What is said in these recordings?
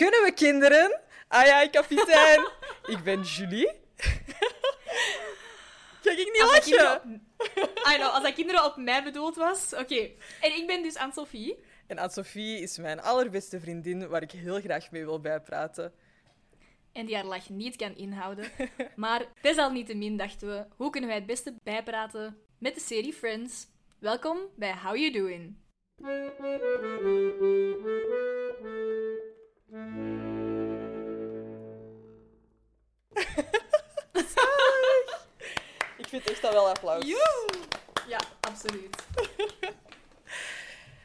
Kunnen we kinderen? Ah ja, kapitein. ik ben Julie. Ga ik niet Als lachen? kinderen op- I know, als dat kinderen op mij bedoeld was. Oké. En ik ben dus Anne-Sophie. En Anne-Sophie is mijn allerbeste vriendin waar ik heel graag mee wil bijpraten. En die haar lach niet kan inhouden. Maar desalniettemin dachten we, hoe kunnen wij het beste bijpraten met de serie Friends? Welkom bij How You Doing. Ik vind echt dat wel applaus. Joe! Ja, absoluut.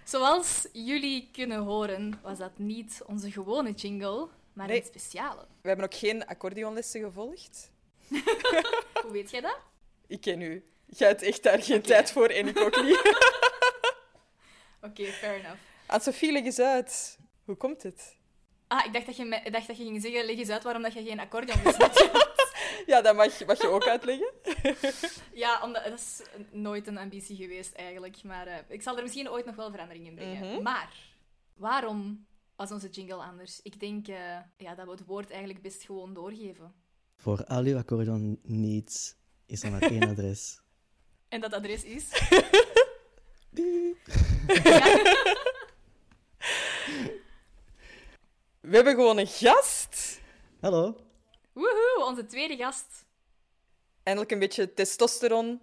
Zoals jullie kunnen horen, was dat niet onze gewone jingle, maar Nee. een speciale. We hebben ook geen accordeonlessen gevolgd. Hoe weet jij dat? Ik ken u. Jij hebt echt daar geen tijd voor en ik ook niet. Oké, fair enough. Anne-Sophie, leg eens uit. Hoe komt het? Ah, ik dacht dat je, me- ik dacht dat je ging zeggen, leg eens uit waarom dat je geen accordeon hebt. Ja, dat mag, mag je ook uitleggen. ja, omdat, dat is nooit een ambitie geweest eigenlijk. Maar eh, ik zal er misschien ooit nog wel verandering in brengen. Mhm. Maar, waarom was onze jingle anders? Ik denk eh, ja, dat we het woord eigenlijk best gewoon doorgeven. Voor al uw accordeon needs is er maar één adres. En dat adres is... Ja, We hebben gewoon een gast. Hallo. woehoe, onze tweede gast. Eindelijk een beetje testosteron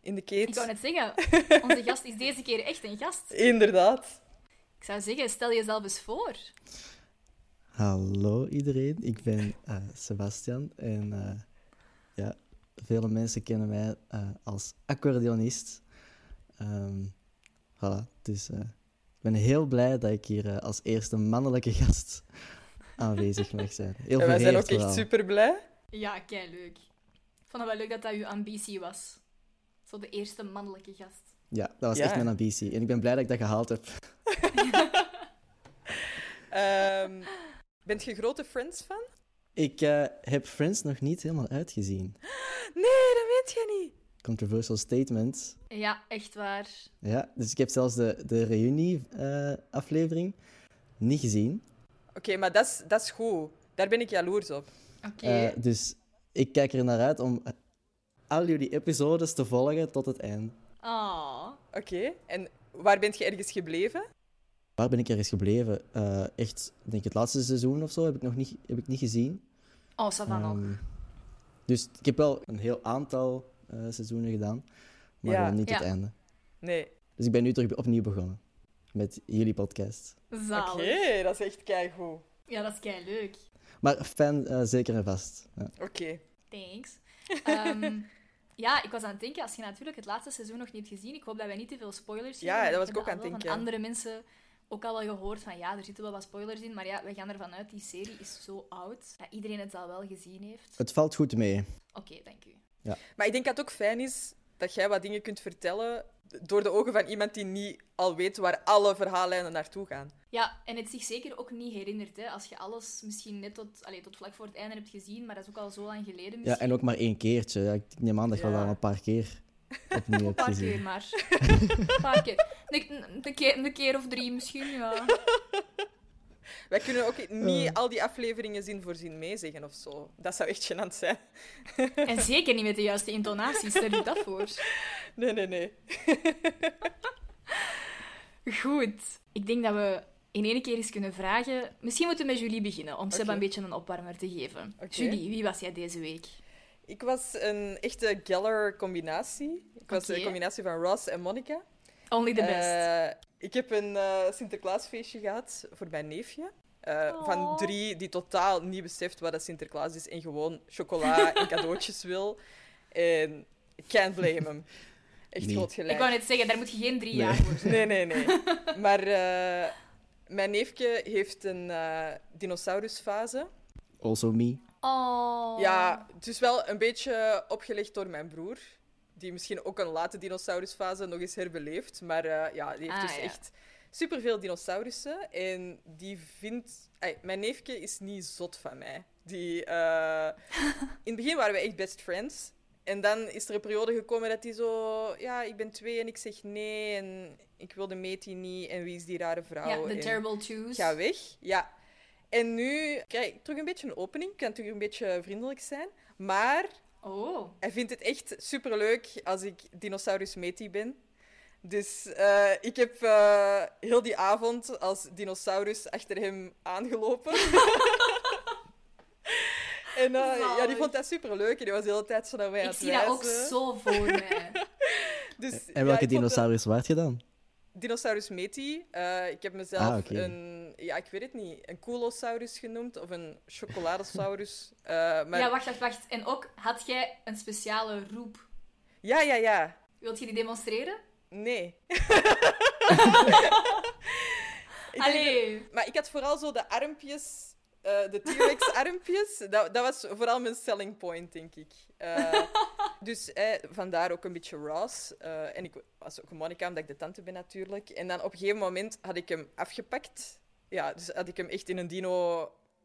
in de Ik keet. wou net zeggen, onze gast is deze keer echt een gast. Inderdaad. Ik zou zeggen, stel jezelf eens voor. Hallo iedereen, ik ben eh, Sebastian en eh, ja, vele mensen kennen mij eh, als accordeonist. Ehm voilà, dus eh, ik ben heel blij dat ik hier eh, als eerste mannelijke gast aanwezig mag zijn. Heel En wij zijn ook echt vooral. super blij. Ja, kei leuk. Ik vond het wel leuk dat dat uw ambitie was. Zo de eerste mannelijke gast. Ja, dat was Ja. echt mijn ambitie en ik ben blij dat ik dat gehaald heb. Ehm bent je grote Friends-fan? Ik eh, heb Friends nog niet helemaal uitgezien. Nee, dat weet je niet. Controversial statement. Ja, echt waar. Ja, dus ik heb zelfs de, de reunie-aflevering niet gezien. Oké, maar dat is, dat is goed. Daar ben ik jaloers op. Oké. Eh, dus ik kijk er naar uit om al jullie episodes te volgen tot het eind. Oh. Oké, en waar bent je ergens gebleven? Waar ben ik ergens gebleven? Eh, echt, denk ik, het laatste seizoen of zo heb ik nog niet, heb ik niet gezien. Oh, Savan nog. Ehm, dus ik heb wel een heel aantal eh, seizoenen gedaan, maar Ja. eh, niet Ja. het einde. Nee. Dus ik ben nu terug opnieuw begonnen met jullie podcast. Oké, Zalig. dat is echt keigoed. Ja, dat is kei leuk. Maar fan eh, zeker en vast. Ja. Oké. Thanks. Ehm, ja, ik was aan het denken, als je natuurlijk het laatste seizoen nog niet hebt gezien, ik hoop dat wij niet te veel spoilers Ja, geven. dat was ik ik ook aan het denken. Van andere mensen ook al wel gehoord van ja, er zitten wel wat spoilers in, maar ja, we gaan ervan uit, die serie is zo oud dat iedereen het al wel gezien heeft. Het valt goed mee. Oké, dank u. Maar ik denk dat het ook fijn is dat jij wat dingen kunt vertellen door de ogen van iemand die niet al weet waar alle verhaallijnen naartoe gaan. Ja, en het zich zeker ook niet herinnert. Hè. Als je alles misschien net tot, allee, tot vlak voor het einde hebt gezien, maar dat is ook al zo lang geleden misschien. Ja, en ook maar één keertje. Ja, ik neem aan dat je Ja. wel al een paar keer opnieuw Een hebt paar gezien. keer maar. Een paar keer. Een, een, keer. een keer of drie misschien, ja. Wij kunnen ook niet Eh. al die afleveringen zin voor zin meezeggen of zo. Dat zou echt gênant zijn. En zeker niet met de juiste intonaties, stel je dat voor. Nee, nee, nee. Goed. Ik denk dat we in één keer eens kunnen vragen... Misschien moeten we met Julie beginnen, om Seba Oké. een beetje een opwarmer te geven. Julie, wie was jij deze week? Ik was een echte Geller-combinatie. Ik was een combinatie van Ross en Monica. Only the best. Eh, ik heb een eh, Sinterklaasfeestje gehad voor mijn neefje. Eh, Van Oh. drie die totaal niet beseft wat dat Sinterklaas is en gewoon chocola en cadeautjes wil. En can't blame hem. Echt Nee. groot gelijk. ik wou net zeggen, daar moet je geen drie Nee. jaar voor zijn. Nee, nee, nee. Maar eh, mijn neefje heeft een eh, dinosaurusfase. Also me. Oh. Ja, het is wel een beetje opgelegd door mijn broer. Die misschien ook een late dinosaurusfase nog eens herbeleeft. Maar eh, ja, die heeft Ah, dus ja. echt superveel dinosaurussen. En die vindt... Mijn neefje is niet zot van mij. Die, eh, In het begin waren we echt best friends. En dan is er een periode gekomen dat hij zo... Ja, ik ben twee en ik zeg nee. En ik wil de meetie niet. En wie is die rare vrouw? Ja, the terrible twos. Ga weg. Ja. En nu krijg ik terug een beetje een opening. Ik kan terug een beetje vriendelijk zijn. Maar Oh. hij vindt het echt superleuk als ik dinosaurus Meti ben. Dus eh, ik heb eh, heel die avond als dinosaurus achter hem aangelopen. en eh, ja, die vond dat superleuk. En die was de hele tijd zo naar mij aan Ik het zie dat ook zo voor mij. Dus, En welke ik vond dat- dinosaurus waard je dan? Dinosaurus Meti. Eh, ik heb mezelf Ah, een, ja, ik weet het niet, een Coolosaurus genoemd of een chocoladesaurus. Eh, maar... Ja, wacht, wacht, wacht. En ook, had jij een speciale roep? ja, ja, ja. Wilt je die demonstreren? Nee. Allee. dat- maar ik had vooral zo de armpjes, eh, de T-Rex-armpjes. Dat, dat was vooral mijn selling point, denk ik. Dus eh, vandaar ook een beetje Ross. Eh, en ik was ook Monica, omdat ik de tante ben natuurlijk. En dan op een gegeven moment had ik hem afgepakt. Ja, dus had ik hem echt in een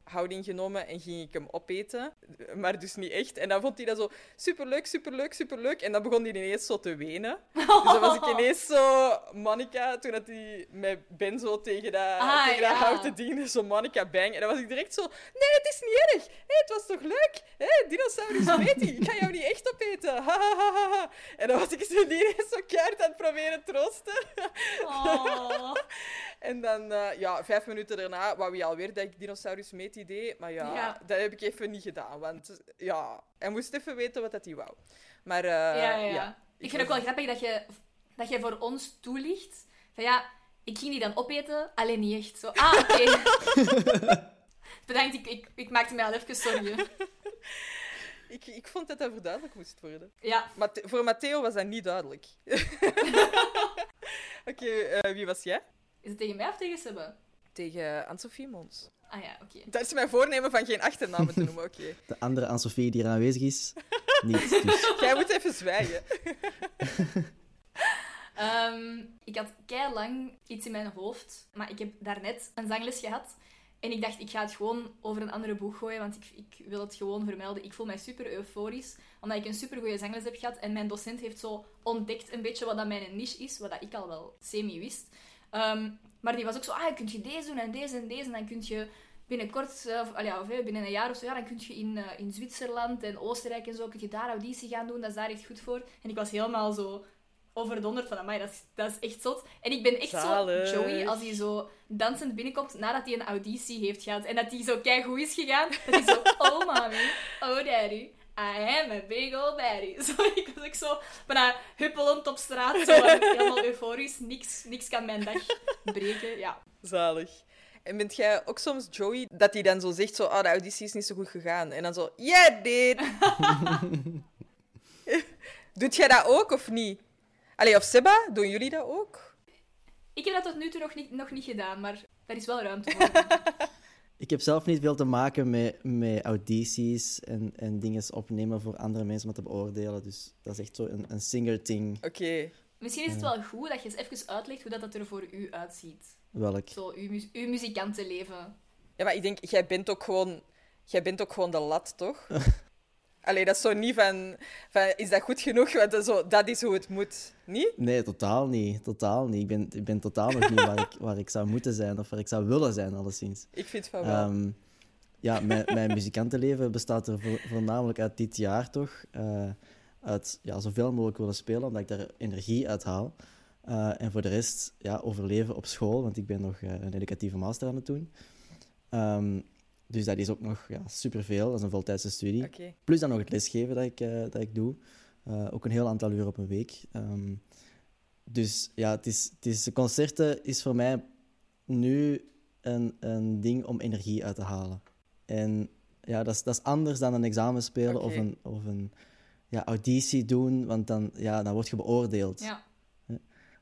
dino-houding genomen en ging ik hem opeten. Maar dus niet echt. En dan vond hij dat zo superleuk, superleuk, superleuk. En dan begon hij ineens zo te wenen. Dus dan was ik ineens zo Monica, toen dat hij met Ben zo tegen dat, Ah, tegen ja. dat houten diende, zo Monica bang. En dan was ik direct zo, nee, het is niet erg. Het was toch leuk? Hé, dinosaurus Meti, ik ga jou niet echt opeten. Ha, ha, ha. En dan was ik zo die ineens zo keihard aan het proberen troosten. Oh. En dan, eh, ja, vijf minuten daarna wou hij alweer dat ik dinosaurus Meti deed. Maar ja, Ja. dat heb ik even niet gedaan, want ja, hij moest even weten wat dat hij wou. Maar eh, ja, ja, ja. ja, Ik vind het ook wel grappig dat je, dat je voor ons toelicht. Van ja, ik ging die dan opeten, alleen niet echt. Zo, ah, oké. Bedankt, ik, ik, ik maakte mij al even zorgen. Ik, ik vond dat dat verduidelijk moest worden. Ja, Mate- voor Matteo was dat niet duidelijk. Oké, eh, wie was jij? is het tegen mij of tegen Sebbe? Tegen Anne-Sophie Mons. Ah ja, oké. Dat is mijn voornemen van geen achternamen te noemen, oké. De andere Anne-Sophie die er aanwezig is, niet. Dus Jij moet even zwijgen. Ehm, ik had kei lang iets in mijn hoofd, maar ik heb daarnet een zangles gehad. En ik dacht, ik ga het gewoon over een andere boeg gooien, want ik, ik wil het gewoon vermelden. Ik voel mij super euforisch, omdat ik een super goede zangles heb gehad. En mijn docent heeft zo ontdekt een beetje wat dat mijn niche is, wat dat ik al wel semi wist. Ehm, maar die was ook zo, ah, kun je deze doen en deze en deze. En dan kun je binnenkort, eh, of, allee, ja, of, eh, binnen een jaar of zo, ja, dan kun je in, eh, in Zwitserland en Oostenrijk en zo, kun je daar auditie gaan doen. Dat is daar echt goed voor. En ik was helemaal zo overdonderd van, amai, dat is, dat is echt zot. En ik ben echt Zalig. zo Joey, als hij zo dansend binnenkomt nadat hij een auditie heeft gehad. En dat hij zo keigoed is gegaan. Dat hij zo, oh mommy, oh daddy, I am a big old daddy. Zo, ik was ook zo bijna huppelend op straat, zo helemaal euforisch. Niks, niks kan mijn dag breken, ja. Zalig. En bent jij ook soms Joey, dat hij dan zo zegt, zo, ah, de auditie is niet zo goed gegaan. En dan zo, yeah, dit. Doet jij dat ook, of niet? Allee, of Seba, doen jullie dat ook? Ik heb dat tot nu toe nog niet, nog niet gedaan, maar daar is wel ruimte voor. ik heb zelf niet veel te maken met, met audities en, en dingen opnemen voor andere mensen om te beoordelen. Dus dat is echt zo een, een singer-thing. Oké. Misschien is het wel goed dat je eens even uitlegt hoe dat, dat er voor u uitziet. Welk? Zo, uw, mu- uw muzikantenleven. Ja, maar ik denk, jij bent ook gewoon, jij bent ook gewoon de lat, toch? Allee, dat is zo niet van, van is dat goed genoeg? Want dat is, zo, dat is hoe het moet. Niet? Nee, totaal niet. Totaal niet. Ik ben, ik ben totaal nog niet waar ik, waar ik zou moeten zijn of waar ik zou willen zijn, alleszins. Ik vind van wel. Ehm, ja, mijn, mijn muzikantenleven bestaat er vo- voornamelijk uit dit jaar toch. eh, uit ja, zoveel mogelijk willen spelen, omdat ik daar energie uit haal. Eh, en voor de rest ja, overleven op school, want ik ben nog eh, een educatieve master aan het doen. Ehm, dus dat is ook nog ja, superveel, dat is een voltijdse studie. Plus dan nog het lesgeven dat ik, eh, dat ik doe. Eh, ook een heel aantal uur op een week. Ehm, dus ja, het is, het is, concerten is voor mij nu een, een ding om energie uit te halen. En ja, dat is, dat is anders dan een examen spelen of een, of een ja, auditie doen, want dan, ja, dan word je beoordeeld. Ja.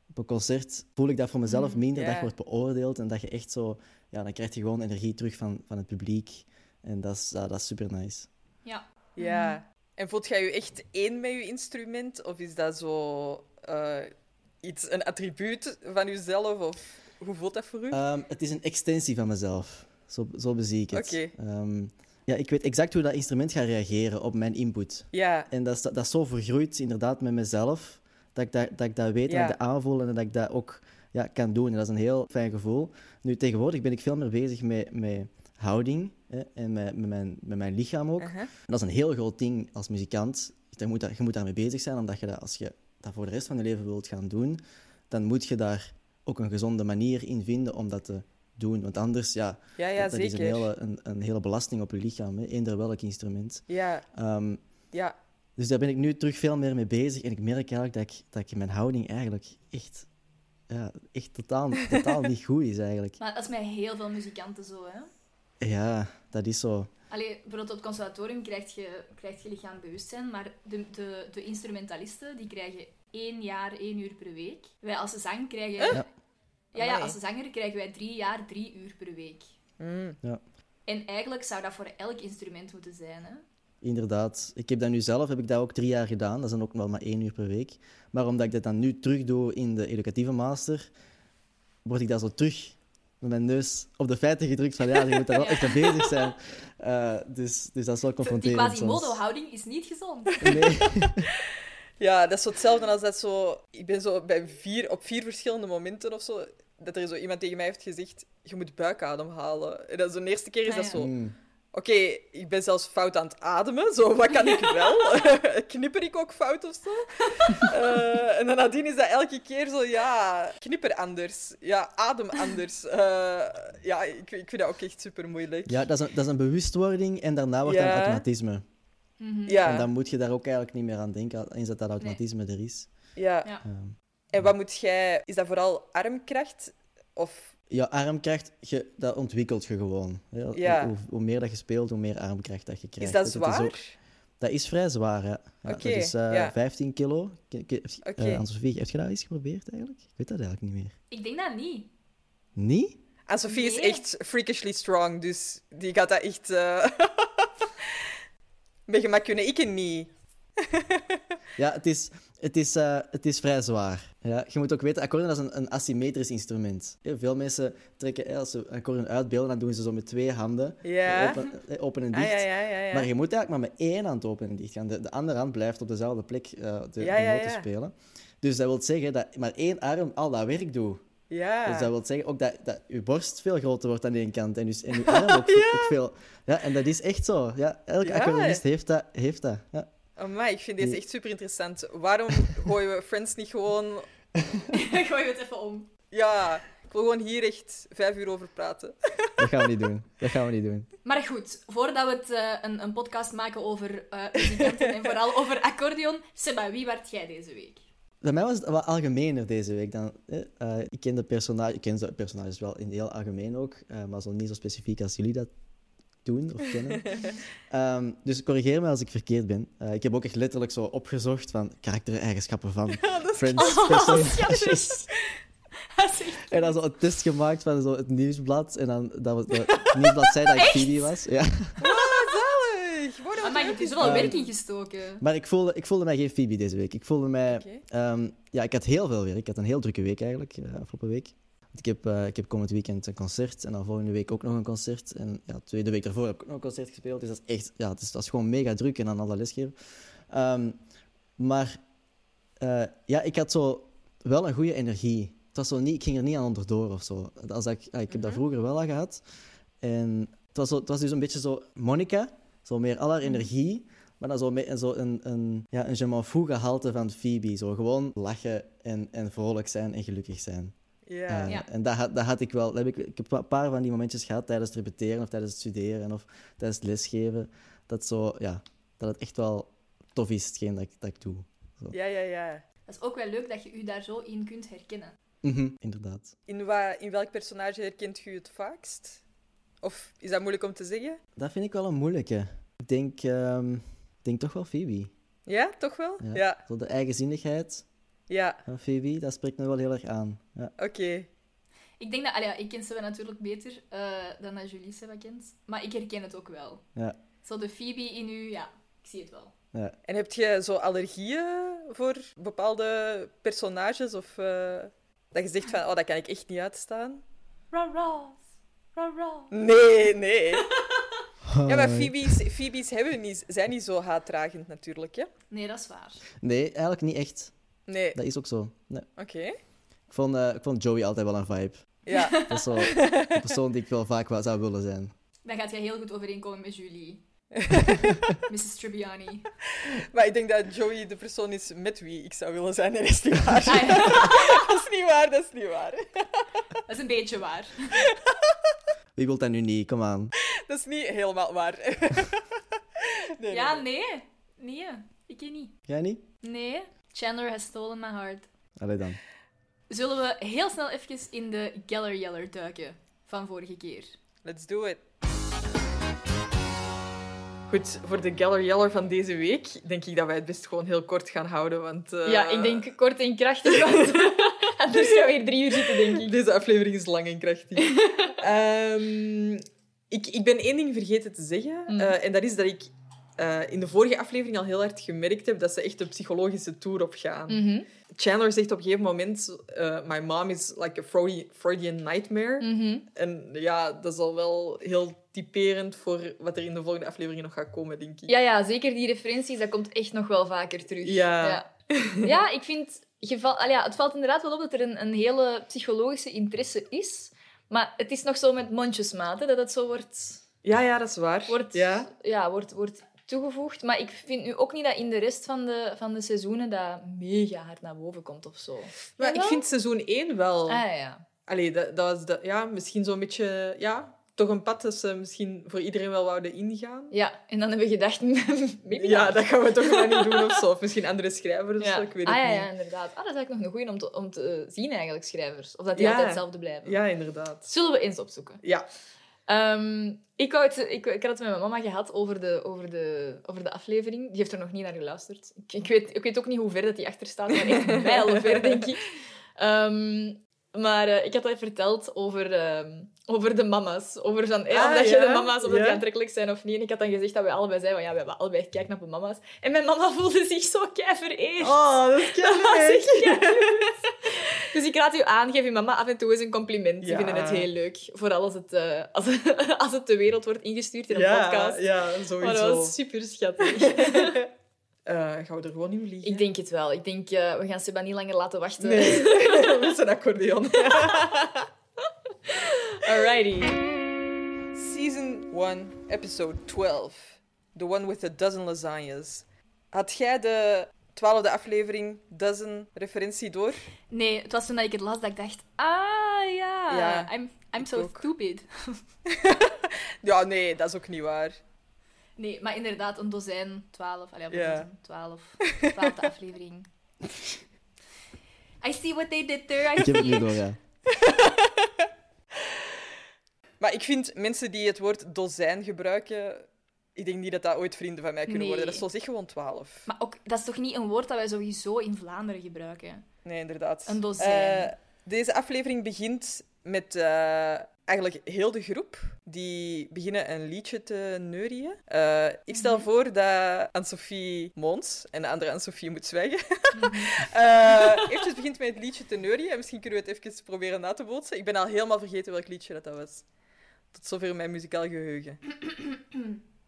Op een concert voel ik dat voor mezelf Mm, minder, dat je wordt beoordeeld en dat je echt zo, ja, dan krijg je gewoon energie terug van, van het publiek. En dat is, ja, dat is super nice. Ja. Ja. En voelt jij je echt één met je instrument? Of is dat zo eh, iets, een attribuut van jezelf? Of hoe voelt dat voor u? Ehm, het is een extensie van mezelf. Zo, zo bezie ik het. Oké. Ehm, ja, ik weet exact hoe dat instrument gaat reageren op mijn input. ja. En dat is, dat is zo vergroeid inderdaad met mezelf, dat ik dat, dat, ik dat weet en Ja. dat ik dat aanvoel en dat ik dat ook ja, kan doen. En dat is een heel fijn gevoel. Nu, tegenwoordig ben ik veel meer bezig met, met houding hè, en met, met, mijn, met mijn lichaam ook. Uh-huh. Dat is een heel groot ding als muzikant. Je moet, daar, je moet daarmee bezig zijn, omdat je dat, als je dat voor de rest van je leven wilt gaan doen, dan moet je daar ook een gezonde manier in vinden om dat te doen. Want anders, ja, Ja, ja, dat, dat is een hele, een, een hele belasting op je lichaam, hè, eender welk instrument. Ja, Ehm, ja. dus daar ben ik nu terug veel meer mee bezig. En ik merk eigenlijk dat ik, dat ik mijn houding eigenlijk echt, ja, echt totaal, totaal niet goed is eigenlijk. Maar dat is met heel veel muzikanten zo, hè. Ja, dat is zo. Allee, bijvoorbeeld op het conservatorium krijg je, krijg je lichaambewustzijn, maar de, de, de instrumentalisten die krijgen één jaar, één uur per week. Wij als zang krijgen... Ja. Ja, ja, als zanger krijgen wij drie jaar, drie uur per week. Mm. En eigenlijk zou dat voor elk instrument moeten zijn, hè. Inderdaad. Ik heb dat nu zelf heb ik dat ook drie jaar gedaan. Dat is dan ook wel maar één uur per week. Maar omdat ik dat dan nu terug doe in de educatieve master, word ik daar zo terug met mijn neus op de feiten gedrukt van ja, je moet daar wel echt mee bezig zijn. Eh, dus, dus dat is wel Die confronterend soms. Quasimodo-houding is niet gezond. Nee. Ja, dat is zo hetzelfde als dat zo... Ik ben zo bij vier, op vier verschillende momenten of zo... Dat er zo iemand tegen mij heeft gezegd... Je moet buikadem halen. En dat is de eerste keer is Ah, dat zo... Mm. Oké, ik ben zelfs fout aan het ademen. Zo, wat kan ik wel? Knipper ik ook fout of zo? Eh, en dan nadien is dat elke keer zo, ja, knipper anders. Ja, adem anders. Eh, ja, ik, ik vind dat ook echt super moeilijk. Ja, dat is, een, dat is een bewustwording en daarna wordt dat Ja. een automatisme. Mhm. Ja, En dan moet je daar ook eigenlijk niet meer aan denken, eens dat dat automatisme er is. ja. Ja. Ehm, En wat moet jij... Is dat vooral armkracht? Of... ja, armkracht, je, dat ontwikkelt je gewoon. hè. Ja. Hoe, hoe meer dat je speelt, hoe meer armkracht dat je Is krijgt. dat Dus zwaar? ook- dat is vrij zwaar, ja. ja Oké, dat is eh, ja. 15 kilo. K- k- eh, Oké. Anne-Sophie, heb je dat eens geprobeerd eigenlijk? Ik weet dat eigenlijk niet meer. Ik denk dat niet. Niet? En Sophie is echt freakishly strong, dus die gaat dat echt... eh Met gemak kunnen. Ik niet. Ja, het is, het is, eh, het is vrij zwaar. Ja, je moet ook weten, accordeon dat is een, een asymmetrisch instrument. Heel veel mensen trekken, eh, als ze accordeon uitbeelden, dan doen ze zo met twee handen. Ja. Open, eh, open en Ah, dicht. ja, ja. Maar je moet eigenlijk maar met één hand open en dicht gaan. De, de andere hand blijft op dezelfde plek eh, de, de noten spelen. Dus dat wil zeggen dat maar één arm al dat werk doet. Ja. Dus dat wil zeggen ook dat, dat je borst veel groter wordt aan één kant en, dus, en je arm ook, ook veel. Ja, en dat is echt zo. Ja, elke Ja. heeft dat. Heeft dat ja. Amai, ik vind deze echt super interessant. Waarom gooien we Friends niet gewoon... Gooi het even om. Ja, ik wil gewoon hier echt vijf uur over praten. Dat gaan we niet doen. Dat gaan we niet doen. Maar goed, voordat we het, eh, een, een podcast maken over eh muzikanten en vooral over accordeon, Seba, wie werd jij deze week? Bij mij was het wat algemener deze week dan. eh, eh, ik ken de personage, ik ken de personages wel in het heel algemeen ook, eh, maar zo niet zo specifiek als jullie dat doen of kennen. Ehm, dus corrigeer me als ik verkeerd ben. Eh, ik heb ook echt letterlijk zo opgezocht van karaktereigenschappen van Friends personages. Is echt- En dan zo een test gemaakt van zo het nieuwsblad. En dan dat we, dat het nieuwsblad zei dat ik Phoebe was. Ja. Ah, maar je hebt dus wel Ehm, werk ingestoken. Maar ik voelde, ik voelde mij geen Phoebe deze week. Ik voelde mij... Ehm, ja, ik had heel veel werk. Ik had een heel drukke week eigenlijk, eh, afgelopen week. Ik heb, eh, ik heb komend weekend een concert en dan volgende week ook nog een concert. En ja, tweede week daarvoor heb ik ook nog een concert gespeeld. Dus dat is echt, ja, het is, dat is gewoon mega druk en dan al dat lesgeven. Ehm, maar eh, ja, ik had zo wel een goede energie. Het was zo niet, ik ging er niet aan onderdoor of zo. Als ik, ja, ik heb dat Mhm. vroeger wel al gehad. En het was, zo, het was dus een beetje zo Monica, zo meer al haar energie. Maar dan zo, met, zo een, een, ja, een je m'en gehalte van Phoebe. Zo gewoon lachen en, en vrolijk zijn en gelukkig zijn. Ja. Eh, Ja. En dat, had- dat had ik wel. Dat heb ik, ik heb een paar van die momentjes gehad tijdens het repeteren of tijdens het studeren of tijdens het lesgeven. Dat, zo, ja, dat het echt wel tof is, hetgeen dat ik, dat ik doe. ja, ja, ja. Dat is ook wel leuk dat je u daar zo in kunt herkennen. Mhm, inderdaad. In, wa- in welk personage herkent u het vaakst? Of is dat moeilijk om te zeggen? Dat vind ik wel een moeilijke. Ik denk, ehm, ik denk toch wel Phoebe. Ja, toch wel? Ja. Ja, Zo de eigenzinnigheid ja. van Phoebe, dat spreekt me wel heel erg aan. Ja. Oké. Ik denk dat... allee, ja, ik ken Seba natuurlijk beter eh, dan dat Julie Seba kent. Maar ik herken het ook wel. Ja. Zo de Phoebe in u, ja, ik zie het wel. Ja. En heb je zo allergieën voor bepaalde personages? Of eh, dat je zegt van, oh, dat kan ik echt niet uitstaan? Ra Ross. Ra Ross. Nee, nee. Ja, maar. Phoebe's, Phoebe's hebben niet, zijn niet zo haatdragend natuurlijk, hè? Nee, dat is waar. Nee, eigenlijk niet echt. Nee. Dat is ook zo. Nee. Oké. Ik, vond, eh, ik vond Joey altijd wel een vibe. Ja. Dat is zo de persoon die ik wel vaak wel zou willen zijn. Dan gaat jij heel goed overeenkomen met Julie. Mrs. Tribbiani. Maar ik denk dat Joey de persoon is met wie ik zou willen zijn. Dat is niet waar. Ah, ja. dat is niet waar, dat is niet waar. Dat is een beetje waar. Wie wil dat nu niet? Kom aan. Dat is niet helemaal waar. Nee, Ja, nee, nee. nee. Nee, ik niet. Jij niet? Nee, Chandler has stolen my heart. Allee dan. Zullen we heel snel even in de Geller Yeller duiken van vorige keer? Let's do it. Goed, voor de Geller Yeller van deze week denk ik dat wij het best gewoon heel kort gaan houden, want... eh, Ja, ik denk kort en krachtig, want anders gaan we hier drie uur zitten, denk ik. Deze aflevering is lang en krachtig. Ehm, ik, ik ben één ding vergeten te zeggen. Mm. eh, en dat is dat ik eh, in de vorige aflevering al heel hard gemerkt heb dat ze echt een psychologische tour op gaan. Mhm, Chandler zegt op een gegeven moment... eh, My mom is like a Freudi- Freudian nightmare. mhm. En ja, dat is al wel heel typerend voor wat er in de volgende aflevering nog gaat komen, denk ik. Ja, ja, zeker die referenties, dat komt echt nog wel vaker terug. Ja. Ja, Ja, ik vind... Geval, al ja, het valt inderdaad wel op dat er een, een hele psychologische interesse is. Maar het is nog zo met mondjesmaat, hè, dat het zo wordt... Ja, ja, dat is waar. wordt, Ja. ja, wordt, wordt toegevoegd. Maar ik vind nu ook niet dat in de rest van de, van de seizoenen dat mega hard naar boven komt of zo. Maar ik vind seizoen 1 wel... Ah ja. Allee, dat, dat was ja, misschien zo'n beetje... Ja, toch een pad dat ze misschien voor iedereen wel wouden ingaan. Ja, en dan hebben we gedacht... Ja, dat gaan we toch maar niet doen of zo. Of misschien andere schrijvers of Ja. zo, ik weet ah, het ja, niet. ja, inderdaad. Ah, dat is eigenlijk nog een goeie om te, om te zien, eigenlijk, schrijvers. Of dat die Ja. altijd hetzelfde blijven. Ja, inderdaad. Zullen we eens opzoeken. Ja. Ehm, ik, het, ik, ik had het met mijn mama gehad over de, over, de, over de aflevering. Die heeft er nog niet naar geluisterd. Ik, ik, weet, ik weet ook niet hoe ver dat die achter staat, maar echt mijlen ver, denk ik. Ehm, maar eh, ik had haar verteld over, ehm, over de mama's. Over van, eh, Ah, dat je de mama's, of dat Ja. die aantrekkelijk zijn of niet. En ik had dan gezegd dat we allebei zeiden van, ja, we hebben allebei gekeken naar de mama's. En mijn mama voelde zich zo kei vereerd. Oh, dat is kei. Dus ik raad u aan, geef je mama af en toe eens een compliment. Ze Ja. vinden het heel leuk. Vooral als het, eh, als, als het de wereld wordt ingestuurd in een podcast. ja, Maar sowieso. dat was super schattig. Eh, gaan we er gewoon in vliegen? ik denk het wel. Ik denk, eh, we gaan Seba niet langer laten wachten. Nee, met zijn accordeon. Alrighty. Season 1, episode 12. The one with the dozen lasagnas. Had jij de twaalfde aflevering dozen referentie door? Nee, het was toen dat ik het las dat ik dacht... Ah, ja. Ja, I'm, I'm ik so ook. stupid. Ja, nee, dat is ook niet waar. Nee, maar inderdaad, een dozijn, twaalf. Allee, Ja. ja. twaalf. Twaalfde aflevering. I see what they did there. I Ik heb het see niet it. door, ja. Maar ik vind mensen die het woord dozijn gebruiken, ik denk niet dat dat ooit vrienden van mij kunnen Nee. worden. Dat is zo zeg gewoon twaalf. Maar ook, dat is toch niet een woord dat wij sowieso in Vlaanderen gebruiken? Nee, inderdaad. Een dozijn. Eh, deze aflevering begint met eh, eigenlijk heel de groep. Die beginnen een liedje te neurien. Eh, ik stel Mhm. voor dat Anne-Sophie Mons en de andere Anne-Sophie moet zwijgen. Eh eventjes begint met het liedje te neurien. En misschien kunnen we het even proberen na te bootsen. Ik ben al helemaal vergeten welk liedje dat, dat was. Tot zover mijn muzikaal geheugen.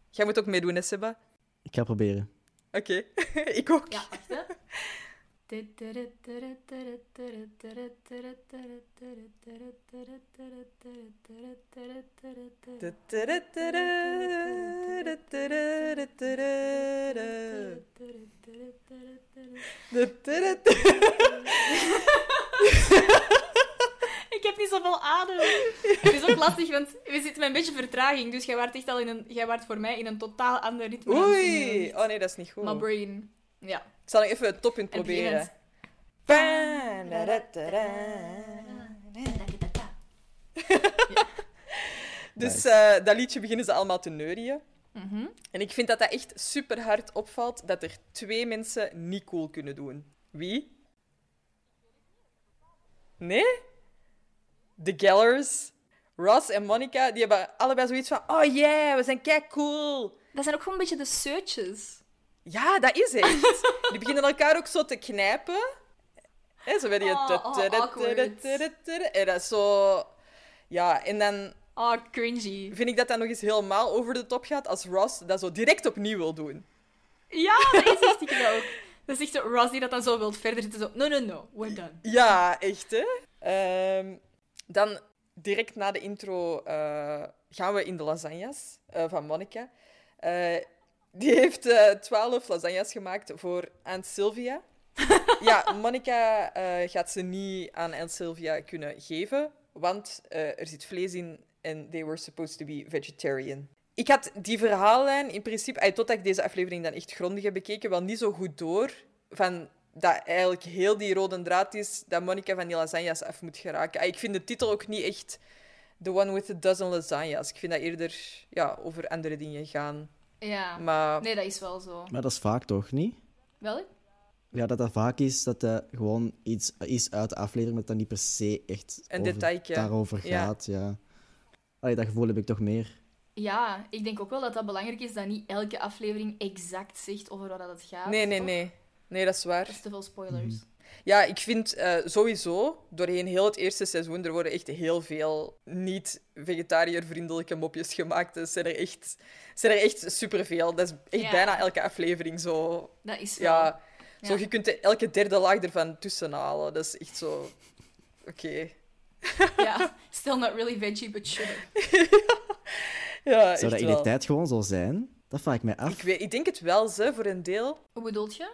Jij moet ook meedoen, hè, Seba? Ik ga proberen. Oké, ik ook. Ja, wacht hè. Ik heb niet zoveel adem. Het is ook lastig, want we zitten met een beetje vertraging. Dus jij waart echt al in een, jij waart voor mij in een totaal ander ritme. Oei! Oh nee, dat is niet goed. My brain. Ja. Ik zal nog even het toppunt proberen. Dus Nice. eh, dat liedje beginnen ze allemaal te neurien. Mhm. En ik vind dat dat echt super hard opvalt dat er twee mensen niet cool kunnen doen. Wie? Nee? De Gellers. Ross en Monica, die hebben allebei zoiets van... Oh yeah, we zijn kei cool. Dat zijn ook gewoon een beetje de seutjes. Ja, dat is echt. Die beginnen elkaar ook zo te knijpen. Hè, zo oh, awkward. En dat is zo... Ja, en dan Oh, cringy. vind ik dat dat nog eens helemaal over de top gaat als Ross dat zo direct opnieuw wil doen. Ja, dat is echt ik ook. Dat is echt Ross die dat dan zo wilt verder zitten. Zo, no, no, no, we're done. Ja, echt, hè? Ehm, dan direct na de intro eh, gaan we in de lasagnas eh, van Monica. Eh, die heeft twaalf lasagnas gemaakt voor Aunt Sylvia. ja, Monica gaat ze niet aan Aunt Sylvia kunnen geven, want er zit vlees in en they were supposed to be vegetarian. Ik had die verhaallijn in principe, totdat ik deze aflevering dan echt grondig heb bekeken, wel niet zo goed door. Van dat eigenlijk heel die rode draad is dat Monica van die lasagnas af moet geraken. Ay, ik vind de titel ook niet echt The One with a Dozen Lasagnas. Ik vind dat eerder ja, over andere dingen gaan. Ja. Maar Nee, dat is wel zo. Maar dat is vaak toch niet? Wel? Ja, dat dat vaak is dat dat gewoon iets is uit de aflevering, dat dat niet per se echt Een over- daarover Ja. gaat. Ja. Allee, dat gevoel heb ik toch meer. Ja, ik denk ook wel dat dat belangrijk is dat niet elke aflevering exact zegt over wat het gaat. nee, nee, toch? nee. Nee, dat is waar. Dat is te veel spoilers. Ja, ik vind eh, sowieso, doorheen heel het eerste seizoen, er worden echt heel veel niet-vegetariër-vriendelijke mopjes gemaakt. Er zijn er echt, zijn er echt superveel. Dat is echt Ja. bijna elke aflevering zo. Dat is wel. Ja, zo, Ja. je kunt de- elke derde laag ervan tussen halen. Dat is echt zo... Oké. Ja, still not really veggie, but sure. Ja, Zou dat in de tijd gewoon zo zijn? Dat vraag ik mij af. Ik, weet, ik denk het wel, ze, voor een deel. Hoe bedoelt je?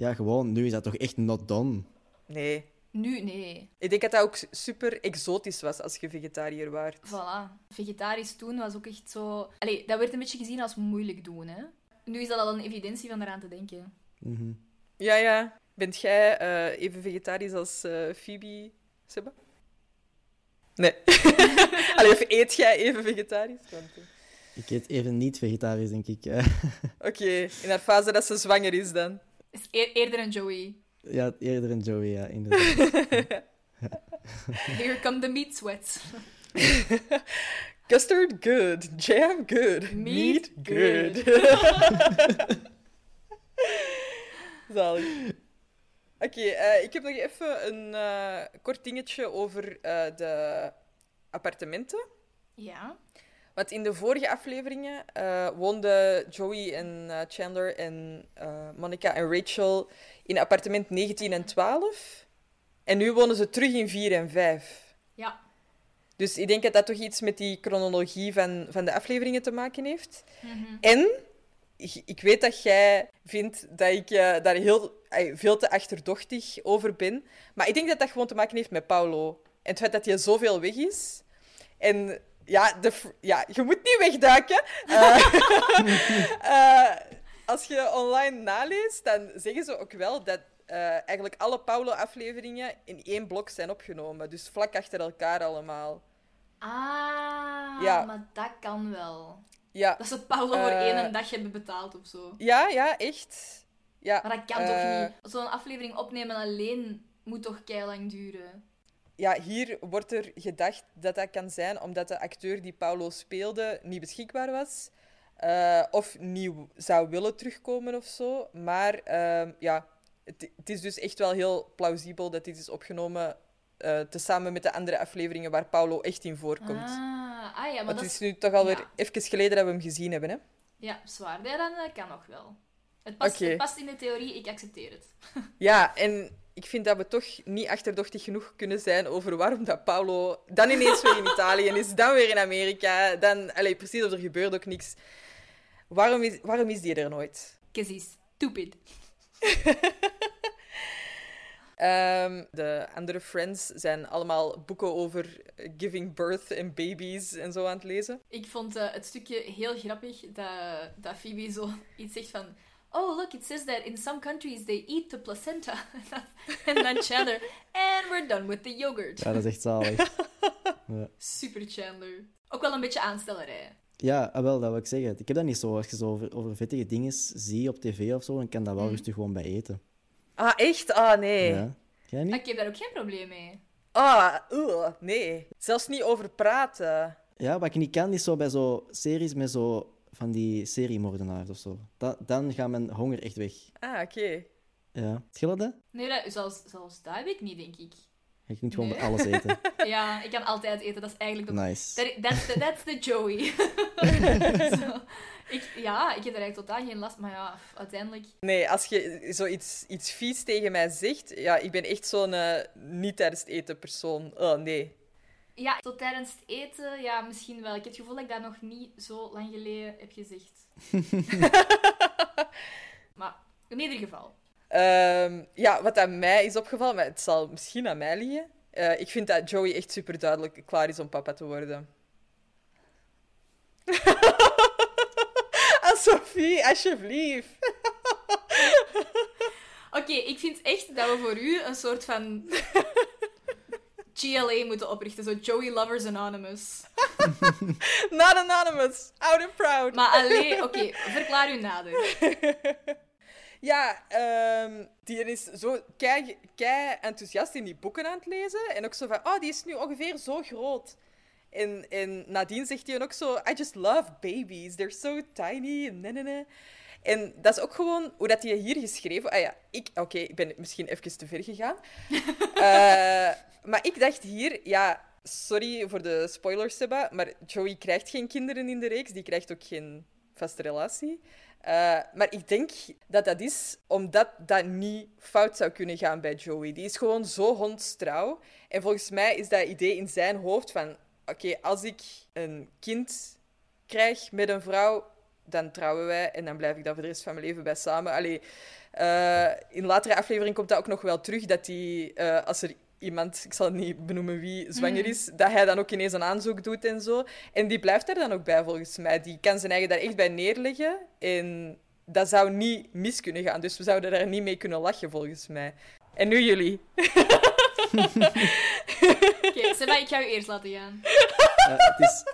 Ja, gewoon, nu is dat toch echt not done. Nee. Nu, nee. Ik denk dat dat ook super exotisch was als je vegetariër waart. Voilà. Vegetarisch toen was ook echt zo... Allee, dat werd een beetje gezien als moeilijk doen, hè. Nu is dat al een evidentie van eraan te denken. Mhm. Ja, ja. Bent jij eh, even vegetarisch als eh, Phoebe, Sebba? Nee. Allee, of eet jij even vegetarisch? Want, eh, Ik eet even niet vegetarisch, denk ik. Eh, Oké, in haar fase dat ze zwanger is dan. Is eer- eerder een Joey. ja, eerder een Joey, ja, inderdaad. Here come the meat sweats. Custard, good. Jam, good. Meat, good. Zalig. Oké, eh, ik heb nog even een eh, kort dingetje over eh, de appartementen. Ja. Want in de vorige afleveringen eh, woonden Joey en eh, Chandler en eh, Monica en Rachel in appartement 19 en 12. En nu wonen ze terug in 4 en 5. Ja. Dus ik denk dat dat toch iets met die chronologie van, van de afleveringen te maken heeft. Mhm. En ik, ik weet dat jij vindt dat ik daar heel, veel te achterdochtig over ben. Maar ik denk dat dat gewoon te maken heeft met Paulo. En het feit dat hij zoveel weg is. En ja, de, ja je moet niet wegduiken. Eh, eh, als je online naleest, dan zeggen ze ook wel dat eh, eigenlijk alle Paulo-afleveringen in één blok zijn opgenomen. Dus vlak achter elkaar allemaal. Ah, Ja. maar dat kan wel. Ja, Dat ze Paulo voor één dag hebben betaald of zo. ja, ja echt. Ja. Maar dat kan toch niet? Zo'n aflevering opnemen alleen moet toch lang duren? Ja, hier wordt er gedacht dat dat kan zijn omdat de acteur die Paulo speelde niet beschikbaar was. eh, of niet zou willen terugkomen of zo. Maar ehm, ja, het, het is dus echt wel heel plausibel dat dit is opgenomen eh tezamen met de andere afleveringen waar Paulo echt in voorkomt. Ah, ah ja, maar dat het is... nu toch alweer ja. even geleden dat we hem gezien hebben, hè? Ja, zwaar. Ja, dan eh, kan nog wel. Het past, het past in de theorie, ik accepteer het. Ja, en ik vind dat we toch niet achterdochtig genoeg kunnen zijn over waarom dat Paulo dan ineens weer in Italië is, dan weer in Amerika, dan... Allee, precies, of er gebeurt ook niks. Waarom is, waarom is die er nooit? Because he's stupid. Ehm, de andere friends zijn allemaal boeken over giving birth en babies en zo aan het lezen. Ik vond eh, het stukje heel grappig dat, dat Phoebe zo iets zegt van... Oh, look, it says that in some countries they eat the placenta. en dan Chandler... And we're done with the yogurt. Ja, dat is echt zalig. Super Chandler. Ook wel een beetje aanstellerij. Ja, ah, wel, dat wil ik zeggen. Ik heb dat niet zo. Als je zo over, over vettige dingen zie op tv of zo, dan kan dat wel Mhm. rustig gewoon bij eten. Ah, echt? Ah, nee. Ja. Jij niet? Ik heb daar ook geen probleem mee. Ah, ugh, nee. Zelfs niet over praten. Ja, wat ik niet kan, is zo bij zo series met zo van die seriemoordenaars of zo. Da- dan gaat mijn honger echt weg. Ah, oké. Ja. Schillen dat? Nee, dat, zelfs, zelfs dat heb ik niet, denk ik. Je kunt gewoon Nee. alles eten. Ja, ik kan altijd eten. Dat is eigenlijk de... Nice. That, that's, the, that's the Joey. Ik, ja, ik heb er eigenlijk totaal geen last, maar ja, uiteindelijk... Nee, als je zoiets iets vies tegen mij zegt, ja, ik ben echt zo'n eh, niet tijdens het eten persoon. Oh, nee. Ja, tot tijdens het eten, ja, misschien wel. Ik heb het gevoel dat ik dat nog niet zo lang geleden heb gezegd. maar in ieder geval. Ehm, ja, wat aan mij is opgevallen, maar het zal misschien aan mij liggen. Eh, ik vind dat Joey echt super duidelijk klaar is om papa te worden. Ah, Sophie, alsjeblieft. Oké, ik vind echt dat we voor u een soort van GLA moeten oprichten. Zo Joey Lovers Anonymous. Not anonymous. Out and proud. Maar alleen, oké, verklaar u nader. Ja, ehm, die is zo kei, kei enthousiast in die boeken aan het lezen. En ook zo van, oh, die is nu ongeveer zo groot. En, en nadien zegt hij ook zo, I just love babies. They're so tiny. En, nee, nee, nee. En dat is ook gewoon hoe dat hij hier geschreven... Ah ja, ik... Oké, ik ben misschien even te ver gegaan. Eh, maar ik dacht hier, ja... Sorry voor de spoilers, Seba, maar Joey krijgt geen kinderen in de reeks. Die krijgt ook geen vaste relatie. Uh, maar ik denk dat dat is omdat dat niet fout zou kunnen gaan bij Joey. Die is gewoon zo hondstrouw. En volgens mij is dat idee in zijn hoofd van... Oké, als ik een kind krijg met een vrouw, dan trouwen wij en dan blijf ik daar voor de rest van mijn leven bij samen. Allee, uh, in latere aflevering komt dat ook nog wel terug, dat hij, uh, als er iemand, ik zal het niet benoemen wie zwanger is, mm. dat hij dan ook ineens een aanzoek doet en zo. En die blijft er dan ook bij, volgens mij. Die kan zijn eigen daar echt bij neerleggen. En dat zou niet mis kunnen gaan. Dus we zouden daar niet mee kunnen lachen, volgens mij. En nu jullie. Oké, okay, ik ga u eerst laten gaan. Uh, het, is,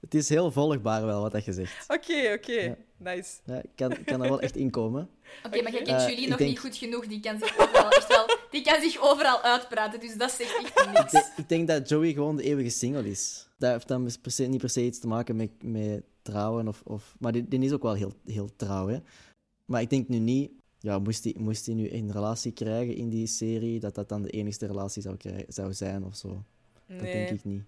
het is heel volgbaar wel, wat je zegt. Oké, oké. Nice. Ja, ik kan, kan er wel echt inkomen. Oké, maar je kent uh, Julie nog denk... niet goed genoeg. Die kan zich overal echt wel... Die kan zich overal uitpraten, dus dat zegt echt niks. Ik, denk, ik denk dat Joey gewoon de eeuwige single is. Dat heeft dan per se, niet per se iets te maken met, met trouwen. Of, of... Maar die, die is ook wel heel, heel trouw, hè. Maar ik denk nu niet... Ja, moest hij moest nu een relatie krijgen in die serie, dat dat dan de enige relatie zou, krijgen, zou zijn of zo. Nee. Dat denk ik niet.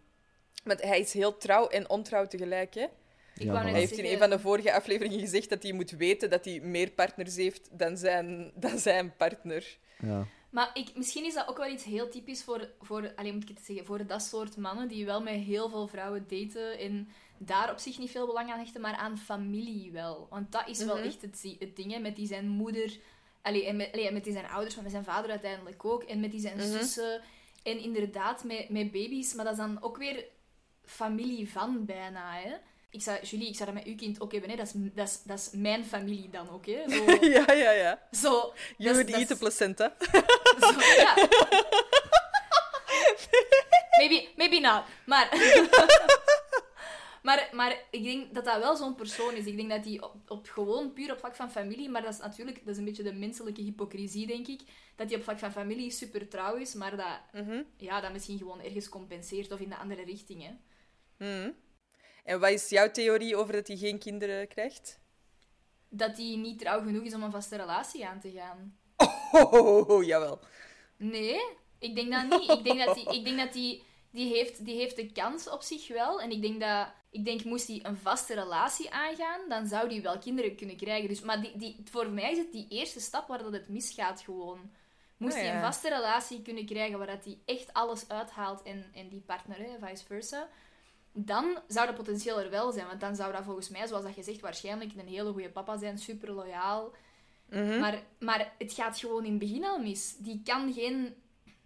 Want hij is heel trouw en ontrouw tegelijk, hè? Ik ja, hij heeft in een van de vorige afleveringen gezegd dat hij moet weten dat hij meer partners heeft dan zijn, dan zijn partner. Ja. Maar ik, misschien is dat ook wel iets heel typisch voor, voor, alleen moet ik het zeggen, voor dat soort mannen die wel met heel veel vrouwen daten en daar op zich niet veel belang aan hechten, maar aan familie wel. Want dat is wel mhm. echt het, het ding, hè, met die zijn moeder, allee, en met, allee, met die zijn ouders, maar met zijn vader uiteindelijk ook, en met die zijn mm zussen. En inderdaad, met, met baby's, maar dat is dan ook weer familie van bijna, hè. Ik zou, Julie, ik zou dat met uw kind ook hebben. Hè. Dat, is, dat, is, dat is mijn familie dan ook. Hè. Zo, ja, ja, ja. Zo, you would eat the placenta. Zo, ja. maybe, maybe not. Maar, maar, maar ik denk dat dat wel zo'n persoon is. Ik denk dat hij op, op, gewoon puur op vlak van familie, maar dat is natuurlijk dat is een beetje de menselijke hypocrisie, denk ik. Dat hij op vlak van familie super trouw is, maar dat, mm ja, dat misschien gewoon ergens compenseert of in de andere richting. Hè. Mm en wat is jouw theorie over dat hij geen kinderen krijgt? Dat hij niet trouw genoeg is om een vaste relatie aan te gaan. Oh, oh, oh, jawel. Nee, ik denk dat niet. Ik denk dat hij, ik denk dat die, die, heeft, die heeft de kans op zich wel. En ik denk dat, ik denk, moest hij een vaste relatie aangaan, dan zou hij wel kinderen kunnen krijgen. Dus, maar die, die, voor mij is het die eerste stap waar dat het misgaat gewoon. Moest hij een vaste relatie kunnen krijgen waar dat hij echt alles uithaalt en, en die partner, hè, vice versa dan zou dat potentieel er wel zijn. Want dan zou dat volgens mij, zoals dat je zegt, waarschijnlijk een hele goede papa zijn, super loyaal. Mhm. maar, maar het gaat gewoon in het begin al mis. Die kan geen,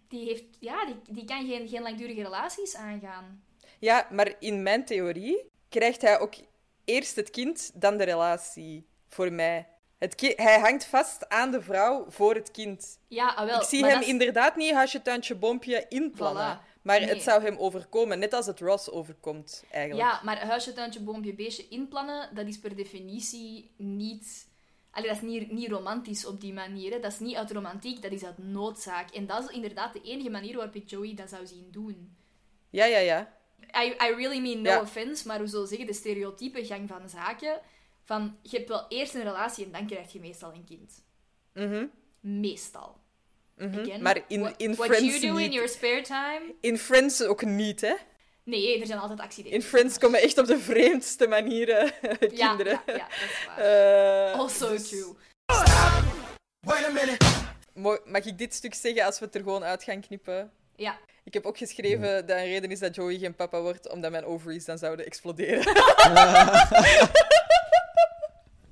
die heeft, ja, die, die kan geen, geen langdurige relaties aangaan. Ja, maar in mijn theorie krijgt hij ook eerst het kind, dan de relatie. Voor mij. Het hij hangt vast aan de vrouw voor het kind. Ja, ah, wel. Ik zie hem inderdaad niet hasje, tuintje, bompje inplannen. Voilà. Maar het zou hem overkomen, net als het Ross overkomt, eigenlijk. Ja, maar huisje, tuintje, boompje, beestje inplannen, dat is per definitie niet... Allee, dat is niet, niet romantisch op die manier. Hè. Dat is niet uit romantiek, dat is uit noodzaak. En dat is inderdaad de enige manier waarop ik Joey dat zou zien doen. Ja, ja, ja. I, I really mean no offense, maar hoe zou zeggen, de stereotype gang van zaken... Van, je hebt wel eerst een relatie en dan krijg je meestal een kind. Mhm. Meestal. Mm Maar in, what, in what Friends you do niet. in your spare time? In Friends ook niet, hè? Nee, er zijn altijd accidenten. In Friends komen echt op de vreemdste manieren kinderen. Ja, ja, dat is waar. Uh, also dus... true. Mag ik dit stuk zeggen als we het er gewoon uit gaan knippen? Ja. Ik heb ook geschreven dat een reden is dat Joey geen papa wordt, omdat mijn ovaries dan zouden exploderen.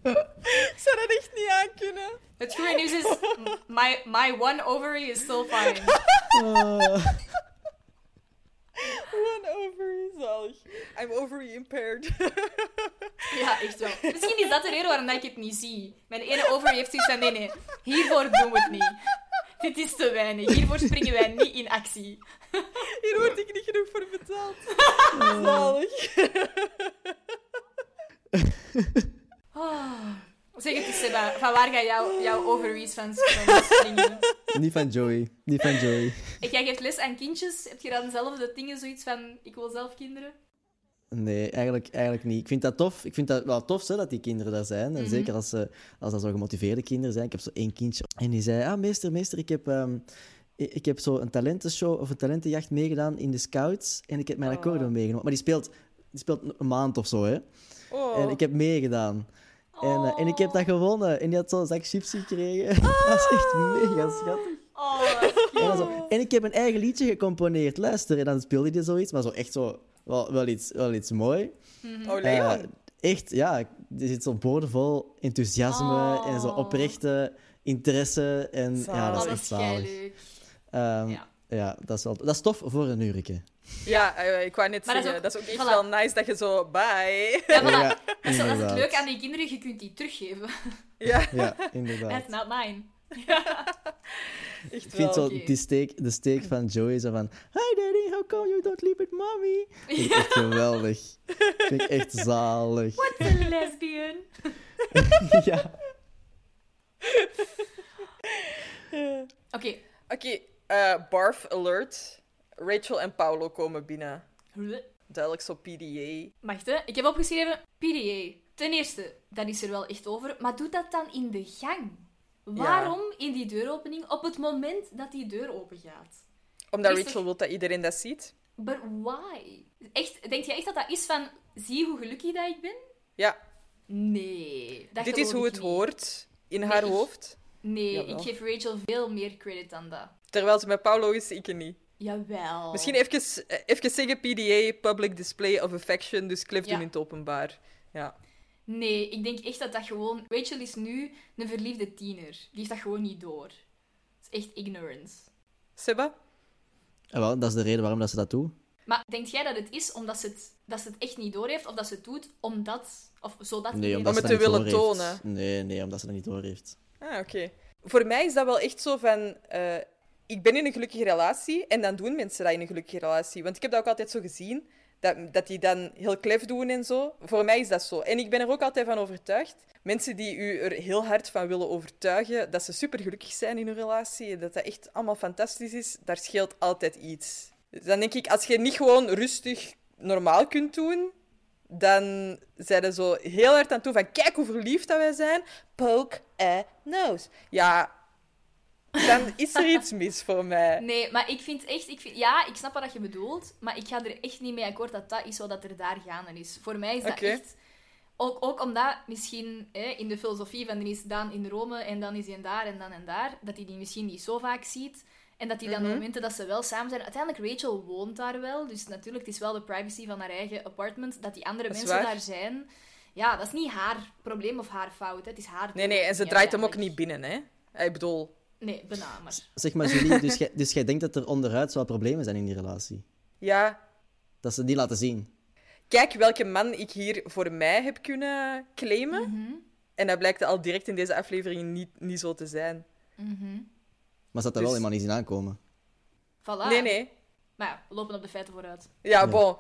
ik zou dat echt niet aankunnen. Het goede nieuws is, my, my one ovary is still fine. One ovary, zalig. I'm ovary impaired. Ja, echt wel. Misschien is dat de reden waarom ik het niet zie. Mijn ene ovary heeft zoiets van, nee, nee, hiervoor doen we het niet. Dit is te weinig. Hiervoor springen wij niet in actie. Hier word ik niet genoeg voor betaald. Zalig. Oh. Zeg het eens, Seba. Van waar gaan jouw, jouw ovaries van, springen? Niet van Joey. Niet van Joey. En jij geeft les aan kindjes. Heb je dan zelf de dingen zoiets van, ik wil zelf kinderen? Nee, eigenlijk, eigenlijk niet. Ik vind dat tof. Ik vind dat wel tof hè, dat die kinderen daar zijn. En Mhm. zeker als, ze, als dat zo gemotiveerde kinderen zijn. Ik heb zo één kindje. En die zei, ah, meester, meester, ik heb, ik, ik heb zo een talentenshow of een talentenjacht meegedaan in de Scouts. En ik heb mijn Oh. accordeon meegenomen. Maar die speelt, die speelt een maand of zo, hè. Oh. En ik heb meegedaan. En, eh, en ik heb dat Oh. gewonnen. En die had zo'n zak chips gekregen. dat is echt mega schattig. Oh. En, zo, en ik heb een eigen liedje gecomponeerd. Luister, en dan speelde hij zoiets, maar zo echt zo... Wel, wel, iets, wel iets mooi. Oh, Eh, Leon. echt, ja. Er zit zo'n boordevol enthousiasme en zo Oh. oprechte interesse. En ja, dat Oh, is echt is zalig. Ehm, Ja. ja. dat is wel... Dat is tof voor een uurtje. Ja, eh, ik wou net Maar dat is zeggen, dat is ook- echt voilà. wel nice dat je zo... Bye. Ja, voilà. Ja, dat, is, dat is het leuke aan die kinderen. Je kunt die teruggeven. Ja, Ja, inderdaad. That's not mine. echt Ik wel. vind zo die steek, de steek van Joey zo van... Hi daddy, how come you don't sleep with mommy? Vind ik echt geweldig. Vind ik echt zalig. What's a lesbian? ja. Oké. Oké, eh, barf alert. Rachel en Paolo komen binnen. Duidelijk zo PDA. Wacht, hè. Ik heb opgeschreven PDA. Ten eerste, dat is er wel echt over. Maar doe dat dan in de gang. Waarom in die deuropening op het moment dat die deur open gaat? Omdat Is Rachel wil dat iedereen dat ziet. But why? Echt, denk jij echt dat dat is van, zie hoe gelukkig dat ik ben? Ja, Nee. Dat dit is hoe het niet. hoort in haar ik- hoofd. Nee, Jawel. ik geef Rachel veel meer credit dan dat. Terwijl ze met Paolo is, ik niet. Jawel. Misschien even, eh, even zeggen PDA, Public Display of Affection, dus Cliff Ja. doen in het openbaar. Ja. Nee, ik denk echt dat dat gewoon... Rachel is nu een verliefde tiener. Die heeft dat gewoon niet door. Het is echt ignorance. Seba? En wel, dat is de reden waarom dat ze dat doen. Maar denkt jij dat het is omdat ze het, dat ze het echt niet door heeft? Of dat ze het doet omdat... Of zodat Nee, omdat Om ze het te willen doorheeft. tonen. Nee, nee, omdat ze dat niet door heeft. Ah, oké. Voor mij is dat wel echt zo van... eh, ik ben in een gelukkige relatie en dan doen mensen dat in een gelukkige relatie. Want ik heb dat ook altijd zo gezien, dat, dat die dan heel klef doen en zo. Voor mij is dat zo. En ik ben er ook altijd van overtuigd. Mensen die u er heel hard van willen overtuigen dat ze supergelukkig zijn in hun relatie en dat dat echt allemaal fantastisch is, daar scheelt altijd iets. Dus dan denk ik, als je niet gewoon rustig normaal kunt doen, dan zijn ze zo heel hard aan toe van kijk hoe verliefd dat wij zijn. Poke a nose. Ja, dan is er iets mis voor mij. Nee, maar ik vind echt... Ik vind, ja, ik snap wat je bedoelt, maar ik ga er echt niet mee akkoord dat dat is wat er daar gaande is. Voor mij is dat echt... Ook, ook omdat misschien hè, in de filosofie van er is Daan in Rome en dan is hij daar en dan en daar, dat hij die misschien niet zo vaak ziet. En dat hij dan Mhm. de momenten dat ze wel samen zijn... Uiteindelijk, Rachel woont daar wel, dus natuurlijk, het is wel de privacy van haar eigen apartment. Dat die andere Dat mensen waar. daar zijn... Ja, dat is niet haar probleem of haar fout. Hè. Het is haar... Nee, nee, en ze draait hem ook niet binnen, hè? Ik bedoel, Nee, bijna, maar... Zeg maar, Julie, dus jij, dus jij denkt dat er onderuit wel problemen zijn in die relatie? ja. Dat ze die laten zien? Kijk welke man ik hier voor mij heb kunnen claimen. Mhm, En dat blijkt al direct in deze aflevering niet, niet zo te zijn. mhm. Maar ze had dat Dus- wel helemaal niet zien aankomen. Voilà. Nee, nee. Maar ja, we lopen op de feiten vooruit. Ja, Ja. bon.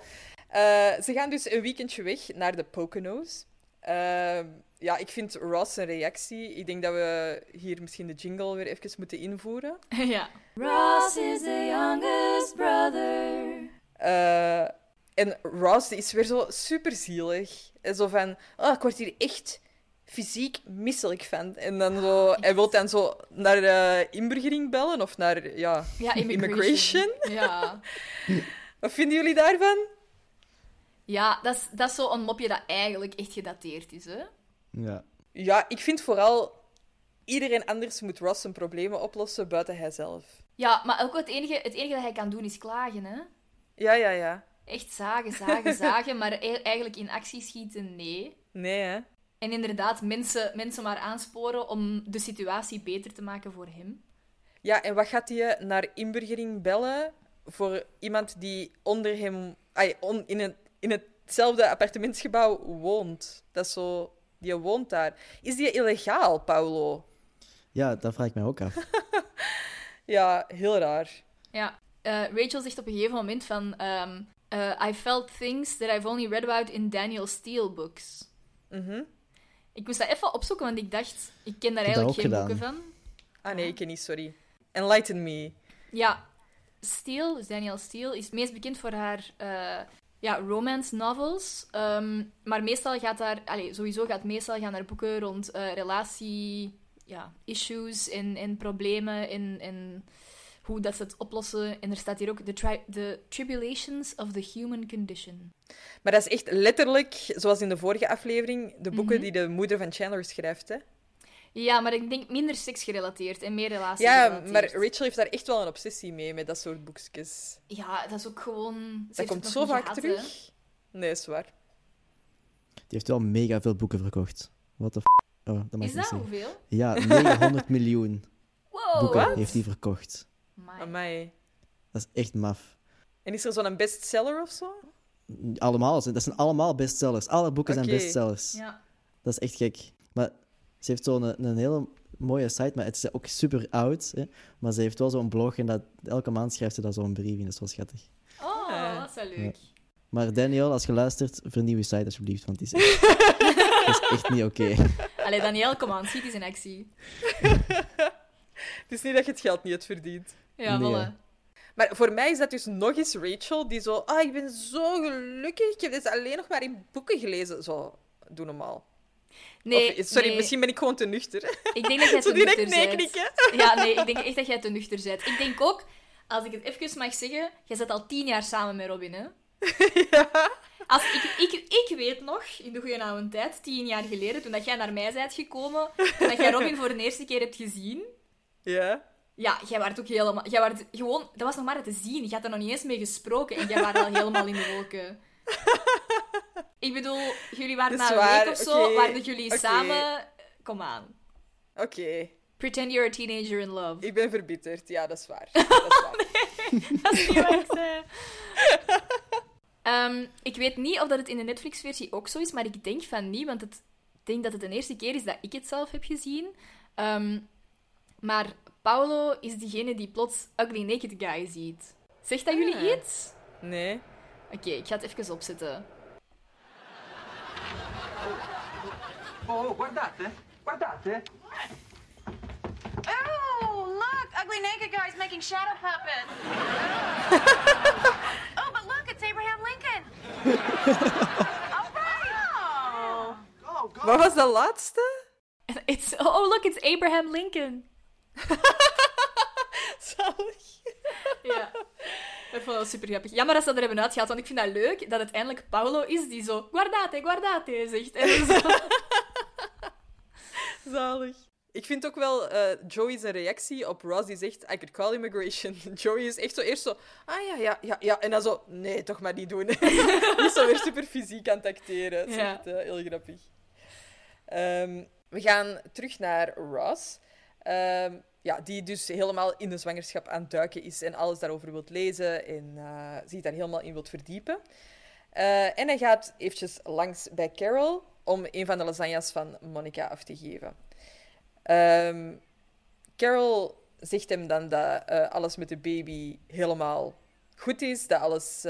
Eh, ze gaan dus een weekendje weg naar de Poconos. Eh, ja, ik vind Ross een reactie. Ik denk dat we hier misschien de jingle weer even moeten invoeren. ja. Ross is the youngest brother. Eh, en Ross die is weer zo superzielig. En zo van, oh, ik word hier echt fysiek misselijk van. En dan zo, hij wil dan zo naar de inburgering bellen of naar, ja, Ja, immigration. Immigration? Ja. wat vinden jullie daarvan? Ja, dat is, dat is zo'n mopje dat eigenlijk echt gedateerd is, hè? Ja. Ja, ik vind vooral iedereen anders moet Ross zijn problemen oplossen buiten hijzelf. Ja, maar ook het enige, het enige dat hij kan doen is klagen, hè? Ja, ja, ja. Echt zagen, zagen, zagen, maar e- eigenlijk in actie schieten, nee. Nee, hè? En inderdaad, mensen, mensen maar aansporen om de situatie beter te maken voor hem. Ja, en wat gaat hij naar inburgering bellen voor iemand die onder hem, on- in, het, in hetzelfde appartementsgebouw woont? Dat is zo, die woont daar. Is die illegaal, Paulo? Ja, dat vraag ik mij ook af. Ja, heel raar. Ja, eh, Rachel zegt op een gegeven moment van... ehm, eh, I felt things that I've only read about in Daniel Steele books. Mhm. Ik moest dat even opzoeken, want ik dacht... Ik ken daar eigenlijk geen boeken van. Ah nee, ik ken niet, sorry. Enlighten me. Ja, Steele, dus Daniel Steele, is het meest bekend voor haar eh, ja, romance novels. Ehm, maar meestal gaat daar... Allez, sowieso gaat meestal gaan er boeken rond eh, relatie... Ja, issues en, en problemen en, en hoe dat ze het oplossen. En er staat hier ook The, tri- the Tribulations of the Human Condition. Maar dat is echt letterlijk, zoals in de vorige aflevering, de boeken Mhm. die de moeder van Chandler schrijft. Hè? Ja, maar ik denk minder seksgerelateerd en meer relatie Ja, maar Rachel heeft daar echt wel een obsessie mee, met dat soort boekjes. Ja, dat is ook gewoon... ze Dat komt zo vaak gehad, terug. hè. Nee, is waar. Die heeft wel mega veel boeken verkocht. Wat de f... Oh, dat mag Is ik niet dat zeggen. hoeveel? Ja, 900 miljoen Wow! boeken heeft hij verkocht. Amai. Amai. Dat is echt maf. En is er zo'n bestseller of zo? Allemaal, dat zijn allemaal bestsellers. Alle boeken zijn bestsellers. Ja. Dat is echt gek. Maar ze heeft zo'n een, een hele mooie site, maar het is ook super oud. Hè? Maar ze heeft wel zo'n blog en dat, elke maand schrijft ze daar zo'n brief in. Dat is wel schattig. Oh, dat is wel leuk. Maar Daniel, als je luistert, vernieuw je site alsjeblieft, want die is echt, dat is echt niet oké. Allee, Daniel, kom aan, schiet eens in actie. Het is niet dat je het geld niet hebt verdiend. Ja, Nee. voilà. Maar voor mij is dat dus nog eens Rachel, die zo... Ah, ik ben zo gelukkig. Ik heb dit alleen nog maar in boeken gelezen. Zo, doe normaal. Nee, Of, sorry, nee. misschien ben ik gewoon te nuchter. Ik denk dat jij te direct nuchter nee bent. knikken. Ja, nee, ik denk echt dat jij te nuchter bent. Ik denk ook, als ik het even mag zeggen, jij zit al tien jaar samen met Robin, hè? Ja. Als ik, ik, ik weet nog, in de goede oude tijd, tien jaar geleden, toen dat jij naar mij bent gekomen, toen dat jij Robin voor de eerste keer hebt gezien, Ja. ja, jij werd ook helemaal... Jij werd gewoon... Dat was nog maar te zien. Je had er nog niet eens mee gesproken en jij was al helemaal in de wolken. Ik bedoel, jullie waren na een week of zo, oké, waren jullie samen... Kom aan. Oké. Pretend you're a teenager in love. Ik ben verbitterd. Ja, dat is waar. Dat is waar. Dat is niet wat ik zei. Ehm, ik weet niet of dat het in de Netflix-versie ook zo is, maar ik denk van niet, want het, ik denk dat het de eerste keer is dat ik het zelf heb gezien. Ehm, maar Paolo is degene die plots Ugly Naked Guy ziet. Zegt dat jullie Ah. iets? Nee. Oké, ik ga het even opzetten. Oh, guardate, guardate. Oh, look! Ugly naked guy's making shadow puppets. oh, but look, it's Abraham Lincoln. All right. Oh. Go, go. Wat was de laatste? It's, oh, look, it's Abraham Lincoln. Zalig. Ja. Ik vond dat super grappig. Jammer dat ze dat er hebben uitgehaald, want ik vind dat leuk dat het eindelijk Paolo is die zo guardate, guardate zegt. En zo. Zalig. Ik vind ook wel eh Joey's reactie op Ross die zegt: I could call immigration. Joey is echt zo eerst zo: Ah ja, ja, ja, ja. En dan zo: Nee, toch maar niet doen. die is zo weer super fysiek aan het acteren. Dat is Ja. echt eh, heel grappig. Ehm, we gaan terug naar Ross. Ehm, ja, die dus helemaal in de zwangerschap aan het duiken is en alles daarover wilt lezen en eh, zich daar helemaal in wilt verdiepen. Eh, en hij gaat eventjes langs bij Carol om een van de lasagnas van Monica af te geven. Ehm, Carol zegt hem dan dat eh, alles met de baby helemaal goed is, dat, alles,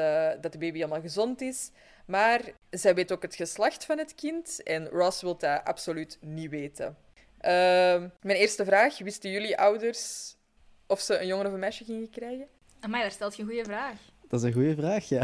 dat de baby helemaal gezond is. Maar zij weet ook het geslacht van het kind en Ross wil dat absoluut niet weten. Ehm, mijn eerste vraag, wisten jullie ouders of ze een jongen of een meisje gingen krijgen? Amai, daar stelt je een goede vraag. Dat is een goede vraag, ja.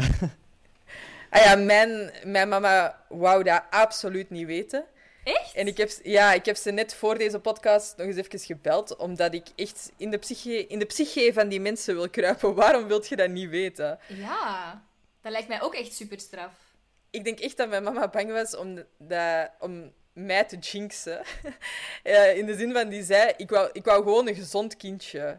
Ah ja, mijn, mijn mama wou dat absoluut niet weten. Echt? En ik heb, ja, ik heb ze net voor deze podcast nog eens even gebeld, omdat ik echt in de psyche, in de psyche van die mensen wil kruipen. Waarom wilt je dat niet weten? Ja, dat lijkt mij ook echt super straf. Ik denk echt dat mijn mama bang was om, dat, om mij te jinxen. Eh, in de zin van, die zei, ik wou, ik wou gewoon een gezond kindje.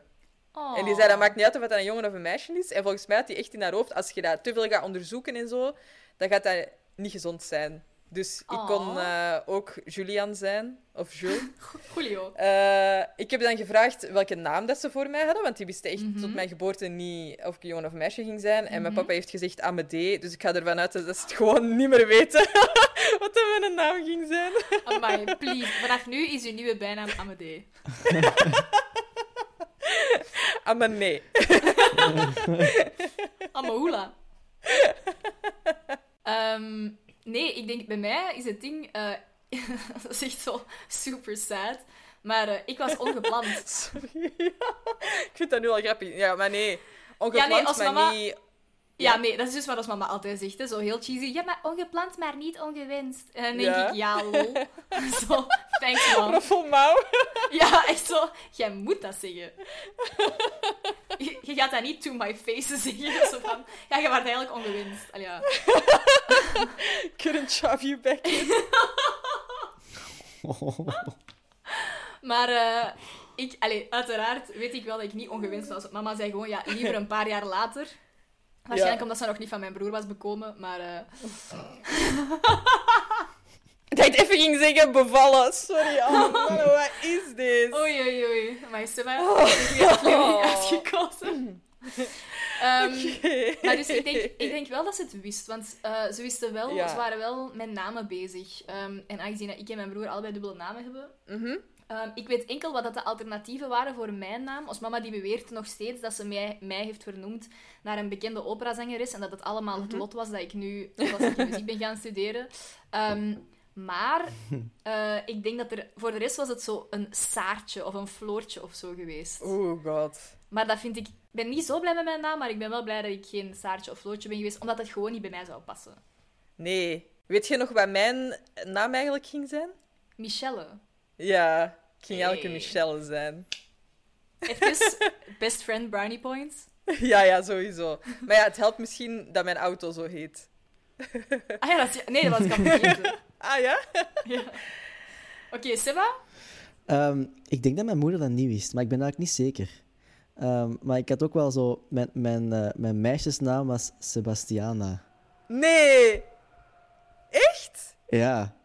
Oh. En die zei, dat maakt niet uit of het een jongen of een meisje is. En volgens mij had hij echt in haar hoofd, als je dat te veel gaat onderzoeken en zo, dan gaat dat niet gezond zijn. Dus ik kon Oh. eh, ook Julian zijn, of Jules. Julio. Eh, ik heb dan gevraagd welke naam dat ze voor mij hadden, want die wisten echt Mhm. tot mijn geboorte niet of ik jongen of meisje ging zijn. En mijn Mhm. papa heeft gezegd Amédée, dus ik ga ervan uit dat ze het gewoon niet meer weten wat dat mijn naam ging zijn. Amai, please. Vanaf nu is uw nieuwe bijnaam Amadee. Amédée. Amahoula. Ehm, nee, ik denk bij mij is het ding. eh, dat is echt zo super sad. Maar eh, ik was ongepland. Sorry. ik vind dat nu al grappig. Ja, maar nee. Ongepland, als maar mama- niet... Ja, nee, dat is dus wat als mama altijd zegt. Hè. Zo heel cheesy. Ja, maar ongepland, maar niet ongewenst. En dan denk Ja. ik, ja, lol. zo, thanks, man. Roffelmouw. Ja, echt zo. Jij moet dat zeggen. Je, je gaat dat niet to my face zeggen. Zo van, ja, je wordt eigenlijk ongewenst. Allee, ja. Couldn't shove you back in. Maar eh, ik, allee, uiteraard weet ik wel dat ik niet ongewenst was. Mama zei gewoon, ja, liever een paar jaar later. Waarschijnlijk Ja. omdat ze nog niet van mijn broer was bekomen, maar... eh, Dat ik even ging zeggen bevallen. Sorry, oh, man, wat is dit? Oei, oei, oei. Maar Seba, oh. ik heb aflevering uitgekozen. Ehm, Oké. Maar dus ik denk, ik denk wel dat ze het wist, want eh, ze wisten wel, Ja. ze waren wel met namen bezig. Ehm, en aangezien dat ik en mijn broer allebei dubbele namen hebben, Mhm. Ehm, ik weet enkel wat dat de alternatieven waren voor mijn naam. Ons mama die beweert nog steeds dat ze mij, mij heeft vernoemd naar een bekende operazangeres. En dat het allemaal het lot was dat ik nu klassieke muziek ben gaan studeren. Ehm, maar eh, ik denk dat er... Voor de rest was het zo een Saartje of een Floortje of zo geweest. Oh god. Maar dat vind ik... Ik ben niet zo blij met mijn naam, maar ik ben wel blij dat ik geen Saartje of Floortje ben geweest. Omdat het gewoon niet bij mij zou passen. Nee. Weet je nog wat mijn naam eigenlijk ging zijn? Michelle. Ja, ik ging elke Hey. Michelle zijn. Even best friend brownie points. Ja, ja, sowieso. Maar ja, het helpt misschien dat mijn auto zo heet. Ah ja, dat is... Nee, dat was ik al vergeten. Ah ja? Ja. Oké, Seba? Ehm, ik denk dat mijn moeder dat niet wist, maar ik ben eigenlijk niet zeker. Ehm, maar ik had ook wel zo... Mijn, mijn, eh, mijn meisjesnaam was Sebastiana. Nee! Echt? Ja.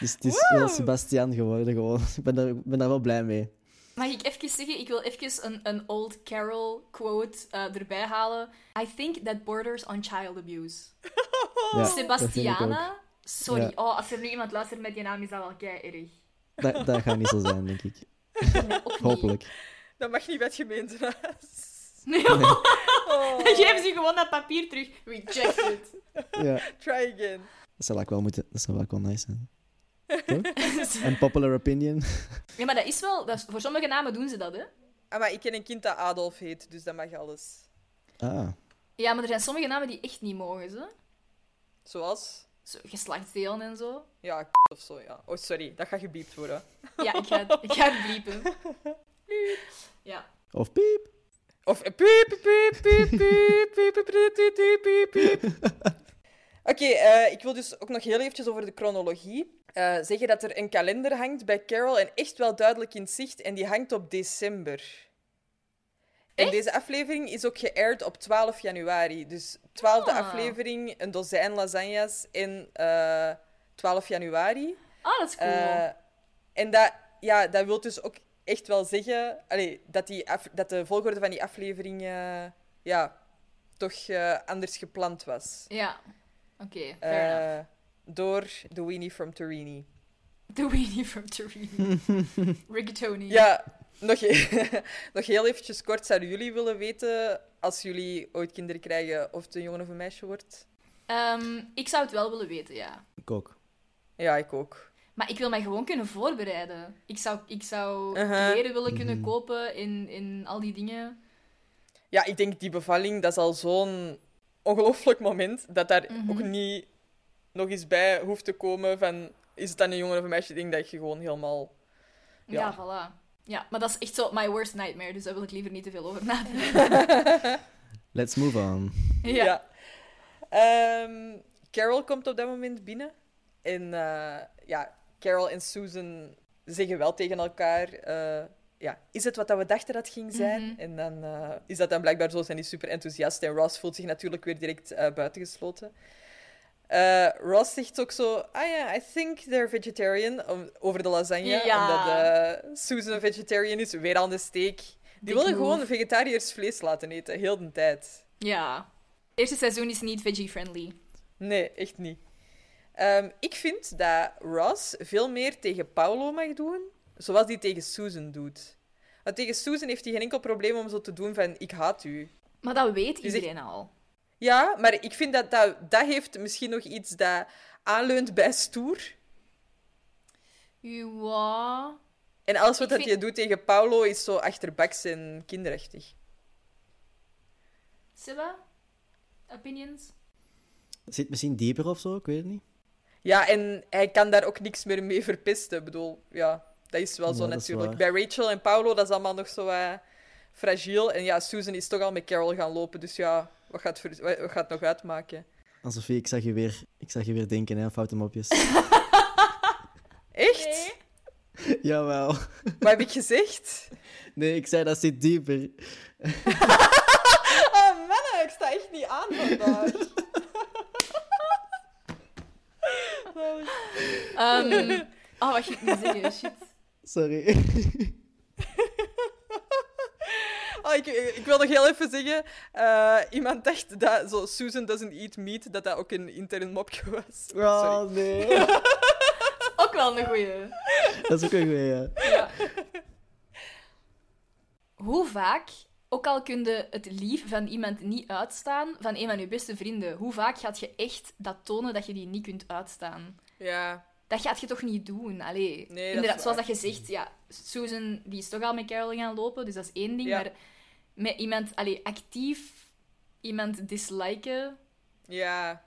Dus het is wel Sebastian geworden gewoon. Ik ben daar, ben daar wel blij mee. Mag ik even zeggen, ik wil even een, een old Carol quote eh, erbij halen. I think that borders on child abuse. Ja. Sebastiana? Sorry, Ja. oh, als er nu iemand luistert met die naam, is dat wel kei erg. Dat, dat gaat niet zo zijn, denk ik. Nee. Hopelijk. Dat mag niet bij het gemeentehuis. Nee, Oh, Geef ze gewoon dat papier terug. Rejected. Ja, try again. dat zou ik wel moeten... Dat zou wel wel nice zijn. Een popular opinion. Ja, maar dat is wel... Dat is- voor sommige namen doen ze dat, hè. Ah, maar ik ken een kind dat Adolf heet, dus dat mag alles. Ah. Ja, maar er zijn sommige namen die echt niet mogen, ze. Zoals? Zo, geslachtsdelen en zo. Ja, of zo, ja. Oh, sorry, dat gaat gebiept worden. Ja, ik ga, het- ik ga het bliepen. Ja. Of piep. Of eh, piep, piep, piep, piep, piep, piep, piep, piep, piep, piep, Oké, eh, ik wil dus ook nog heel eventjes over de chronologie eh, zeggen dat er een kalender hangt bij Carol en echt wel duidelijk in zicht en die hangt op december. En deze aflevering is ook geaired op 12 januari. Dus 12e Ah. aflevering, een dozijn lasagnes in eh 12 januari. Ah, dat is cool. Eh, en dat, ja, dat wil dus ook echt wel zeggen allee, dat, die af- dat de volgorde van die aflevering eh, ja, toch eh, anders gepland was. ja. Oké, fair enough. Eh, door de Weenie from Torini. The Weenie from Torino. Rigatoni. Ja, nog, he- nog heel eventjes kort. Zouden jullie willen weten, als jullie ooit kinderen krijgen, of het een jongen of een meisje wordt? Ehm, ik zou het wel willen weten, ja. Ik ook. Ja, ik ook. Maar ik wil mij gewoon kunnen voorbereiden. Ik zou, ik zou kleren willen kunnen kopen in, in al die dingen. Ja, ik denk die bevalling, dat is al zo'n ongelooflijk moment, dat daar Mhm. ook niet nog eens bij hoeft te komen van, is het dan een jongen of een meisje? Ik denk dat je gewoon helemaal... Ja, Ja. voilà. Ja, maar dat is echt zo my worst nightmare, dus daar wil ik liever niet te veel over nadenken. Let's move on. ja. Ehm, Carol komt op dat moment binnen. En eh, ja, Carol en Susan zeggen wel tegen elkaar... eh, ja, is het wat we dachten dat ging zijn? Mhm. En dan eh, is dat dan blijkbaar zo. Zijn die super enthousiast. En Ross voelt zich natuurlijk weer direct eh, buitengesloten. Eh, Ross zegt ook zo... Ah ja, I think they're vegetarian. om- over de lasagne. Ja. Omdat Susan een vegetarian is. Weer aan de steek. Die willen gewoon vegetariërs vlees laten eten. Heel de tijd. Ja. Het eerste seizoen is niet veggie-friendly. Nee, echt niet. Ehm, ik vind dat Ross veel meer tegen Paulo mag doen, zoals hij tegen Susan doet. Want tegen Susan heeft hij geen enkel probleem om zo te doen van ik haat u. Maar dat weet Dus ik- iedereen al. Ja, maar ik vind dat dat, dat heeft misschien nog iets dat aanleunt bij stoer. Ja. En alles wat dat vind- je doet tegen Paulo is zo achterbaks en kinderachtig. Seba? Opinions? Zit misschien dieper of zo, ik weet het niet. Ja, en hij kan daar ook niks meer mee verpesten. Ik bedoel, ja, dat is wel Ja, zo natuurlijk. Bij Rachel en Paulo, dat is allemaal nog zo eh, fragiel. En ja, Susan is toch al met Carol gaan lopen, dus ja, wat gaat, wat wat gaat het nog uitmaken? Ah, Sophie, ik zag je weer, ik zag je weer denken, hè, aan foute mopjes. Echt? Nee. Jawel. Wat heb ik gezegd? Nee, ik zei dat zit dieper. Oh, mannen, ik sta echt niet aan vandaag. Ehm, oh, wat ging ik nu zeggen? Shit. Sorry. Oh, ik, ik wil nog heel even zeggen, eh, iemand dacht dat zo Susan doesn't eat meat, dat dat ook een intern mopje was. Sorry. Oh, nee. Ook wel een goeie. Dat is ook een goeie, ja. Ja. Hoe vaak, ook al kun je het lief van iemand niet uitstaan, van een van je beste vrienden, hoe vaak gaat je echt dat tonen dat je die niet kunt uitstaan? Ja, Dat gaat je toch niet doen? Allee, Nee, inderdaad, zoals dat je zegt, ja, Susan die is toch al met Carol gaan lopen, dus dat is één ding. Ja. Maar met iemand, allee, actief iemand disliken, ja.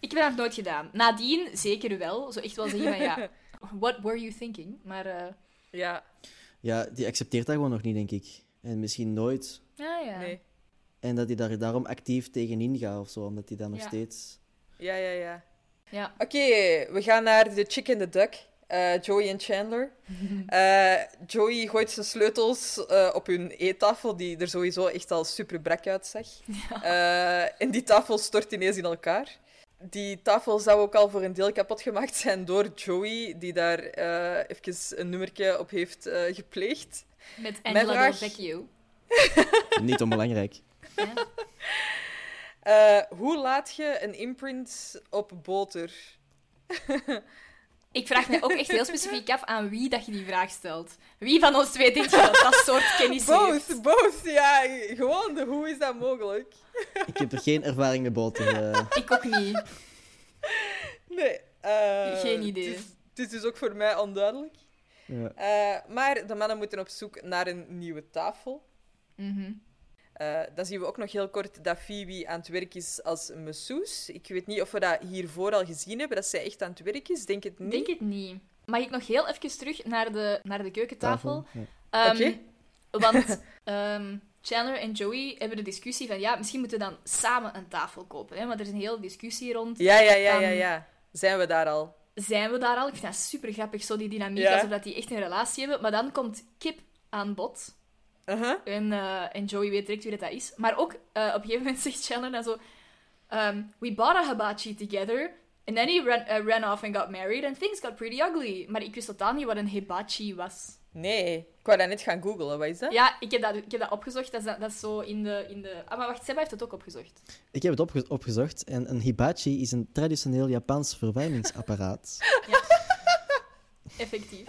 ik heb dat nog nooit gedaan. Nadien zeker wel, zo echt wel zeggen van ja, what were you thinking? Maar eh, Ja, Ja, die accepteert dat gewoon nog niet, denk ik. En misschien nooit. ja, ja. nee. En dat hij daar daarom actief tegenin gaat of zo, omdat hij dat nog Ja. steeds... Ja, ja, ja. Ja. Oké, we gaan naar de Chick and the Duck. Eh, Joey en Chandler. Eh, Joey gooit zijn sleutels eh, op hun eettafel, die er sowieso echt al super brak uitzag. Eh, en die tafel stort ineens in elkaar. Die tafel zou ook al voor een deel kapot gemaakt zijn door Joey, die daar eh even een nummertje op heeft eh, gepleegd. Met Angela vraag- Del Vecchio. Niet onbelangrijk. Ja. Eh, hoe laat je een imprint op boter? Ik vraag me ook echt heel specifiek af aan wie dat je die vraag stelt. Wie van ons twee denk je dat dat soort kennis heeft? Both, both, ja. Gewoon, de hoe is dat mogelijk? Ik heb er geen ervaring met boter. eh. Ik ook niet. Nee. eh, Geen idee. Het is, het is dus ook voor mij onduidelijk. ja. Eh, maar de mannen moeten op zoek naar een nieuwe tafel. Mhm. Eh, dan zien we ook nog heel kort dat Phoebe aan het werk is als masseuse. Ik weet niet of we dat hiervoor al gezien hebben, dat zij echt aan het werk is. Denk het niet. Denk het niet. Mag ik nog heel even terug naar de, naar de keukentafel? Ja. Ehm, Oké. Want ehm, Chandler en Joey hebben de discussie van ja, misschien moeten we dan samen een tafel kopen. Hè? Want er is een hele discussie rond. Ja, ja, ja, ja, Van- ja. Zijn we daar al? Zijn we daar al? Ik vind dat super grappig, zo die dynamiek, Ja. alsof dat die echt een relatie hebben. Maar dan komt Kip aan bod. Uh-huh. En, eh, en Joey weet direct wie dat, dat is. Maar ook eh, op een gegeven moment zegt Chandler dan zo... um, we bought a hibachi together. And then he ran, uh, ran off and got married. And things got pretty ugly. Maar ik wist totaal niet wat een hibachi was. Nee, ik wou dat net gaan googlen. Wat is dat? Ja, ik heb dat, ik heb dat opgezocht. Dat is, dat is zo in de, in de... Ah, maar wacht, Seba heeft het ook opgezocht. Ik heb het opge- opgezocht en een hibachi is een traditioneel Japans verwarmingsapparaat. Effectief.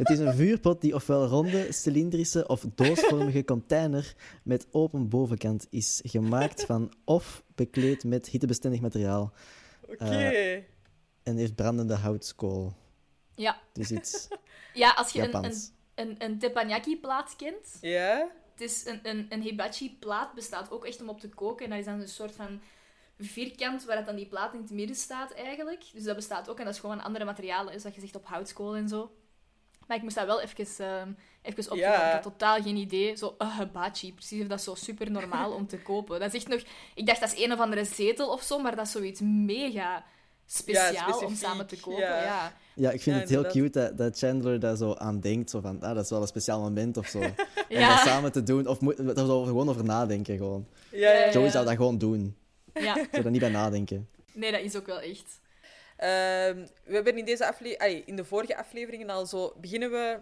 Het is een vuurpot die ofwel ronde, cilindrische of doosvormige container met open bovenkant is gemaakt van of bekleed met hittebestendig materiaal Oké. en heeft brandende houtskool. Ja. Dus iets Ja, als je een, een, een, een teppanyaki-plaat kent... Ja? Het is een, een, een hibachi-plaat bestaat ook echt om op te koken. En dat is dan een soort van vierkant waar dat dan die plaat in het midden staat eigenlijk. Dus dat bestaat ook en dat is gewoon andere materialen. Dus dat je zegt op houtskool en zo. Maar ik moest dat wel even, ehm even opzoeken. Ja. Ik had totaal geen idee. Zo, een hibachi. Precies of dat is zo super normaal om te kopen. Dat is echt nog... Ik dacht dat is een of andere zetel of zo, maar dat is zoiets mega speciaal om samen te kopen. ja. Ja. Ja, ik vind Ja, het heel cute dat, dat Chandler daar zo aan denkt. Zo van, ah, dat is wel een speciaal moment of zo. Om dat samen te doen. Of moet, zo gewoon over nadenken gewoon. Ja, ja, ja. Joey zou dat gewoon doen. Ja, zou er niet bij nadenken. nee, dat is ook wel echt. Ehm, we hebben in, deze afle ai, in de vorige afleveringen al zo... Beginnen we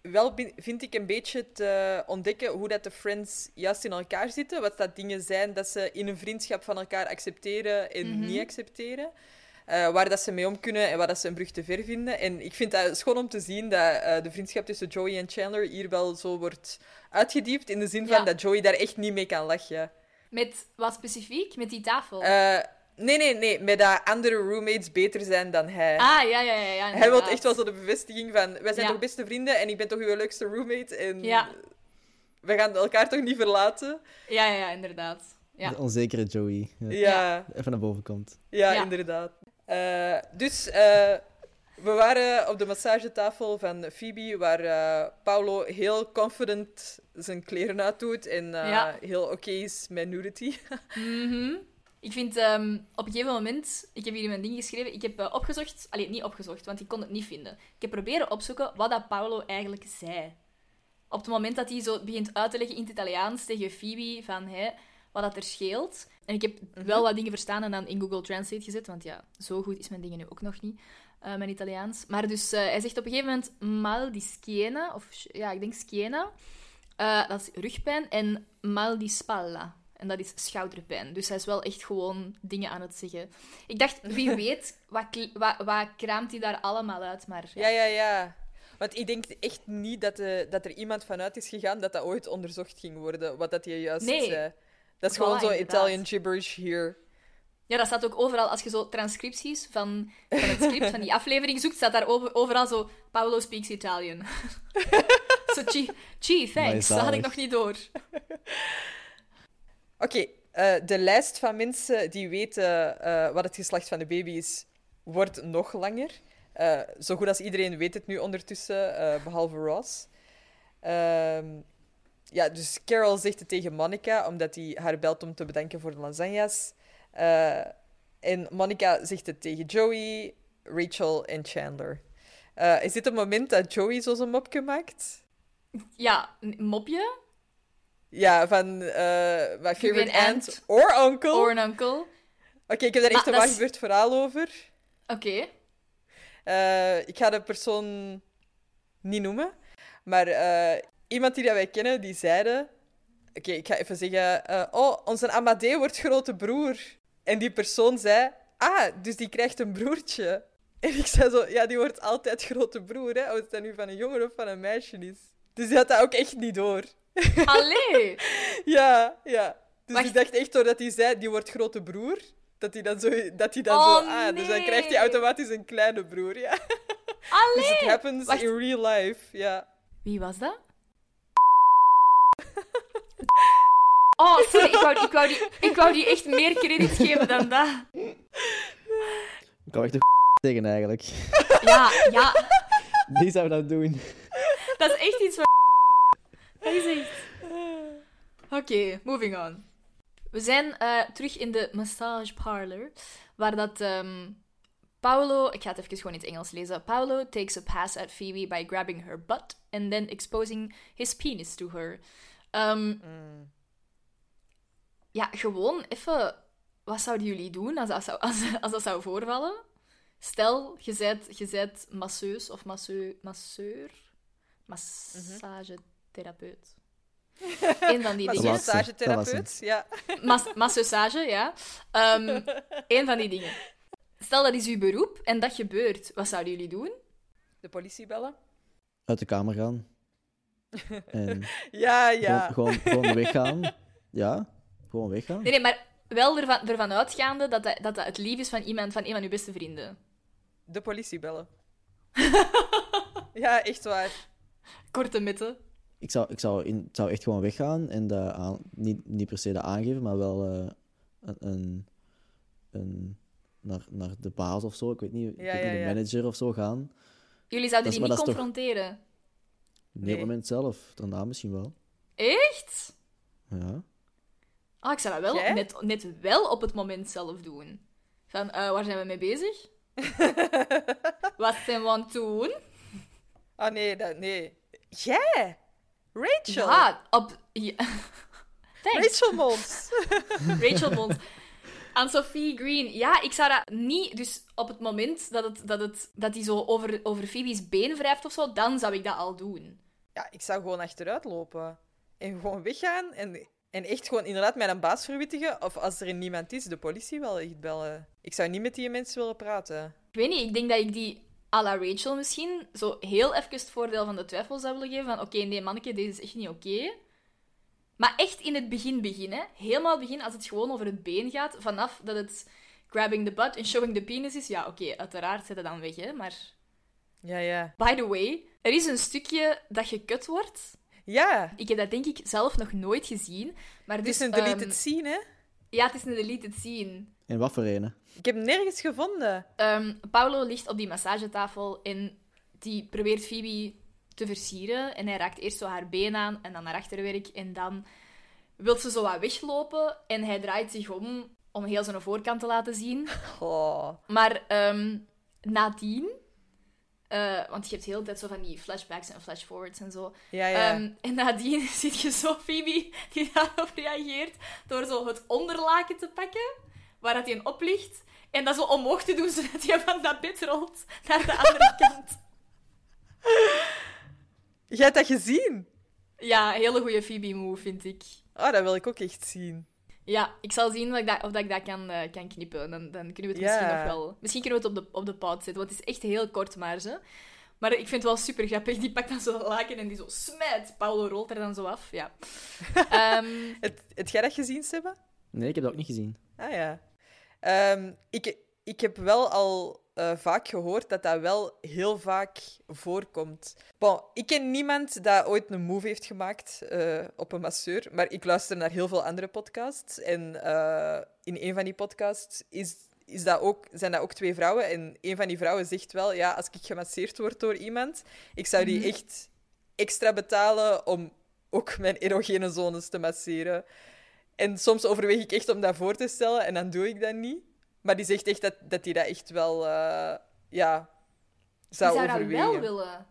wel, vind ik, een beetje te ontdekken hoe dat de friends juist in elkaar zitten. Wat dat dingen zijn dat ze in een vriendschap van elkaar accepteren en Mhm. niet accepteren. Eh, waar dat ze mee om kunnen en waar dat ze een brug te ver vinden. En ik vind dat schoon om te zien dat eh, de vriendschap tussen Joey en Chandler hier wel zo wordt uitgediept. In de zin van dat Joey daar echt niet mee kan lachen. Met wat specifiek? Met die tafel? Eh, nee, nee, nee. Met dat andere roommates beter zijn dan hij. ah, ja, ja, ja. ja Hij wil echt wel zo de bevestiging van... Wij zijn Ja. toch beste vrienden en ik ben toch uw leukste roommate en... Ja. We gaan elkaar toch niet verlaten? Ja, ja, ja, inderdaad. Ja. De onzekere Joey. Ja, Ja, Even naar boven komt. ja, Ja. inderdaad. Eh, dus eh, we waren op de massagetafel van Phoebe, waar eh, Paulo heel confident zijn kleren uitdoet en eh, Ja. heel oké is met nudity. Mhm. Ik vind ehm, op een gegeven moment, ik heb hier mijn ding geschreven, ik heb eh, opgezocht, alleen niet opgezocht, want ik kon het niet vinden. Ik heb proberen opzoeken wat dat Paolo eigenlijk zei. Op het moment dat hij zo begint uit te leggen in het Italiaans tegen Phoebe van hè, wat dat er scheelt. En ik heb wel wat dingen verstaan en dan in Google Translate gezet, want ja, zo goed is mijn dingen nu ook nog niet, eh, mijn Italiaans. Maar dus, eh, hij zegt op een gegeven moment mal di schiena, of ja, ik denk schiena. Dat is rugpijn. En mal di spalla. En dat is schouderpijn. Dus hij is wel echt gewoon dingen aan het zeggen. Ik dacht, wie weet, wat, wat, wat kraamt hij daar allemaal uit? Maar Ja, ja, ja. Want ik denk echt niet dat, de, dat er iemand vanuit is gegaan dat dat ooit onderzocht ging worden, wat dat je juist Nee. zei. Dat is Voilà, gewoon zo inderdaad. Italian gibberish hier. Ja, dat staat ook overal. Als je zo transcripties van, van het script van die aflevering zoekt, staat daar over- overal zo Paolo speaks Italian. zo, gee, gee, thanks. Dat had ik nog niet door. Oké, eh, de lijst van mensen die weten eh, wat het geslacht van de baby is, wordt nog langer. Eh, zo goed als iedereen weet het nu ondertussen, eh, behalve Ross. Ehm, ja, dus Carol zegt het tegen Monica, omdat hij haar belt om te bedanken voor de lasagnas. En Monica zegt het tegen Joey, Rachel en Chandler. Is dit het moment dat Joey zo zijn mopje maakt? Ja, mopje. Ja, van eh my favorite aunt aunt. or uncle. Or uncle. Oké, ik heb daar echt een waar gebeurd verhaal over. Oké. Eh, ik ga de persoon niet noemen, maar eh, iemand die dat wij kennen, die zeiden... Oké, ik ga even zeggen... eh, oh, onze Amadee wordt grote broer. En die persoon zei... Ah, dus die krijgt een broertje. En ik zei zo... Ja, die wordt altijd grote broer, hè. Of het dan nu van een jongen of van een meisje is. Dus die had dat ook echt niet door. Allee. Ja, ja. Dus Wacht. ik dacht echt doordat hij zei, die wordt grote broer, dat hij dan zo... Dat hij dan Oh, zo ah, dus dan krijgt hij automatisch een kleine broer, ja. Dus Allee. it happens Wacht. in real life, ja. Wie was dat? Oh, sorry, ik wou, ik, wou die, ik wou die echt meer credit geven dan dat. Ik kan echt een tegen eigenlijk. Ja, ja, Die zou dat doen. dat is echt iets van. Echt. Oké, moving on. We zijn eh, terug in de massage parlor, waar dat ehm, Paolo, ik ga het even gewoon in het Engels lezen. Paolo takes a pass at Phoebe by grabbing her butt and then exposing his penis to her. Ehm, Ja, gewoon even. Wat zouden jullie doen als dat zou, als, als dat zou voorvallen? Stel, je bent, je bent masseus of masseur, masseur massagetherapeut. Eén van die dingen. massagetherapeut, ja. Mas masseusage, ja. Ehm Eén van die dingen. Stel, dat is uw beroep en dat gebeurt. Wat zouden jullie doen? De politie bellen. Uit de kamer gaan. En Ja, ja. gewoon, gewoon, gewoon weggaan. Ja, gewoon weggaan. Nee, nee, maar wel ervan, ervan uitgaande dat dat, dat dat het lief is van iemand, van een van uw beste vrienden. De politie bellen. ja, echt waar. Korte mitten. Ik zou, ik zou, in, zou echt gewoon weggaan en dat aan, niet, niet per se dat aangeven, maar wel eh, een, een, een, naar, naar de baas of zo, ik weet niet, ik Ja, weet ja, niet de ja. manager of zo gaan. Jullie zouden Dat die is- niet toch- confronteren. Niet Nee. op het moment zelf, daarna misschien wel. Echt? Ja. Ah, ik zou dat wel net, net wel op het moment zelf doen. Van, eh, waar zijn we mee bezig? Wat zijn we aan het doen? Ah nee, dat, nee. Jij! Rachel! Ja, op... Ja. Rachel Mons! Rachel Bond. Aan Sophie Green. Ja, ik zou dat niet... Dus op het moment dat, het, dat, het, dat die zo over, over Phoebe's been wrijft of zo, dan zou ik dat al doen. Ja, ik zou gewoon achteruit lopen. En gewoon weggaan. En, en echt gewoon inderdaad met een baas verwittigen. Of als er niemand is, de politie wel echt bellen. Ik zou niet met die mensen willen praten. Ik weet niet, ik denk dat ik die à la Rachel misschien zo heel even het voordeel van de twijfel zou willen geven. Van oké, nee manneke, deze is echt niet oké. Maar echt in het begin beginnen. Helemaal het begin, als het gewoon over het been gaat. Vanaf dat het grabbing the butt en showing the penis is. Ja, oké, uiteraard zit het dan weg, hè. Maar Ja, ja. by the way, er is een stukje dat gekut wordt. Ja, Ik heb dat denk ik zelf nog nooit gezien. Maar het dus, is een deleted ehm, scene, hè? Ja, het is een deleted scene. En wat voor ene? Ik heb hem nergens gevonden. Ehm, Paulo ligt op die massagetafel en die probeert Phoebe te versieren. En hij raakt eerst zo haar been aan en dan haar achterwerk. En dan wil ze zo wat weglopen en hij draait zich om om heel zijn voorkant te laten zien. Oh. Maar ehm, nadien, eh, want je hebt de hele tijd zo van die flashbacks en flashforwards en zo. Ja, ja. Ehm, en nadien zie je zo Phoebe die daarop reageert door zo het onderlaken te pakken, waar dat hij in op ligt. En dat zo omhoog te doen, zodat hij van dat bed rolt naar de andere kant. Jij hebt dat gezien? Ja, een hele goede Phoebe-move, vind ik. Oh, dat wil ik ook echt zien. Ja, ik zal zien of, ik dat, of dat ik dat kan, eh, kan knippen. Dan, dan kunnen we het misschien nog wel... Misschien kunnen we het op de, op de pout zetten, want het is echt heel kort maar ze. Maar ik vind het wel super grappig. Die pakt dan zo laken en die zo smijt. Paulo rolt er dan zo af. Ja. Ehm, Het, heb jij dat gezien, Sebba? Nee, ik heb dat ook niet gezien. Ah ja. Ehm, ik, ik heb wel al eh, vaak gehoord dat dat wel heel vaak voorkomt. Bon, ik ken niemand dat ooit een move heeft gemaakt eh, op een masseur, maar ik luister naar heel veel andere podcasts. En eh, in een van die podcasts is, is dat ook, zijn dat ook twee vrouwen. En een van die vrouwen zegt wel, ja, als ik gemasseerd word door iemand, ik zou die echt extra betalen om ook mijn erogene zones te masseren. En soms overweeg ik echt om dat voor te stellen en dan doe ik dat niet. Maar die zegt echt dat, dat hij dat echt wel, eh, ja, zou, zou dat overwegen. wel willen.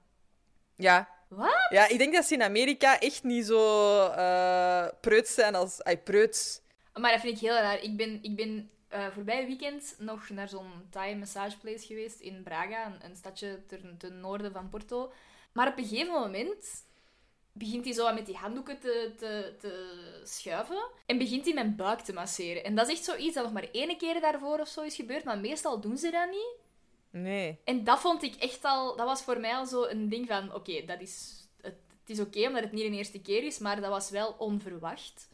Ja. Wat? ja, ik denk dat ze in Amerika echt niet zo eh preuts zijn als... Ay, preuts. Maar dat vind ik heel raar. Ik ben, ik ben eh, voorbij weekend nog naar zo'n Thai massage place geweest in Braga, een, een stadje ten, ten noorden van Porto. Maar op een gegeven moment begint hij zo wat met die handdoeken te, te, te schuiven en begint hij mijn buik te masseren. En dat is echt zoiets dat nog maar één keer daarvoor of zo is gebeurd, maar meestal doen ze dat niet. Nee. En dat vond ik echt al... Dat was voor mij al zo een ding van... Oké, dat is... Het, het is oké omdat het niet de eerste keer is, maar dat was wel onverwacht.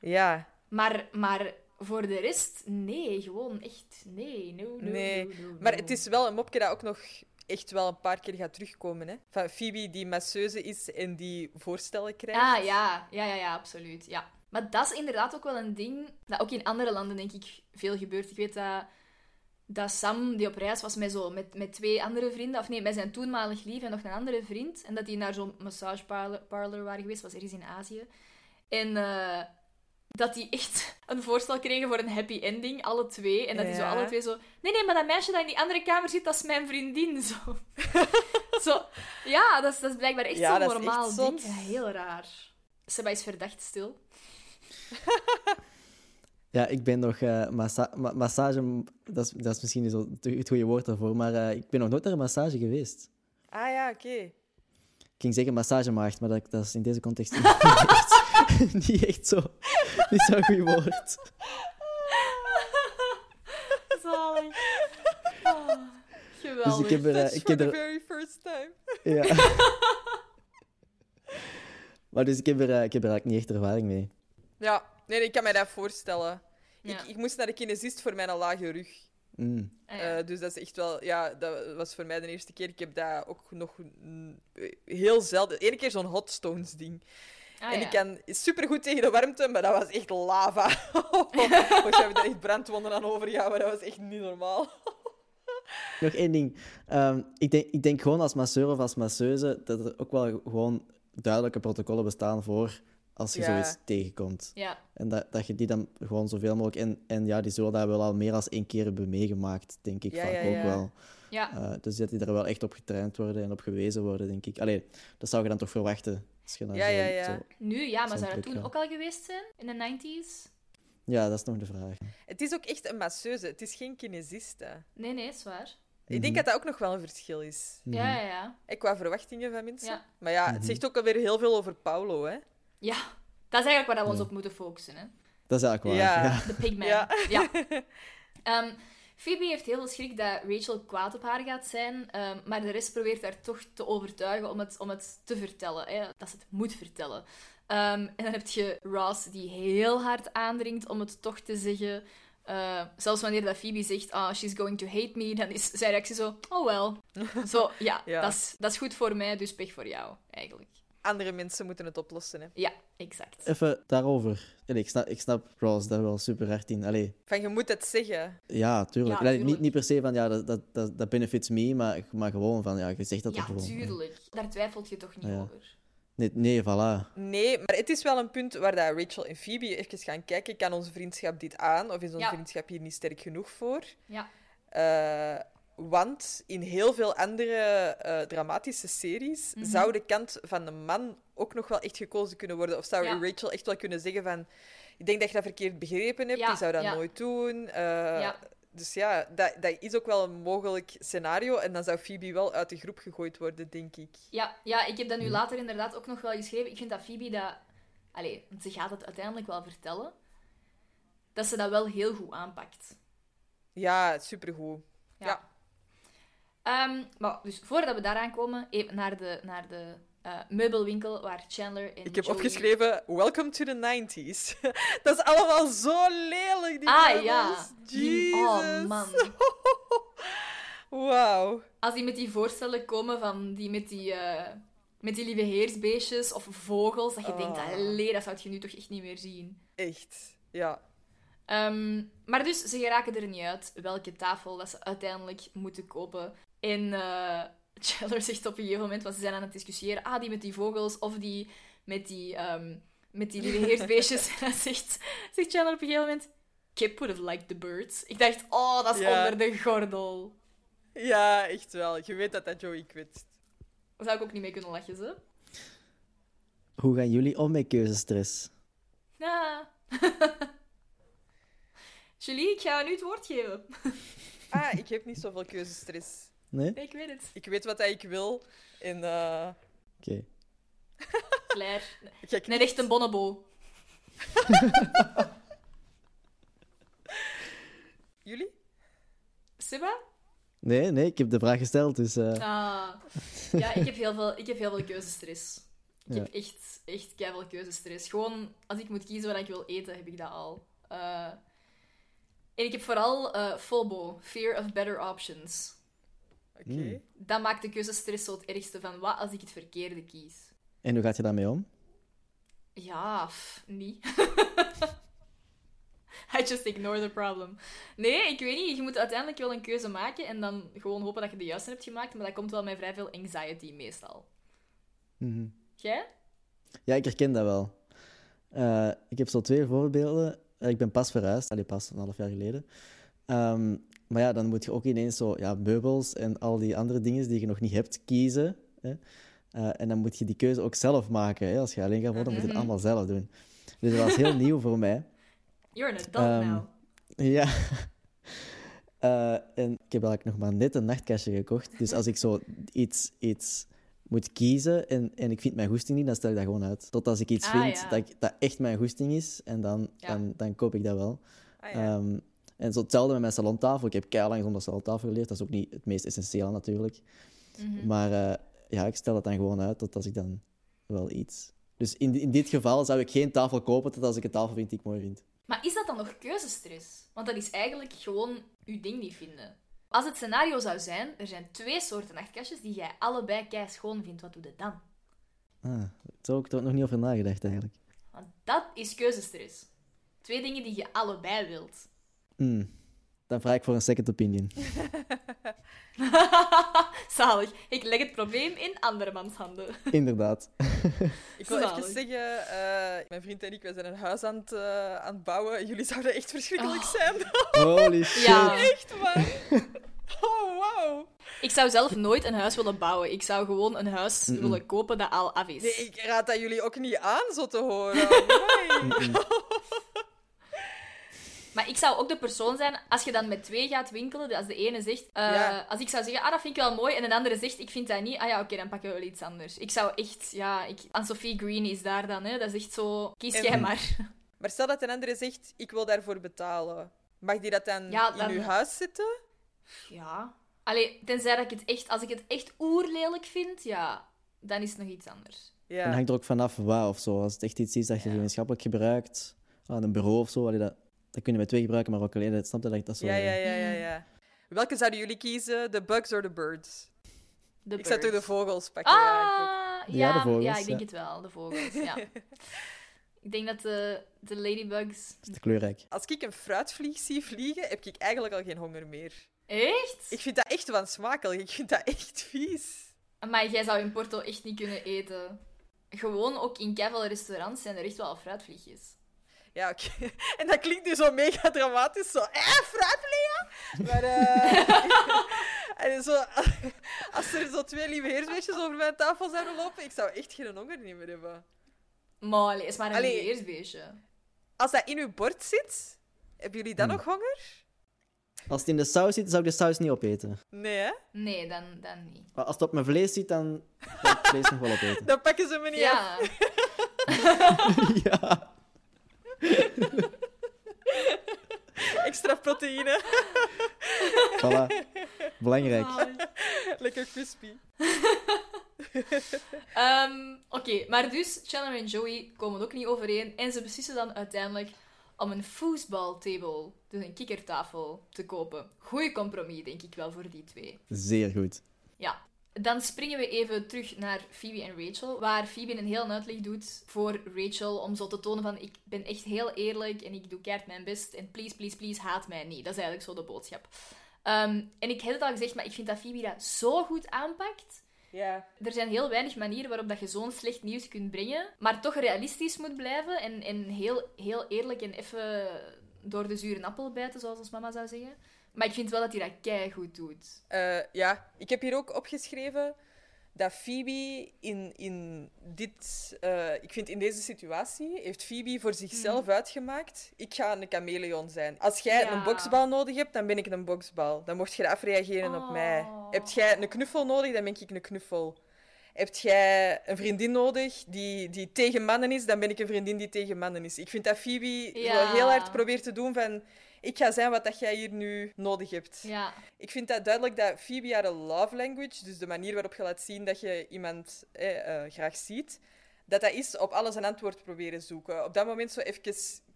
Ja. Maar, maar voor de rest, nee, gewoon echt nee. No, no, Nee. no, no, Maar het is wel een mopje dat ook nog echt wel een paar keer gaat terugkomen. Hè? Van Phoebe die masseuse is en die voorstellen krijgt. Ah, ja. Ja, ja, ja, absoluut. Ja. Maar dat is inderdaad ook wel een ding dat ook in andere landen, denk ik, veel gebeurt. Ik weet dat, dat Sam, die op reis was met, zo, met, met twee andere vrienden, of nee, met zijn toenmalig lief en nog een andere vriend, en dat die naar zo'n massageparlor parlor waren geweest, was ergens in Azië. En eh, dat die echt een voorstel kregen voor een happy ending, alle twee. En dat die zo alle twee zo... Nee, nee, maar dat meisje dat in die andere kamer zit, dat is mijn vriendin. Zo. zo. Ja, dat is, dat is blijkbaar echt Ja, zo'n dat is normaal echt ding. Ja, heel raar. Seba is verdacht stil. Ja, ik ben nog eh, massa ma- massage... Dat is, dat is misschien niet zo het goede woord daarvoor, maar eh, ik ben nog nooit naar een massage geweest. Ah ja, oké. Ik ging zeggen massagemaagd, maar dat, dat is in deze context niet niet echt zo... Niet zo'n goed woord. Zalig. Oh, geweldig. Dus ik heb er... eh, That's ik for heb the er very first time. ja. maar dus ik heb, er, eh, ik heb er eigenlijk niet echt ervaring mee. Ja, nee, nee, ik kan mij dat voorstellen. Ja. Ik, ik moest naar de kinesist voor mijn lage rug. Mm. Ah, ja. Eh, dus dat is echt wel... Ja, dat was voor mij de eerste keer. Ik heb dat ook nog heel zelden... Eén keer zo'n hot stones ding. Ah, en ja. ik kan supergoed tegen de warmte, maar dat was echt lava. Want ik heb daar echt brandwonden aan overgehouden. Dat was echt niet normaal. Nog één ding. Ehm, ik, denk, ik denk gewoon als masseur of als masseuse dat er ook wel gewoon duidelijke protocollen bestaan voor als je Ja. zoiets tegenkomt. Ja. En dat, dat je die dan gewoon zoveel mogelijk... En, en ja, die zullen dat wel al meer dan één keer hebben meegemaakt, denk ik Ja, vaak ja, ook wel. Ja. Eh, dus dat die er wel echt op getraind worden en op gewezen worden, denk ik. Allee, dat zou je dan toch verwachten. Als je dan Ja, zo- ja, ja. zo- Nu, ja, maar zou dat toen ook al geweest zijn? In de 90s? ja, dat is nog de vraag. Het is ook echt een masseuse. Het is geen kinesiste. Nee, nee, is waar. Ik denk Mhm. dat dat ook nog wel een verschil is. Mhm. Ja, ja, ja. Qua verwachtingen van mensen. Ja. Maar ja, het Mhm. zegt ook alweer heel veel over Paulo, hè? Ja, dat is eigenlijk waar we ons Ja. op moeten focussen. Hè? Dat is eigenlijk waar. Ja. Ja. De pigman. Ja. Ja. Ehm, Phoebe heeft heel veel schrik dat Rachel kwaad op haar gaat zijn, ehm, maar de rest probeert haar toch te overtuigen om het, om het te vertellen. Hè? Dat ze het moet vertellen. Ehm, en dan heb je Ross die heel hard aandringt om het toch te zeggen. Eh, zelfs wanneer dat Phoebe zegt, ah, she's going to hate me, dan is zijn reactie zo, oh well. Zo, ja, Ja. Dat, is, dat is goed voor mij, dus pech voor jou, eigenlijk. Andere mensen moeten het oplossen, hè? Ja, exact. Even daarover. Allee, ik, snap, ik snap Ross daar wel super hard in. Allee, Van, je moet het zeggen. ja, tuurlijk. Ja, Allee, tuurlijk. Niet, niet per se van, ja, dat, dat, dat, dat benefits me, maar, maar gewoon van, ja, je zegt dat Ja, toch gewoon. tuurlijk. Daar twijfelt je toch niet Ja. over. Nee, nee, voilà. Nee, maar het is wel een punt waar dat Rachel en Phoebe even gaan kijken. Kan onze vriendschap dit aan? Of is onze Ja. vriendschap hier niet sterk genoeg voor? Ja. Eh, want in heel veel andere eh, dramatische series Mhm. zou de kant van de man ook nog wel echt gekozen kunnen worden. Of zou Ja. Rachel echt wel kunnen zeggen van... Ik denk dat je dat verkeerd begrepen hebt, Ja, die zou dat ja. nooit doen. Eh, Ja. Dus ja, dat, dat is ook wel een mogelijk scenario. En dan zou Phoebe wel uit de groep gegooid worden, denk ik. Ja, ja, ik heb dat nu later inderdaad ook nog wel geschreven. Ik vind dat Phoebe dat... Allee, want ze gaat het uiteindelijk wel vertellen. Dat ze dat wel heel goed aanpakt. Ja, supergoed. Ehm, maar dus voordat we daaraan komen, even naar de, naar de eh, meubelwinkel waar Chandler en Ik heb Joey- opgeschreven, welcome to the 90s. dat is allemaal zo lelijk, die Ah meubels. ja. Die- oh man. Wauw. Als die met die voorstellen komen van die met die, eh, met die lieve heersbeestjes of vogels, dat je denkt, Ah. allee, dat zou je nu toch echt niet meer zien. Echt. Ja. Ehm, maar dus, ze geraken er niet uit welke tafel dat ze uiteindelijk moeten kopen. En eh Chandler zegt op een gegeven moment, want ze zijn aan het discussiëren, ah, die met die vogels of die met die, ehm, met die lieve heersbeestjes. en dan zegt, zegt Chandler op een gegeven moment, Kip would have liked the birds. Ik dacht, oh, dat is Ja. onder de gordel. Ja, echt wel. Je weet dat dat Joey kwetst. Daar zou ik ook niet mee kunnen lachen, ze. Hoe gaan jullie om met keuzestress? Ja. Julie, ik ga nu het woord geven. Ah, ik heb niet zoveel keuzestress. Nee? Ik weet het. Ik weet wat dat ik wil. En eh Oké. Net echt een bonobo. Jullie? Seba? Nee, nee, ik heb de vraag gesteld, dus... eh, Ah. Ja, ik heb heel veel, ik heb heel veel keuzestress. Ik Ja. heb echt, echt veel keuzestress. Gewoon, als ik moet kiezen wat ik wil eten, heb ik dat al. Eh, en ik heb vooral eh FOBO, Fear of Better Options. Oké. Mm. Dat maakt de keuzestress zo het ergste van, wat als ik het verkeerde kies? En hoe gaat je daarmee om? Ja, pff, niet. I just ignore the problem. Nee, ik weet niet. Je moet uiteindelijk wel een keuze maken en dan gewoon hopen dat je de juiste hebt gemaakt. Maar dat komt wel met vrij veel anxiety meestal. Mhm. Jij? Ja, ik herken dat wel. Eh, ik heb zo twee voorbeelden. Eh, ik ben pas verhuisd, allee, pas een half jaar geleden. Ehm, maar ja, dan moet je ook ineens zo ja, meubels en al die andere dingen die je nog niet hebt kiezen. Hè? Eh, en dan moet je die keuze ook zelf maken. Hè? Als je alleen gaat wonen, moet je het Mhm. allemaal zelf doen. Dus dat was heel nieuw voor mij. You're an adult Ehm, now. Ja. Eh, en ik heb eigenlijk nog maar net een nachtkastje gekocht. Dus als ik zo iets, iets moet kiezen en, en ik vind mijn goesting niet, dan stel ik dat gewoon uit. Tot als ik iets Ah, vind ja. dat, dat echt mijn goesting is, en dan, Ja. dan, dan koop ik dat wel. Ah, ja. Ehm, en zo hetzelfde met mijn salontafel. Ik heb keihard zonder salontafel geleerd. Dat is ook niet het meest essentiële natuurlijk. Mhm. Maar eh, ja, ik stel het dan gewoon uit tot als ik dan wel iets... Dus in, in dit geval zou ik geen tafel kopen tot als ik een tafel vind die ik mooi vind. Maar is dat dan nog keuzestress? Want dat is eigenlijk gewoon je ding niet vinden. Als het scenario zou zijn, er zijn twee soorten nachtkastjes die jij allebei kei schoon vindt, wat doe je dan? Ah, zo heb ik er nog niet over nagedacht eigenlijk. Want dat is keuzestress. Twee dingen die je allebei wilt. Hmm. dan vraag ik voor een second opinion. Zalig. Ik leg het probleem in andermans handen. Inderdaad. Ik wil Zalig. even zeggen, eh, mijn vriend en ik wij zijn een huis aan het, eh, aan het bouwen. Jullie zouden echt verschrikkelijk Oh. zijn. Holy shit. Ja. echt, man. Oh, wow. Ik zou zelf nooit een huis willen bouwen. Ik zou gewoon een huis willen kopen dat al af is. Nee, ik raad dat jullie ook niet aan, zo te horen. Maar ik zou ook de persoon zijn, als je dan met twee gaat winkelen, als de ene zegt, eh, Ja. als ik zou zeggen, ah, dat vind ik wel mooi, en de andere zegt, ik vind dat niet, ah ja, oké, dan pakken we wel iets anders. Ik zou echt, ja, ik, Anne-Sophie Green is daar dan, hè, dat is echt zo, kies En- jij maar. Maar stel dat een andere zegt, ik wil daarvoor betalen. Mag die dat dan Ja, in uw huis zitten? Ja. Allee, tenzij dat ik het echt, als ik het echt oerlelijk vind, ja, dan is het nog iets anders. En Ja. hangt er ook vanaf waar of zo. Als het echt iets is dat je Ja. gemeenschappelijk gebruikt, aan een bureau of zo, allee, dat, dat kun je met twee gebruiken, maar ook alleen, dat snap je dat ik dat zo... Ja, ja, ja, ja, ja. Welke zouden jullie kiezen? De bugs of de birds? De Ik zou toch de vogels pakken. ja, ik ook. Ah, Ja, ja, de vogels, ja, ik denk ja. het wel, de vogels, ja. ik denk dat de, de ladybugs... Dat is te kleurrijk. Als ik een fruitvlieg zie vliegen, heb ik eigenlijk al geen honger meer. Echt? Ik vind dat echt wansmakelijk. Ik vind dat echt vies. Maar jij zou in Porto echt niet kunnen eten. Gewoon ook in veel restaurants zijn er echt wel fruitvliegjes. Ja, oké. En dat klinkt nu zo mega dramatisch. Zo, eh, fruitvliegen? Maar, eh... en zo, als er zo twee lieve heersbeestjes over mijn tafel zouden lopen, ik zou echt geen honger niet meer hebben. Maar allee, is maar een Allee. beersbeestje. Als dat in uw bord zit, hebben jullie dan Hmm. nog honger? Als het in de saus zit, zou ik de saus niet opeten. Nee, hè? Nee, dan, dan niet. Maar als het op mijn vlees zit, dan zou ik het vlees nog wel opeten. Dan pakken ze me niet af. Ja, ja. Extra proteïne. Voilà. Belangrijk. Lekker crispy. Ehm, Oké, maar dus Chandler en Joey komen ook niet overeen. En ze beslissen dan uiteindelijk om een foosballtable, dus een kikkertafel, te kopen. Goeie compromis, denk ik wel, voor die twee. Zeer goed. Ja. Dan springen we even terug naar Phoebe en Rachel, waar Phoebe een heel uitleg doet voor Rachel om zo te tonen van ik ben echt heel eerlijk en ik doe keihard mijn best en please, please, please, haat mij niet. Dat is eigenlijk zo de boodschap. Ehm, en ik heb het al gezegd, maar ik vind dat Phoebe dat zo goed aanpakt. Ja. Er zijn heel weinig manieren waarop dat je zo'n slecht nieuws kunt brengen, maar toch realistisch moet blijven en, en heel, heel eerlijk en even door de zure appel bijten, zoals ons mama zou zeggen. Maar ik vind wel dat hij dat keigoed doet. Eh, ja, ik heb hier ook opgeschreven dat Phoebe in, in dit... eh, ik vind in deze situatie heeft Phoebe voor zichzelf uitgemaakt ik ga een chameleon zijn. Als jij Ja. een boksbal nodig hebt, dan ben ik een boksbal. Dan mocht je afreageren op mij. Oh. Heb jij een knuffel nodig, dan ben ik een knuffel. Heb jij een vriendin nodig die, die tegen mannen is, dan ben ik een vriendin die tegen mannen is. Ik vind dat Phoebe Ja. zo heel hard probeert te doen van... Ik ga zijn wat dat jij hier nu nodig hebt. Ja, Ik vind dat duidelijk dat Phoebe haar love language, dus de manier waarop je laat zien dat je iemand eh, graag ziet, dat dat is op alles een antwoord proberen zoeken. Op dat moment zo even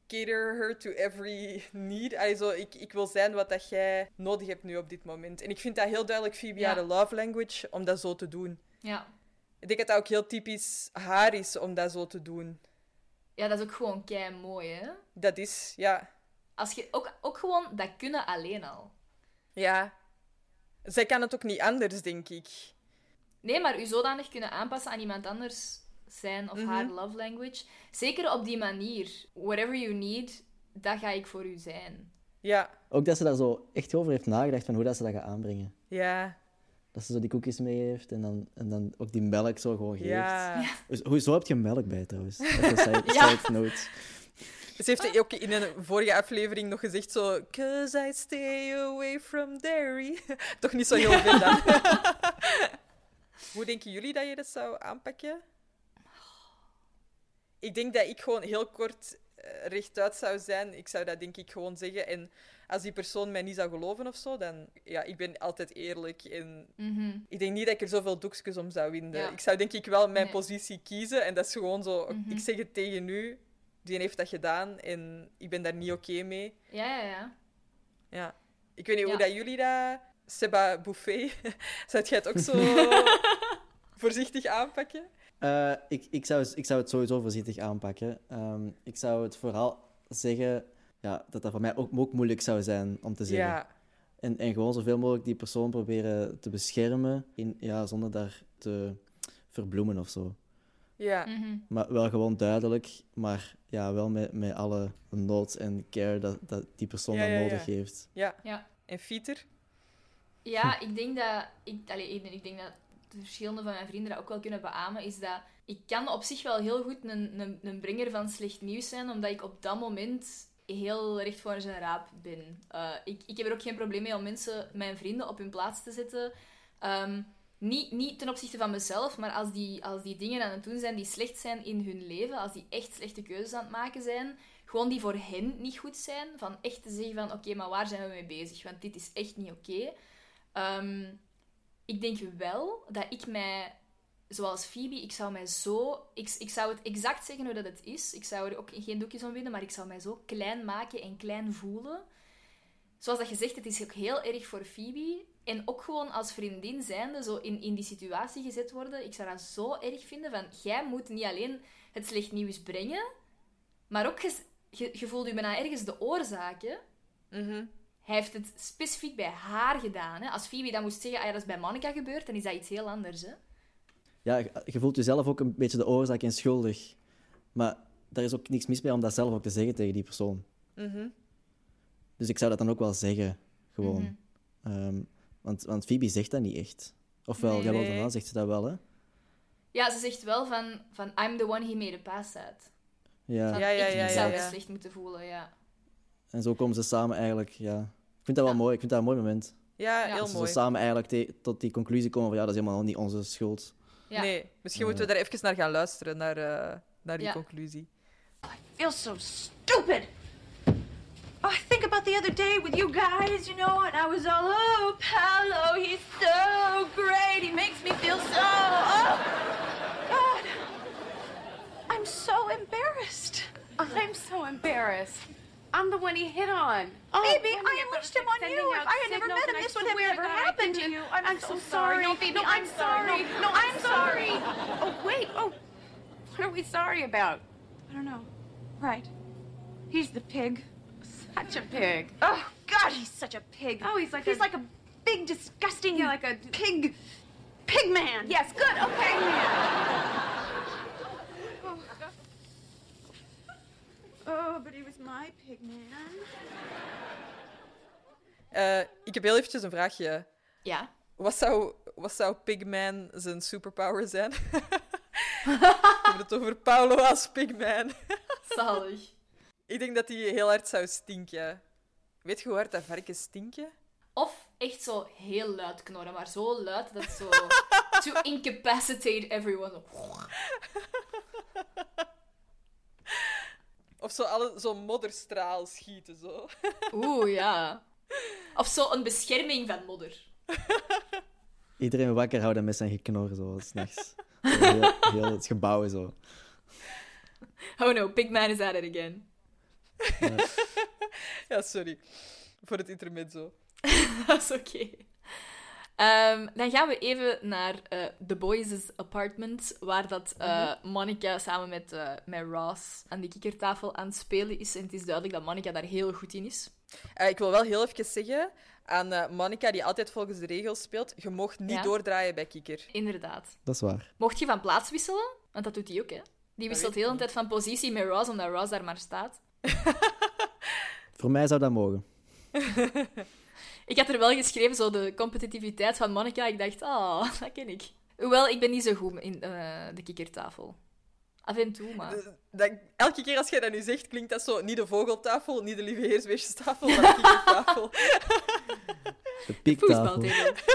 cater her to every need. Zo, ik, ik wil zijn wat dat jij nodig hebt nu op dit moment. En ik vind dat heel duidelijk Phoebe Ja. haar love language om dat zo te doen. ja. Ik denk dat dat ook heel typisch haar is om dat zo te doen. Ja, dat is ook gewoon kei mooi, hè? Dat is, ja. Als je, ook, ook gewoon dat kunnen alleen al. Ja. Zij kan het ook niet anders, denk ik. Nee, maar u zodanig kunnen aanpassen aan iemand anders zijn of Mhm. haar love language. Zeker op die manier. Whatever you need, dat ga ik voor u zijn. Ja. Ook dat ze daar zo echt over heeft nagedacht van hoe dat ze dat gaat aanbrengen. Ja. Dat ze zo die koekjes mee heeft en dan, en dan ook die melk zo gewoon geeft. Ja. Ho- Hoezo heb je melk bij trouwens? Even side, Ja. side note. Ze heeft ook in een vorige aflevering nog gezegd zo... Cause I stay away from dairy. Toch niet zo heel veel dan. Hoe denken jullie dat je dat zou aanpakken? Ik denk dat ik gewoon heel kort eh, rechtuit zou zijn. Ik zou dat denk ik gewoon zeggen. En als die persoon mij niet zou geloven of zo, dan... Ja, ik ben altijd eerlijk. En Mhm. ik denk niet dat ik er zoveel doekjes om zou winden. Ja. Ik zou denk ik wel mijn Nee. positie kiezen. En dat is gewoon zo... Mhm. Ik zeg het tegen u. Die heeft dat gedaan. En ik ben daar niet oké mee. Ja, ja, ja. Ja. Ik weet niet hoe dat jullie dat... Seba Buffet. Zou jij het ook zo voorzichtig aanpakken? Eh, ik, ik, zou, ik zou het sowieso voorzichtig aanpakken. Ehm, ik zou het vooral zeggen ja, dat dat voor mij ook, ook moeilijk zou zijn om te zeggen. Ja. En, en gewoon zoveel mogelijk die persoon proberen te beschermen, in, ja, zonder daar te verbloemen of zo. Ja. Mhm. Maar wel gewoon duidelijk, maar ja, wel met, met alle nood en care dat, dat die persoon Ja, dan ja, ja. nodig heeft. ja. Ja. En Fieter? Ja, ik denk dat... Ik, allee, ik, ik denk dat de verschillende van mijn vrienden dat ook wel kunnen beamen, is dat ik kan op zich wel heel goed een, een, een brenger van slecht nieuws zijn, omdat ik op dat moment heel recht voor zijn raap ben. Eh, ik, ik heb er ook geen probleem mee om mensen, mijn vrienden, op hun plaats te zetten. Ehm, niet, niet ten opzichte van mezelf, maar als die, als die dingen aan het doen zijn die slecht zijn in hun leven, als die echt slechte keuzes aan het maken zijn, gewoon die voor hen niet goed zijn, van echt te zeggen van oké, maar waar zijn we mee bezig? Want dit is echt niet oké. Ehm, ik denk wel dat ik mij, zoals Phoebe, ik zou mij zo... Ik, ik zou het exact zeggen hoe dat het is. Ik zou er ook geen doekjes om winnen, maar ik zou mij zo klein maken en klein voelen. Zoals dat je zegt, het is ook heel erg voor Phoebe. En ook gewoon als vriendin zijnde, zo in, in die situatie gezet worden. Ik zou dat zo erg vinden van, jij moet niet alleen het slecht nieuws brengen, maar ook, je, je, je voelt je bijna ergens de oorzaak, hè. Mhm. Hij heeft het specifiek bij haar gedaan. Hè? Als Phoebe dan moest zeggen, ah ja, dat is bij Monica gebeurd, dan is dat iets heel anders. Hè? Ja, je- je voelt jezelf ook een beetje de oorzaak en schuldig. Maar daar is ook niks mis mee om dat zelf ook te zeggen tegen die persoon. Mhm. Dus ik zou dat dan ook wel zeggen, gewoon. Mhm. Ehm, want, want Phoebe zegt dat niet echt. Ofwel, Nee. jawel, Nee. zegt ze dat wel, hè? Ja, ze zegt wel van, van I'm the one he made a pass at. Ja. Van, Ja, ja, ik, ja, ik ja, zou ja. slecht moeten voelen, ja. En zo komen ze samen eigenlijk, ja. Ik vind dat wel Ja. mooi, ik vind dat een mooi moment. Ja, Ja. heel Dat ze zo mooi. samen eigenlijk te- tot die conclusie komen van ja, dat is helemaal niet onze schuld. ja. Nee, misschien moeten we daar even naar gaan luisteren, naar, eh, naar die Ja. conclusie. feel so stupid. Oh, I think about the other day with you guys, you know, and I was all, oh, Paolo, he's so great. He makes me feel so, oh, God. I'm so embarrassed. I'm so embarrassed. I'm the one he hit on. Oh, Baby, when I unleashed him on you. If I had never met him, this would have never happened to you. I'm, I'm so, so sorry. sorry. No, No, I'm, I'm sorry. sorry. No, No, I'm, I'm sorry. sorry. Oh, wait. Oh, what are we sorry about? I don't know. Right. He's the pig. Such a pig. Oh, God, he's such a pig. Oh, he's like he's a- like a big, disgusting, Yeah, like a- pig, pig man. Yes, good. Okay, Oh, but he was my pig man. Eh, ik heb heel eventjes een vraagje. Ja. Wat zou, wat zou Pigman zijn superpower zijn? We hebben het over Paolo als Pigman. Zalig. Ik denk dat hij heel hard zou stinken. Weet je hoe hard dat varkens stinken? Of echt zo heel luid knorren, maar zo luid dat het zo... to incapacitate everyone. Of zo alle- zo'n modderstraal schieten, zo. Oeh, ja. Of zo een bescherming van modder. Iedereen wakker houden met zijn geknor, zo, s'nachts. Heel, heel het gebouw zo. Oh no, Pigman is at it again. Ja, sorry. Voor het intermezzo. Dat is oké. Ehm, dan gaan we even naar eh The Boys' apartment, waar dat eh, Monica samen met, eh, met Ross aan die kikkertafel aan het spelen is. En het is duidelijk dat Monica daar heel goed in is. Eh, ik wil wel heel even zeggen aan eh, Monica, die altijd volgens de regels speelt, je mocht niet Ja. doordraaien bij Kikker. Inderdaad. Dat is waar. Mocht je van plaats wisselen? Want dat doet hij ook, hè? Die wisselt heel de tijd van positie met Ross, omdat Ross daar maar staat. Voor mij zou dat mogen. Ik had er wel geschreven, zo de competitiviteit van Monica. Ik dacht, ah, dat ken ik. Hoewel, ik ben niet zo goed in eh, de kikkertafel. Af en toe, maar... Eh, Dat, elke keer als jij dat nu zegt, klinkt dat zo niet de vogeltafel, niet de lieve heersbeestjestafel, maar de kikkertafel. De piektafel. Voetbaltafel.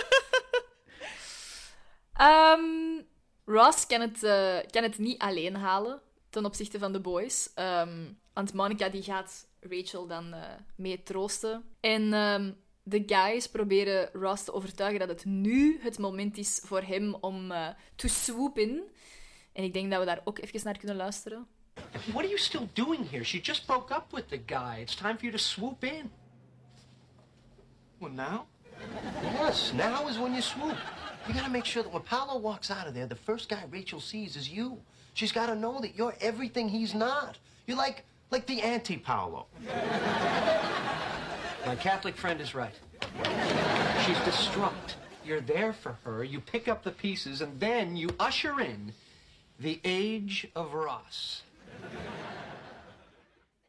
Ehm, Ross kan het, eh, kan het niet alleen halen ten opzichte van de boys. Ehm, want Monica die gaat Rachel dan eh, mee troosten. En ehm, de guys proberen Ross te overtuigen dat het nu het moment is voor hem om eh to swoop in. En ik denk dat we daar ook even naar kunnen luisteren. What are you still doing here? She just broke up with the guy. It's time for you to swoop in. Well, now? Yes, now is when you swoop. You gotta make sure that when Paolo walks out of there, the first guy Rachel sees is you. She's gotta know that you're everything he's not. You're like Like the anti Paolo. My Catholic friend is right. She's distraught. You're there for her, you pick up the pieces, and then you usher in the age of Ross.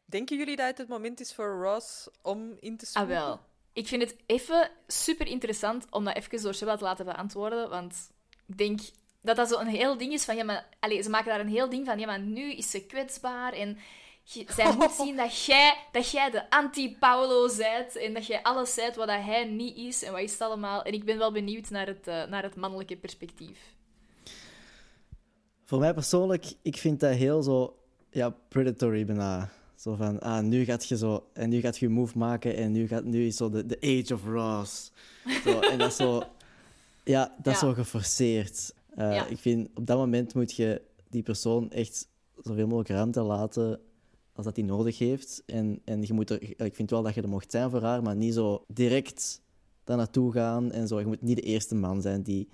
Denken jullie dat het het moment is voor Ross om in te Ah, spoelen? wel. Ik vind het even super interessant om dat even door Seba te laten beantwoorden. Want ik denk dat dat zo'n heel ding is van... Ja, maar, allez, ze maken daar een heel ding van. Ja, maar nu is ze kwetsbaar en... je- Zij moet zien dat jij, dat jij de anti-Paulo bent en dat jij alles bent wat dat hij niet is en wat is het allemaal. En ik ben wel benieuwd naar het, eh, naar het mannelijke perspectief. Voor mij persoonlijk, ik vind dat heel zo ja, predatory bijna. Zo van, ah, nu gaat je zo, en nu gaat je move maken en nu, gaat, nu is zo de, de age of Ross. Zo, en dat is zo, ja, dat is zo geforceerd. Eh, Ja. Ik vind, op dat moment moet je die persoon echt zoveel mogelijk ruimte laten als dat hij nodig heeft. En, en je moet er, ik vind wel dat je er mocht zijn voor haar, maar niet zo direct daar naartoe gaan en zo. Je moet niet de eerste man zijn die,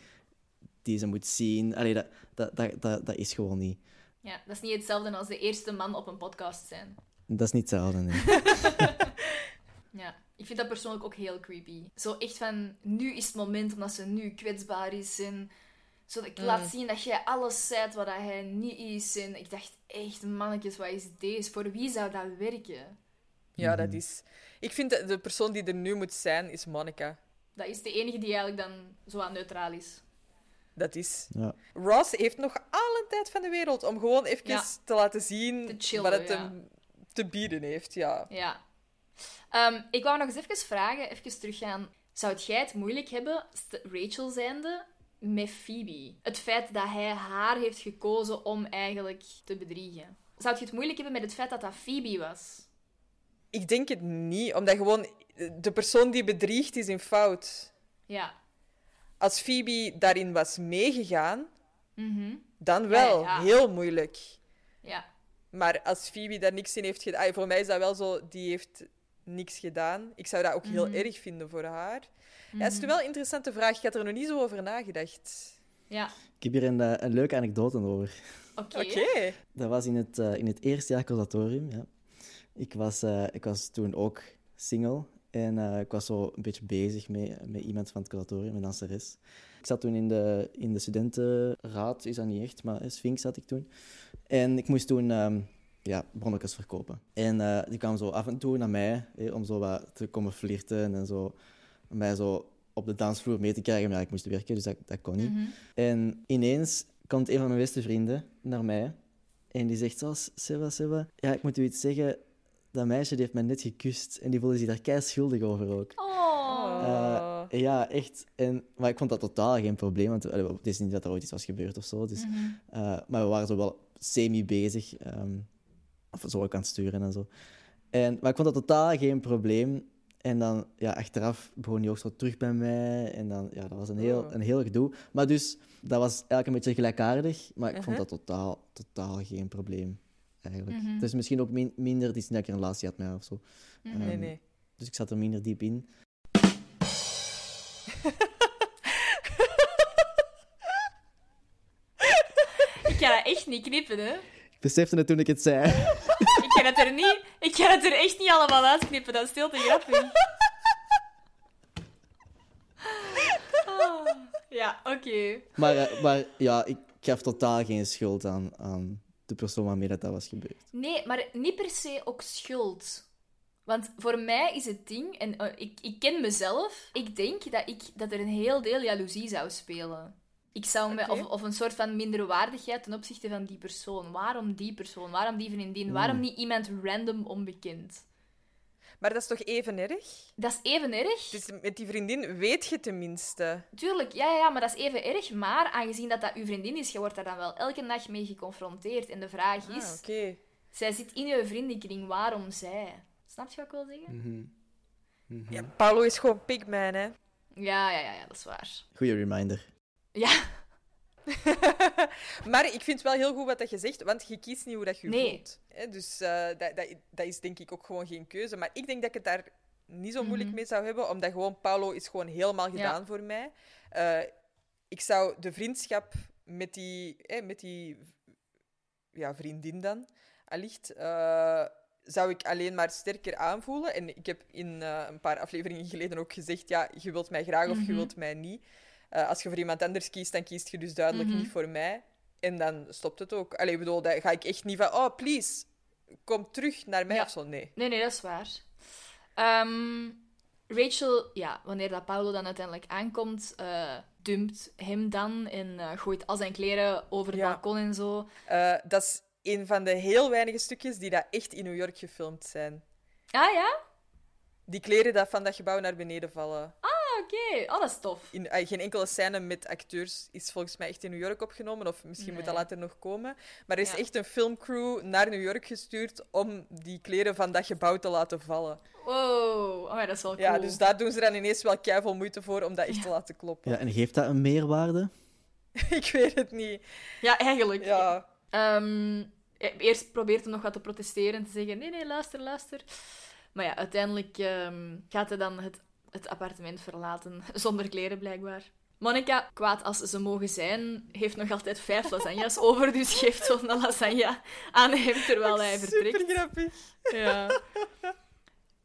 die ze moet zien. Allee, dat, dat, dat, dat, dat is gewoon niet. Ja, dat is niet hetzelfde als de eerste man op een podcast zijn. Dat is niet hetzelfde, nee. Ja, ik vind dat persoonlijk ook heel creepy. Zo echt van, nu is het moment omdat ze nu kwetsbaar is en zo dat ik laat zien dat jij alles zijt wat dat hij niet is. En ik dacht echt, mannetjes, wat is deze? Voor wie zou dat werken? Ja, dat is... Ik vind dat de persoon die er nu moet zijn, is Monica. Dat is de enige die eigenlijk dan zo aan neutraal is. Dat is... Ja. Ross heeft nog alle tijd van de wereld om gewoon even Ja. te laten zien Te wat het ja. hem te bieden heeft. Ja. Ja. Ehm, ik wou nog eens even vragen, even teruggaan. Zou jij het moeilijk hebben, Rachel zijnde, met Phoebe? Het feit dat hij haar heeft gekozen om eigenlijk te bedriegen. Zou je het moeilijk hebben met het feit dat dat Phoebe was? Ik denk het niet, omdat gewoon de persoon die bedriegt is in fout. Ja. Als Phoebe daarin was meegegaan, Mhm. dan wel. Ja, ja. Heel moeilijk. Ja. Maar als Phoebe daar niks in heeft gedaan... Voor mij is dat wel zo, die heeft niks gedaan. Ik zou dat ook heel Mhm. erg vinden voor haar. Ja, het is wel een interessante vraag. Ik had er nog niet zo over nagedacht. Ja. Ik heb hier een, eh, een leuke anekdote over. Oké. Dat was in het, eh, in het eerste jaar conservatorium. Ja. Ik, was, eh, ik was toen ook single. En eh, ik was zo een beetje bezig met, met iemand van het conservatorium, een danseres. Ik zat toen in de, in de studentenraad, is dat niet echt, maar Sphinx zat ik toen. En ik moest toen ehm, ja, bonnetjes verkopen. En eh, die kwamen zo af en toe naar mij, om zo wat te komen flirten en zo mij zo op de dansvloer mee te krijgen. Maar ik moest werken, dus dat, dat kon niet. Mhm. En ineens komt een van mijn beste vrienden naar mij en die zegt zo, Seba, Seba, ja, ik moet u iets zeggen. Dat meisje die heeft mij net gekust en die voelde zich daar kei schuldig over ook. Oh. Eh, ja, echt. En, maar ik vond dat totaal geen probleem, want het is niet dat er ooit iets was gebeurd of zo. Dus, Mhm. eh, maar we waren zo wel semi-bezig. ehm, of zo ook aan het sturen en zo. En, maar ik vond dat totaal geen probleem. En dan, ja, achteraf begon hij ook zo terug bij mij. En dan, ja, dat was een heel, Oh. een heel gedoe. Maar dus, dat was eigenlijk een beetje gelijkaardig. Maar ik vond Uh-huh. dat totaal, totaal geen probleem, eigenlijk. Is misschien ook min- minder, het is niet dat ik een relatie had met haar of zo. Mhm. Nee, Ehm, nee. Dus ik zat er minder diep in. Ik ga dat echt niet knippen, hè. Ik besefte het toen ik het zei. Ik ga het er niet... Ik ga het er echt niet allemaal uitknippen. Dat is veel te grappig. Ah, ja, oké. Maar, eh, maar ja, ik gaf totaal geen schuld aan, aan de persoon waarmee dat, dat was gebeurd. Nee, maar niet per se ook schuld. Want voor mij is het ding, en eh, ik, ik ken mezelf, ik denk dat, ik, dat er een heel deel jaloezie zou spelen. Ik zou me, of, of een soort van minderwaardigheid ten opzichte van die persoon. Waarom die persoon? Waarom die vriendin? Waarom niet iemand random onbekend? Maar dat is toch even erg? Dat is even erg. Dus met die vriendin weet je tenminste. Tuurlijk, ja, ja, ja, maar dat is even erg. Maar aangezien dat dat uw vriendin is, je wordt daar dan wel elke dag mee geconfronteerd. En de vraag is, Ah, oké. zij zit in je vriendenkring, waarom zij? Snap je wat ik wil zeggen? Ja, Paulo is gewoon pigman, hè. Ja, ja, ja, ja, dat is waar. Goeie reminder. Ja, Maar ik vind wel heel goed wat dat je zegt, want je kiest niet hoe dat je Nee. voelt. Dus eh, dat, dat, dat is denk ik ook gewoon geen keuze. Maar ik denk dat ik het daar niet zo moeilijk Mhm. mee zou hebben, omdat gewoon Paulo is gewoon helemaal gedaan voor mij. Eh, ik zou de vriendschap met die, met die ja, vriendin dan, allicht, eh, zou ik alleen maar sterker aanvoelen. En ik heb in een paar afleveringen geleden ook gezegd, ja, je wilt mij graag of je Mhm. wilt mij niet. Eh, als je voor iemand anders kiest, dan kiest je dus duidelijk Mhm. niet voor mij. En dan stopt het ook. Allee, ik bedoel, dan ga ik echt niet van, oh, please, kom terug naar mij Ja. of zo. Nee. Nee, nee, dat is waar. Ehm, Rachel, ja, wanneer dat Paulo dan uiteindelijk aankomt, eh, dumpt hem dan en eh, gooit al zijn kleren over het Ja. balkon en zo. Dat is een van de heel weinige stukjes die dat echt in New York gefilmd zijn. Ah ja? Die kleren dat van dat gebouw naar beneden vallen. Ah, oké. Oh, dat is tof. In, eh, geen enkele scène met acteurs is volgens mij echt in New York opgenomen. Of misschien moet dat later nog komen. Maar er is Ja. echt een filmcrew naar New York gestuurd om die kleren van dat gebouw te laten vallen. Wow. Oh, ja, dat is wel cool. Ja, dus daar doen ze dan ineens wel keiveel moeite voor om dat echt te laten kloppen. Ja, en geeft dat een meerwaarde? Ik weet het niet. Ja, eigenlijk. Ja. Ehm, e- eerst probeert hij nog wat te protesteren en te zeggen: nee, nee, luister, luister. Maar ja, uiteindelijk ehm, gaat hij dan het, het appartement verlaten, zonder kleren blijkbaar. Monica, kwaad als ze mogen zijn, heeft nog altijd vijf lasagnes over, dus geeft zo'n lasagne aan hem terwijl hij vertrekt. Super grappig. Ja.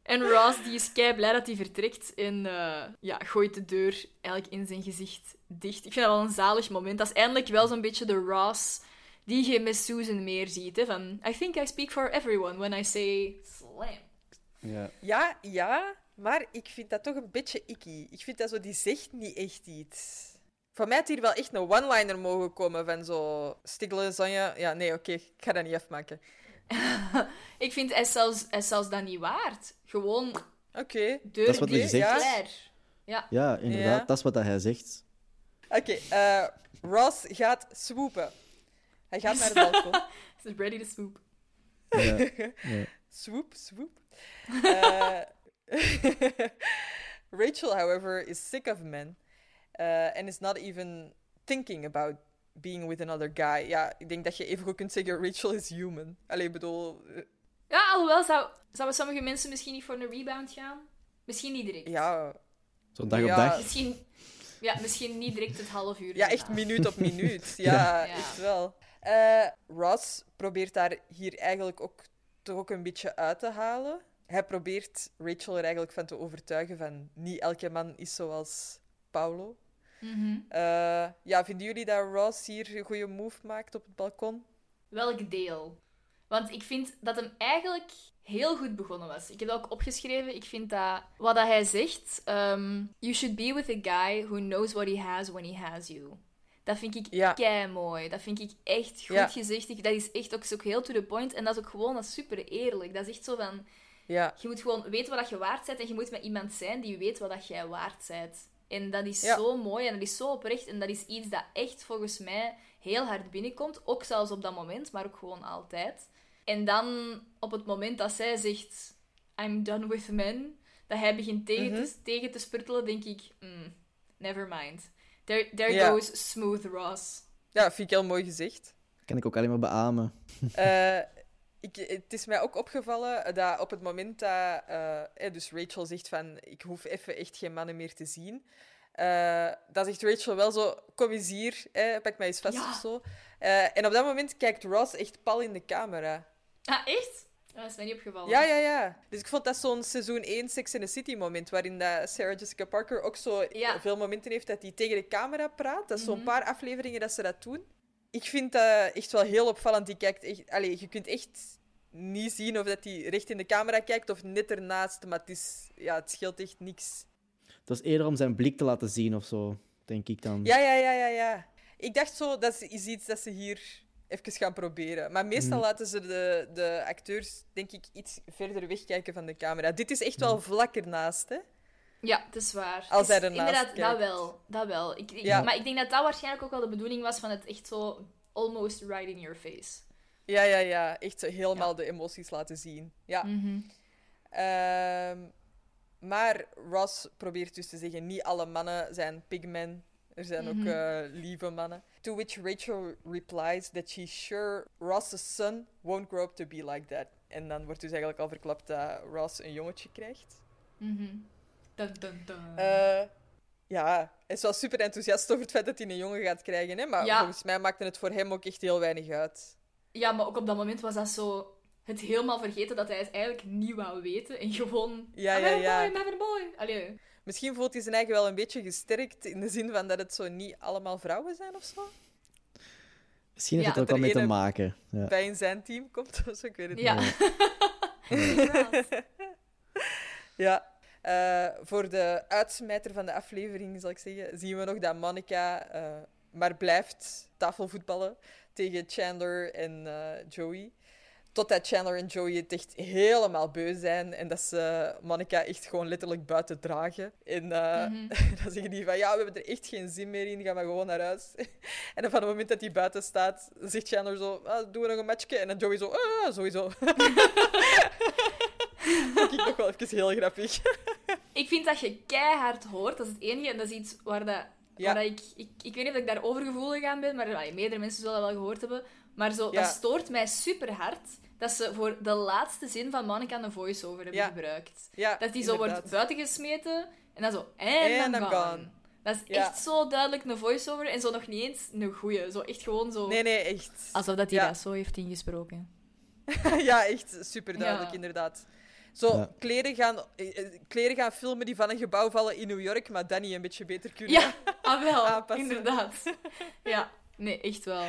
En Ross die is kei blij dat hij vertrekt en eh, ja, gooit de deur eigenlijk in zijn gezicht dicht. Ik vind dat wel een zalig moment. Dat is eindelijk wel zo'n beetje de Ross die je met Susan meer ziet. Hè? Van, I think I speak for everyone when I say slam. Ja. Ja, ja, maar ik vind dat toch een beetje icky. Ik vind dat zo, die zegt niet echt iets. Voor mij had hier wel echt een one-liner mogen komen van zo... Stig lasagne... Ja, nee, oké, ik ga dat niet afmaken. Ik vind hij is zelfs, is zelfs dat niet waard. Gewoon Oké. deur Dat is wat hij zegt. Ja. ja, inderdaad, Ja. dat is wat hij zegt. Oké, eh, Ross gaat swoopen. Hij gaat naar het balkon. He's ready to swoop. Ja. Ja. Swoop, swoop. Uh, Rachel, however, is sick of men uh, and is not even thinking about being with another guy. Ja, ik denk dat je even goed kunt zeggen: Rachel is human. Allee, ik bedoel, eh, Ja, alhoewel zou, zouden sommige mensen misschien niet voor een rebound gaan. Misschien niet direct. ja, Zo'n dag op Ja. dag. Misschien, ja, misschien niet direct het half uur. ja, echt minuut op minuut. Ja, Ja. echt wel. Eh, Ross probeert daar hier eigenlijk ook toch ook een beetje uit te halen. Hij probeert Rachel er eigenlijk van te overtuigen van niet elke man is zoals Paulo. Mhm. Eh, ja, vinden jullie dat Ross hier een goede move maakt op het balkon? Welk deel? Want ik vind dat hem eigenlijk heel goed begonnen was. Ik heb dat ook opgeschreven. Ik vind dat wat dat hij zegt: ehm, You should be with a guy who knows what he has when he has you. Dat vind ik Ja. kei mooi. Dat vind ik echt goed Ja. gezegd. Dat is echt ook, is ook heel to the point. En dat is ook gewoon dat is super eerlijk. Dat is echt zo van: Ja, je moet gewoon weten wat dat je waard bent. En je moet met iemand zijn die weet wat dat jij waard bent. En dat is Ja. zo mooi en dat is zo oprecht. En dat is iets dat echt volgens mij heel hard binnenkomt. Ook zelfs op dat moment, maar ook gewoon altijd. En dan op het moment dat zij zegt: I'm done with men, dat hij begint tegen, Mhm. te, tegen te spurtelen, denk ik: mm, never mind. There, there Ja. goes smooth Ross. ja vind ik heel mooi gezegd. Kan ik ook alleen maar beamen. Eh, ik, het is mij ook opgevallen dat op het moment dat eh, eh, dus Rachel zegt van ik hoef even echt geen mannen meer te zien, eh dan zegt Rachel wel zo, kom eens hier, eh, pak mij eens vast Ja. of zo. Eh, en op dat moment kijkt Ross echt pal in de camera. Ah, echt? Dat is mij niet opgevallen. Ja, ja, ja. Dus ik vond dat zo'n seizoen 1 Sex in the City moment, waarin dat Sarah Jessica Parker ook zo Ja. veel momenten heeft dat hij tegen de camera praat. Dat is zo'n Mhm. paar afleveringen dat ze dat doen. Ik vind dat echt wel heel opvallend. Die kijkt echt... Je kunt echt niet zien of dat hij recht in de camera kijkt of net ernaast, maar het, is... ja, het scheelt echt niks. Dat is eerder om zijn blik te laten zien of zo, denk ik dan. Ja, ja, ja, ja, ja. Ik dacht zo, dat is iets dat ze hier even gaan proberen. Maar meestal Mhm. laten ze de, de acteurs, denk ik, iets verder wegkijken van de camera. Dit is echt wel vlak ernaast, hè? Ja, het is waar. Als hij ernaast Inderdaad, dat kijkt. wel. Dat wel. Ik, ik- Ja. Maar ik denk dat dat waarschijnlijk ook wel de bedoeling was van het echt zo almost right in your face. Ja, ja, ja. Echt helemaal de emoties laten zien. Ja. Mhm. Ehm, maar Ross probeert dus te zeggen, niet alle mannen zijn pigmen. Er zijn Mhm. ook eh, lieve mannen. To which Rachel replies that she's sure Ross's son won't grow up to be like that. En dan wordt dus eigenlijk al verklapt dat Ross een jongetje krijgt. Mhm. Dun, dun, dun. Eh, ja, hij is wel super enthousiast over het feit dat hij een jongen gaat krijgen. Hè? Maar Ja. volgens mij maakte het voor hem ook echt heel weinig uit. Ja, maar ook op dat moment was dat zo... het helemaal vergeten dat hij het eigenlijk niet wou weten. En gewoon... Ja, I'm ja, having a ja. boy, I'm having a boy. Allee. Misschien voelt hij zijn eigen wel een beetje gesterkt in de zin van dat het zo niet allemaal vrouwen zijn of zo. Misschien heeft Ja, het er ook dat wel mee te maken. Ja. Bij in zijn team komt of zo, ik weet het Ja. niet. Inderdaad. Ja. Eh, voor de uitsmijter van de aflevering, zal ik zeggen, zien we nog dat Monica eh, maar blijft tafelvoetballen tegen Chandler en eh, Joey. Totdat Chandler en Joey het echt helemaal beu zijn en dat ze Monica echt gewoon letterlijk buiten dragen. En Mhm. dan zeggen die van, ja, we hebben er echt geen zin meer in, ga maar gewoon naar huis. en dan van het moment dat hij buiten staat, zegt Chandler zo, ah, doen we nog een matchje? En dan Joey zo, ah, sowieso. Vond ik nog wel even heel grappig. Ik vind dat je keihard hoort. Dat is het enige. En dat is iets waar, dat, Ja. waar dat ik, ik... Ik weet niet of ik daar overgevoelig aan ben, maar allee, meerdere mensen zullen dat wel gehoord hebben. Maar zo, Ja. dat stoort mij super hard dat ze voor de laatste zin van Monica een voice-over hebben Ja. gebruikt. Ja, Dat die zo wordt inderdaad. buitengesmeten en dan zo... En I'm gone. gone. Dat is Ja. echt zo duidelijk een voice-over en zo nog niet eens een goeie. Zo echt gewoon zo... Nee, nee, echt. Alsof dat hij Ja. dat zo heeft ingesproken. ja, echt super duidelijk, Ja. inderdaad. Zo, Ja. kleren, gaan, eh, eh, kleren gaan filmen die van een gebouw vallen in New York, maar Danny een beetje beter kunnen. Ja, ah wel, Aanpassen. inderdaad. Ja, nee, echt wel.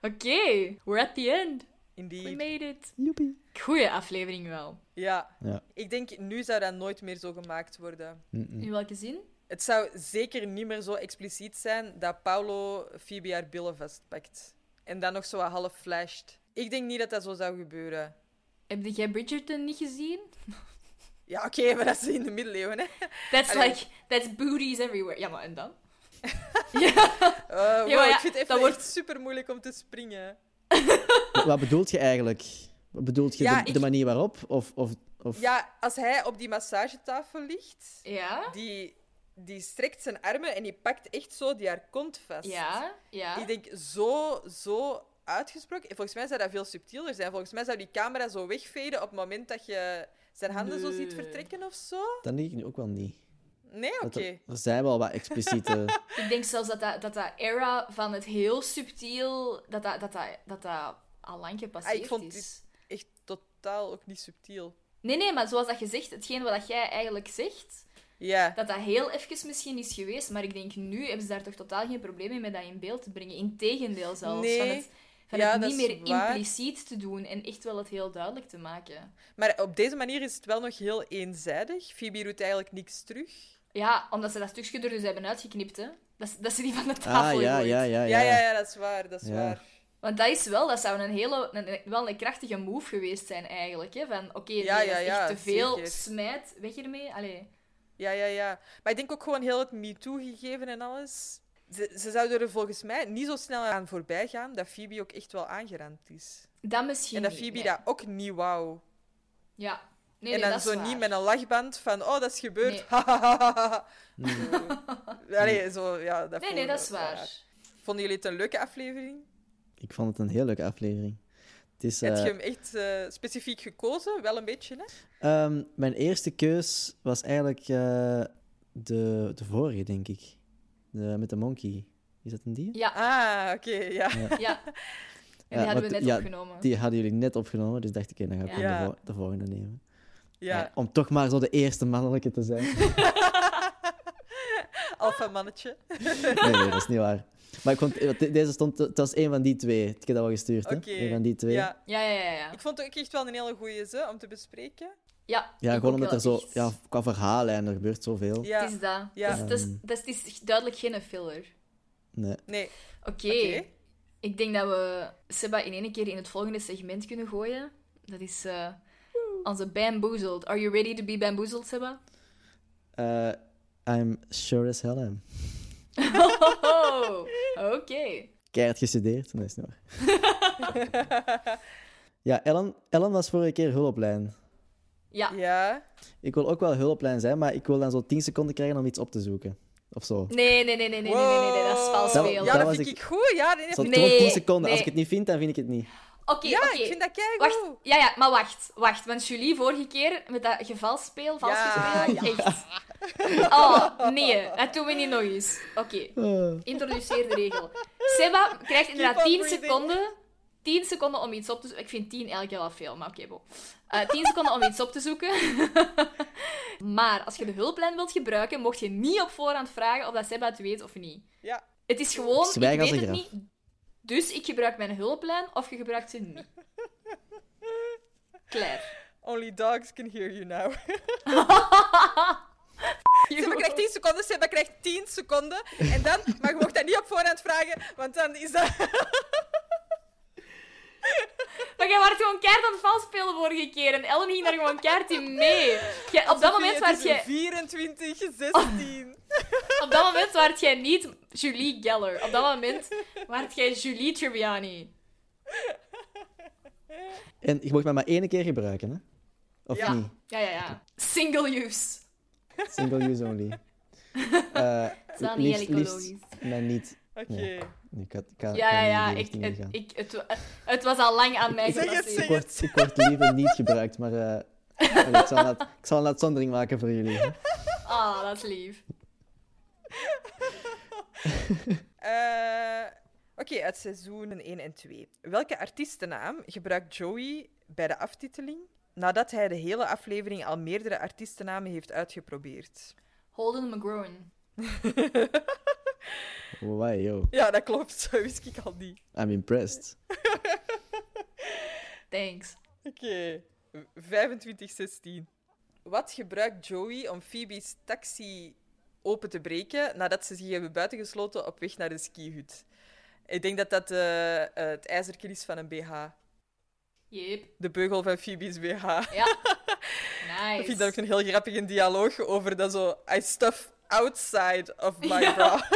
Oké, we're at the end. We Indeed. made it. Joepie. Goeie aflevering wel. Ja. Ja. Ik denk, nu zou dat nooit meer zo gemaakt worden. Mm-mm. In welke zin? Het zou zeker niet meer zo expliciet zijn dat Paulo Phoebe haar billen vastpakt. En dan nog zo half flasht. Ik denk niet dat dat zo zou gebeuren. Heb jij Bridgerton niet gezien? Ja, oké, maar dat is in de middeleeuwen, hè. That's Allee. like, that's booties everywhere. Ja, maar en dan? Wow, maar ja, ik vind het wordt- echt super moeilijk om te springen. Wat bedoelt je eigenlijk? Wat bedoelt je Ja, de, ik- de manier waarop? Of, of, of... Ja, als hij op die massagetafel ligt, Ja? die, die strekt zijn armen en die pakt echt zo die haar kont vast. Ja? Ja? Ik denk zo, zo uitgesproken. Volgens mij zou dat veel subtieler zijn. Volgens mij zou die camera zo wegveden op het moment dat je zijn handen zo ziet vertrekken of zo. Dat denk ik nu ook wel niet. Nee, oké. Dat er, zijn wel wat expliciete... Ik denk zelfs dat dat, dat, dat era van het heel subtiel, dat dat, dat, dat, dat, dat al lang gepasseerd Ah, ik vond is. dit- Echt totaal ook niet subtiel. Nee, nee, maar zoals dat je zegt, hetgeen wat jij eigenlijk zegt, Ja, dat dat heel even misschien is geweest, maar ik denk nu hebben ze daar toch totaal geen probleem mee met dat in beeld te brengen. Integendeel zelfs. Nee. Van het, Ja, het dat niet meer waar. impliciet te doen en echt wel het heel duidelijk te maken. maar op deze manier is het wel nog heel eenzijdig. Phoebe doet eigenlijk niks terug. Ja, omdat ze dat stukje er dus hebben uitgeknipt, hè. Dat, ze- dat ze die van de tafel Ah, ja, ja, ja, Ja, ja. ja, ja, dat is waar. Dat is Ja. waar. Want dat is wel, dat zou een hele, een, wel een krachtige move geweest zijn eigenlijk. Hè? Van, oké, nee, Ja, dat ja, ja, echt te veel, zeker. smijt, weg ermee. Allee. Ja, ja, ja. Maar ik denk ook gewoon heel het MeToo-gegeven en alles. Ze, ze zouden er volgens mij niet zo snel aan voorbij gaan dat Phoebe ook echt wel aangerand is. Dat misschien En dat niet, Phoebe nee. dat ook niet wou. Ja. Nee, en nee, dan dat is zo waar. niet met een lachband van, oh, dat is gebeurd. Nee. Allee, zo, ja, dat Nee, nee, dat is waar. Vonden jullie het een leuke aflevering? Ik vond het een heel leuke aflevering. Het is, Heb je eh, hem echt eh, specifiek gekozen? Wel een beetje, hè? ehm, mijn eerste keus was eigenlijk eh, de, de vorige, denk ik. De, met de monkey. Is dat een die? Ja, Ah, oké, ja. ja. En Ja, die hadden we net ja, opgenomen. Die hadden jullie net opgenomen, dus dacht ik, dan ga ik de, de volgende nemen. Ja, Ja, om toch maar zo de eerste mannelijke te zijn. alpha-mannetje. Nee, nee, dat is niet waar. Maar ik vond, de- deze stond, het was een van die twee. Ik heb dat wel gestuurd, hè? Oké. Een van die twee. Ja. Ja, ja, ja. ja. Ik vond het ook echt wel een hele goeie ze om te bespreken. Ja, Ja, ik gewoon omdat er zo, echt. ja, qua verhalen en er gebeurt zoveel. Ja. Het is dat. Ja. Het, is, het, is, dat is, het is duidelijk geen filler. Nee. Nee. Oké. Ik denk dat we Seba in één keer in het volgende segment kunnen gooien. Dat is eh, onze bamboozled. Are you ready to be bamboozled, Seba? Eh, I'm sure as hell am. Oh, Oké. Keihard gestudeerd. Nee, is niet waar. ja, Ellen, Ellen was vorige keer hulplijn. Ja. ja. Ik wil ook wel hulplijn zijn, maar ik wil dan zo 10 seconden krijgen om iets op te zoeken. Of zo. Nee, nee, nee, nee, nee, nee, nee, dat is vals speel. Ja, dat, vind ik goed. Ja, nee, nee. nee 10 seconden. Als ik het niet vind, dan vind ik het niet. Oké, oké ja, ik vind dat kijk. Wacht, ja, ja, maar wacht, wacht. Want jullie vorige keer met dat gevalspeel, vals ja, gespeeld, ja. echt. Oh, nee, dat doen we niet nog eens. Oké, ah. introduceer de regel. Seba krijgt inderdaad 10 seconden, 10 seconden om iets op te zoeken. Ik vind 10 elke keer wel veel, maar oké, bo. Eh 10 seconden om iets op te zoeken. maar als je de hulplijn wilt gebruiken, mocht je niet op voorhand vragen of dat Seba het weet of niet. Ja. Het is gewoon, Zwijg ik als weet het graf. niet. Dus ik gebruik mijn hulplijn of je gebruikt ze niet. Klaar. Only dogs can hear you now. Seba krijgt 10 seconden, Seba krijgt 10 seconden. En dan, maar je mocht dat niet op voorhand vragen, want dan is dat... Maar jij was gewoon keihard aan het vals spelen vorige keer. En Ellen ging daar gewoon keihard in mee. Jij- op, dat moment was waart jij, 24, 16. op dat moment waart jij niet Julie Geller. Op dat moment waart jij Julie Tribbiani. En je mocht mij maar één keer gebruiken, hè? Of Ja. niet? Ja, ja, ja. Single use. Single use only. Eh Het is wel niet liefst, liefst niet. Oké. Ik, had, ik, kan, Ja, ja, kan Ik, het, ik, het, het was al lang aan mij gepasseerd. Ik word, ik word liever niet gebruikt, maar eh, ik, zal een, uit- ik zal een uitzondering maken voor jullie. hè. Ah, dat is lief. Eh, Oké, uit seizoenen 1 en 2. Welke artiestennaam gebruikt Joey bij de aftiteling nadat hij de hele aflevering al meerdere artiestennamen heeft uitgeprobeerd? Holden McGrowan. Yo. Ja, dat klopt. Dat wist ik al niet. I'm impressed. Thanks. Oké, 2516. Wat gebruikt Joey om Phoebe's taxi open te breken nadat ze zich hebben buitengesloten op weg naar de skihut? Ik denk dat dat eh, eh, het ijzerken is van een BH. Yep. De beugel van Phoebe's BH. Ja. Ik vind dat Nice. ook een heel grappige dialoog over dat zo... I stuff outside of my Ja. bra.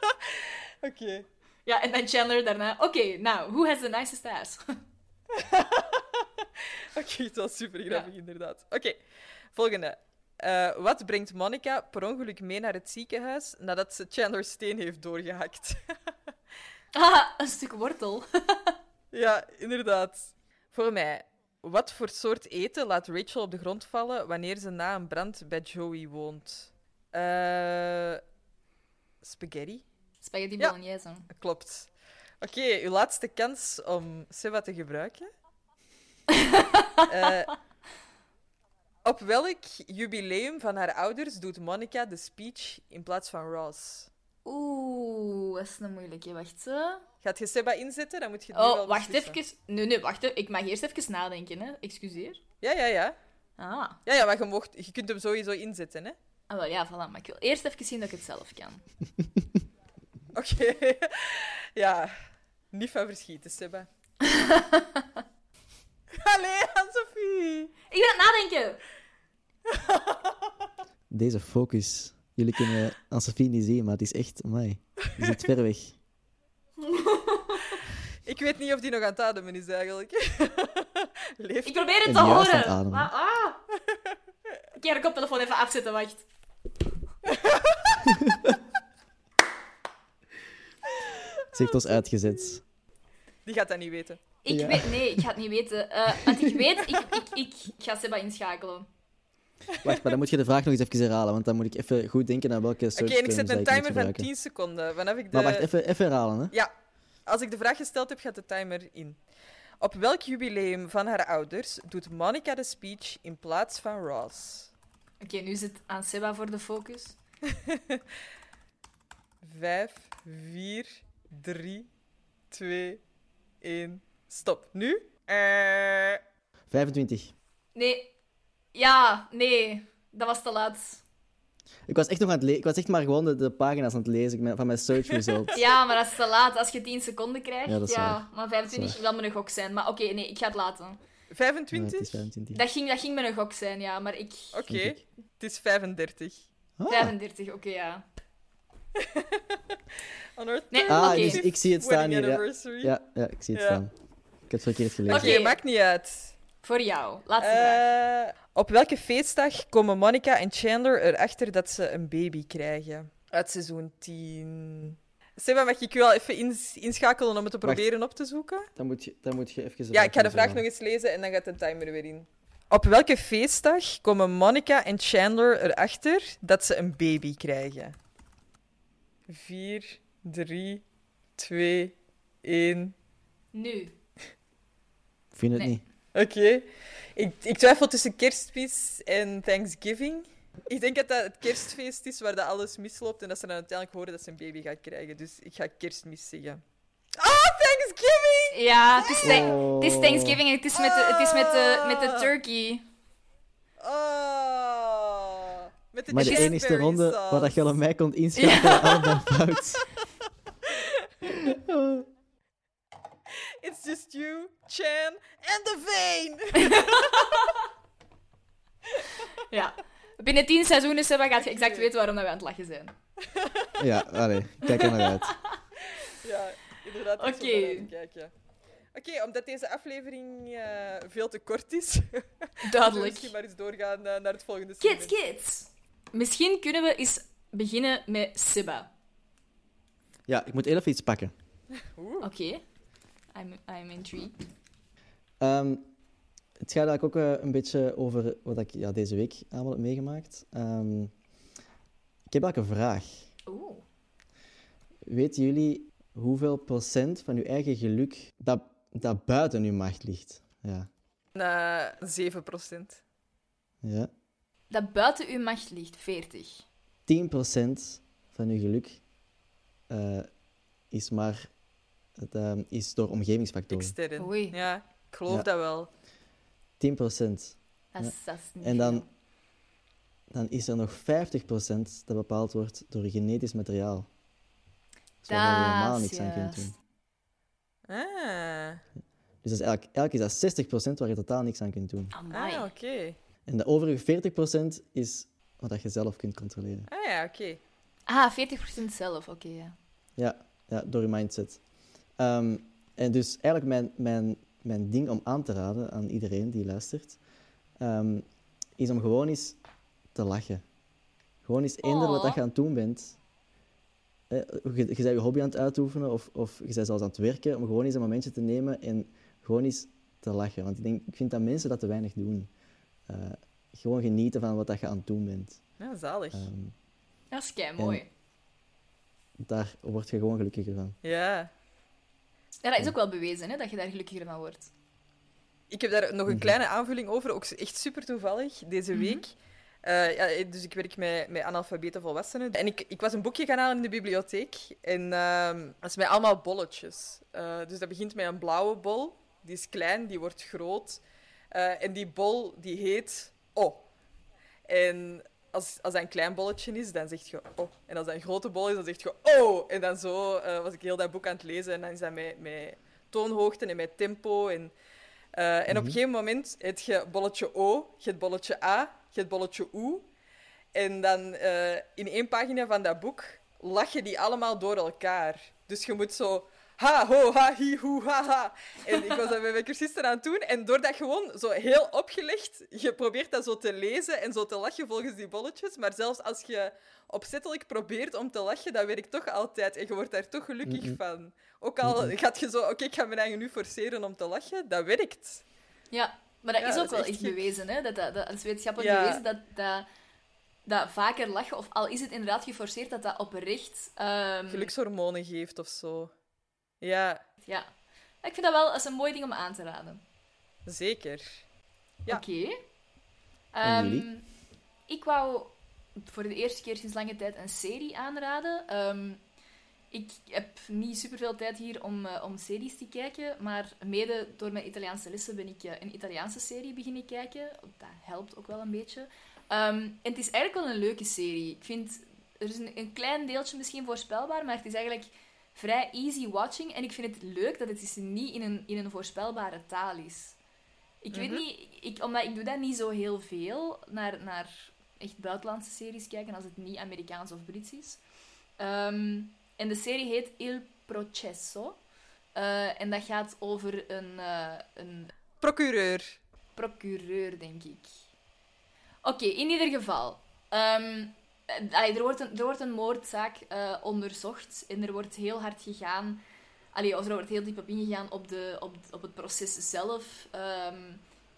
Oké. Ja, en dan Chandler daarna. Oké, nou, who has the nicest ass? Oké, het was super grappig, inderdaad. Oké, volgende. Eh, wat brengt Monica per ongeluk mee naar het ziekenhuis nadat ze Chandler's steen heeft doorgehakt? Ah, een stuk wortel. ja, inderdaad. Voor mij, wat voor soort eten laat Rachel op de grond vallen wanneer ze na een brand bij Joey woont? Eh, spaghetti? Spaghetti Ja. bolognese. Klopt. Oké, uw laatste kans om Seva te gebruiken. Eh, op welk jubileum van haar ouders doet Monica de speech in plaats van Ross? Oeh, dat is een moeilijke. Wacht. Gaat je Seba inzetten? Dan moet je het nu Oh, wel wacht even. Nee, nee, wacht. Ik mag eerst even nadenken, hè. Excuseer. Ja, ja, ja. Ah. Ja, ja, maar je, mocht, je kunt hem sowieso inzetten, hè? Ah, wel, ja, voilà. Maar ik wil eerst even zien dat ik het zelf kan. Oké. ja, niet van verschieten, Seba. Allee, Anne-Sophie. Ik ben aan het nadenken! Deze focus. Jullie kunnen aan Sophie niet zien, maar het is echt... Amai. Die zit ver weg. Ik weet niet of die nog aan het ademen is, eigenlijk. Leeft Ik probeer het te juist aan het horen. ademen. Maar, ah. Ik ga de koptelefoon even afzetten, wacht. Ze heeft ons uitgezet. Die gaat dat niet weten. Ik Ja. weet... Nee, ik ga het niet weten. Eh, want ik weet... Ik, ik, ik, ik ga Seba inschakelen. Wacht, maar dan moet je de vraag nog eens even herhalen, want dan moet ik even goed denken naar welke Oké, soort en ik zet een timer van gebruiken. 10 seconden. Vanaf ik de... Maar wacht, even, even herhalen, hè. Ja, als ik de vraag gesteld heb, gaat de timer in. Op welk jubileum van haar ouders doet Monica de speech in plaats van Ross? Oké, nu zit aan Seba voor de focus. Vijf, vier, drie, twee, één. Stop. Nu? Eh, 25. Nee. Ja, nee. Dat was te laat. Ik was echt nog aan het lezen. Ik was echt maar gewoon de, de pagina's aan het lezen van mijn search results. Ja, maar dat is te laat. Als je 10 seconden krijgt, Ja, ja, dat is waar. maar 25 wil me een gok zijn. Maar oké, nee, ik ga het laten. Ja, het 25? is 25. Dat ging, dat ging me een gok zijn, ja, maar ik... Oké, het is 35. Ah. 35, oké, ja. On our Nee, Ah, dus ik zie het staan hier. Ja, anniversary. ja, ja ik zie het Ja. staan. Ik heb het verkeerd gelezen. Oké, Oké. maakt niet uit. Voor jou. Laatste vraag. Eh, op welke feestdag komen Monica en Chandler erachter dat ze een baby krijgen? Uit seizoen 10. Seba, mag ik u al even ins- inschakelen om het te Wacht. proberen op te zoeken? Dan moet je, dan moet je even... Ja, ik ga de vraag nog eens lezen en dan gaat de timer weer in. Op welke feestdag komen Monica en Chandler erachter dat ze een baby krijgen? 4, 3, 2, 1. Nu. Ik vind het Nee. niet. Oké. Ik, ik twijfel tussen kerstmis en Thanksgiving. Ik denk dat dat het kerstfeest is waar dat alles misloopt en dat ze dan uiteindelijk horen dat ze een baby gaat krijgen. Dus ik ga kerstmis zeggen. Ah, Thanksgiving! Ja, het is, thank- Oh. het is Thanksgiving en het is met de, het is met de, met de turkey. Ah. Met de Maar de enige ronde sauce. waar dat je al mij kon inschakelen, allebei fout. It's just you, Chan, and the vein. Ja. Binnen tien seizoenen, Seba, gaat je exact weten waarom dat we aan het lachen zijn. Ja, allee, kijk er naar uit. ja, inderdaad. Oké. Oké, omdat deze aflevering eh, veel te kort is, Duidelijk. misschien maar eens doorgaan eh, naar het volgende Kids, segment. kids. Misschien kunnen we eens beginnen met Seba. Ja, ik moet even iets pakken. Oké. I'm, I'm intrigued. Ehm, het gaat eigenlijk ook eh, een beetje over wat ik ja, deze week allemaal heb meegemaakt. Ehm, ik heb eigenlijk een vraag. Oeh. Weten jullie hoeveel procent van uw eigen geluk dat, dat buiten uw macht ligt? Ja. Na 7 procent. ja. Dat buiten uw macht ligt, 40. 10% van uw geluk eh, is maar het, ehm, is door omgevingsfactoren. 10%. Extern. Oei. Ja, ik geloof Ja. dat wel. Dat is, dat is niet En dan, veel. dan is er nog 50% dat bepaald wordt door genetisch materiaal. Dus waar je Dat helemaal is niks aan kunt doen. Ah, Dus dat is eigenlijk, eigenlijk is dat 60% waar je totaal niks aan kunt doen. Amai. ah oké. En de overige 40% is wat dat je zelf kunt controleren. Ah ja, oké. Ah, 40% zelf, oké. ja. Ja, ja door je mindset. Ehm, en dus eigenlijk mijn, mijn, mijn ding om aan te raden aan iedereen die luistert, ehm, is om gewoon eens te lachen. Gewoon eens eender wat dat je aan het doen bent. Eh, je, je bent je hobby aan het uitoefenen of, of je bent zelfs aan het werken, om gewoon eens een momentje te nemen en gewoon eens te lachen. Want ik, denk, ik vind dat mensen dat te weinig doen. Eh, gewoon genieten van wat dat je aan het doen bent. Ja, zalig. Ehm, Dat is kei mooi. daar word je gewoon gelukkiger van. Ja. Ja, dat is ook wel bewezen, hè, dat je daar gelukkiger van wordt. Ik heb daar nog een Mhm. kleine aanvulling over, ook echt super toevallig, deze week. Eh, ja, dus ik werk met, met analfabete volwassenen. En ik, ik was een boekje gaan halen in de bibliotheek. En ehm, dat is met allemaal bolletjes. Eh, dus dat begint met een blauwe bol. Die is klein, die wordt groot. Eh, en die bol, die heet O. En als, als dat een klein bolletje is, dan zeg je oh. En als dat een grote bol is, dan zeg je oh. En dan zo eh, was ik heel dat boek aan het lezen. En dan is dat met, met toonhoogte en met tempo. En, eh, en op een gegeven moment heb je bolletje O, je hebt bolletje A, je hebt bolletje U. En dan eh, in één pagina van dat boek lachen die allemaal door elkaar. Dus je moet zo ha, ho, ha, hi, hu, ha, ha. En ik was dat met mijn cursisten aan het doen. En door dat gewoon zo heel opgelegd, je probeert dat zo te lezen en zo te lachen volgens die bolletjes. Maar zelfs als je opzettelijk probeert om te lachen, dat werkt toch altijd. En je wordt daar toch gelukkig van. Ook al gaat je zo, oké, ik ga mijn eigen nu forceren om te lachen, dat werkt. Ja, maar dat Ja, is ook is wel echt echt bewezen, hè? Dat, dat, dat is wetenschappelijk Ja. bewezen dat, dat, dat vaker lachen, of al is het inderdaad geforceerd, dat dat oprecht... ehm, Gelukshormonen geeft of zo. Ja, Ja. Ik vind dat wel is een mooi ding om aan te raden. zeker. Ja. Oké. Ehm, ik wou voor de eerste keer sinds lange tijd een serie aanraden. Ehm, ik heb niet superveel tijd hier om, eh, om series te kijken, maar mede door mijn Italiaanse lessen ben ik eh, een Italiaanse serie beginnen kijken. Dat helpt ook wel een beetje. Ehm, en het is eigenlijk wel een leuke serie. Ik vind, er is een, een klein deeltje misschien voorspelbaar, maar het is eigenlijk vrij easy watching. En ik vind het leuk dat het dus niet in een, in een voorspelbare taal is. Ik weet niet, ik, omdat ik doe dat niet zo heel veel, naar, naar echt buitenlandse series kijken, als het niet Amerikaans of Brits is. Ehm, en de serie heet Il Processo. Eh, en dat gaat over een, eh, een Procureur. procureur, denk ik. Oké, in ieder geval. ehm, eh, allee, er, wordt een, er wordt een moordzaak eh, onderzocht en er wordt heel hard gegaan. Allee, of er wordt heel diep op ingegaan op, de, op, op het proces zelf. ehm,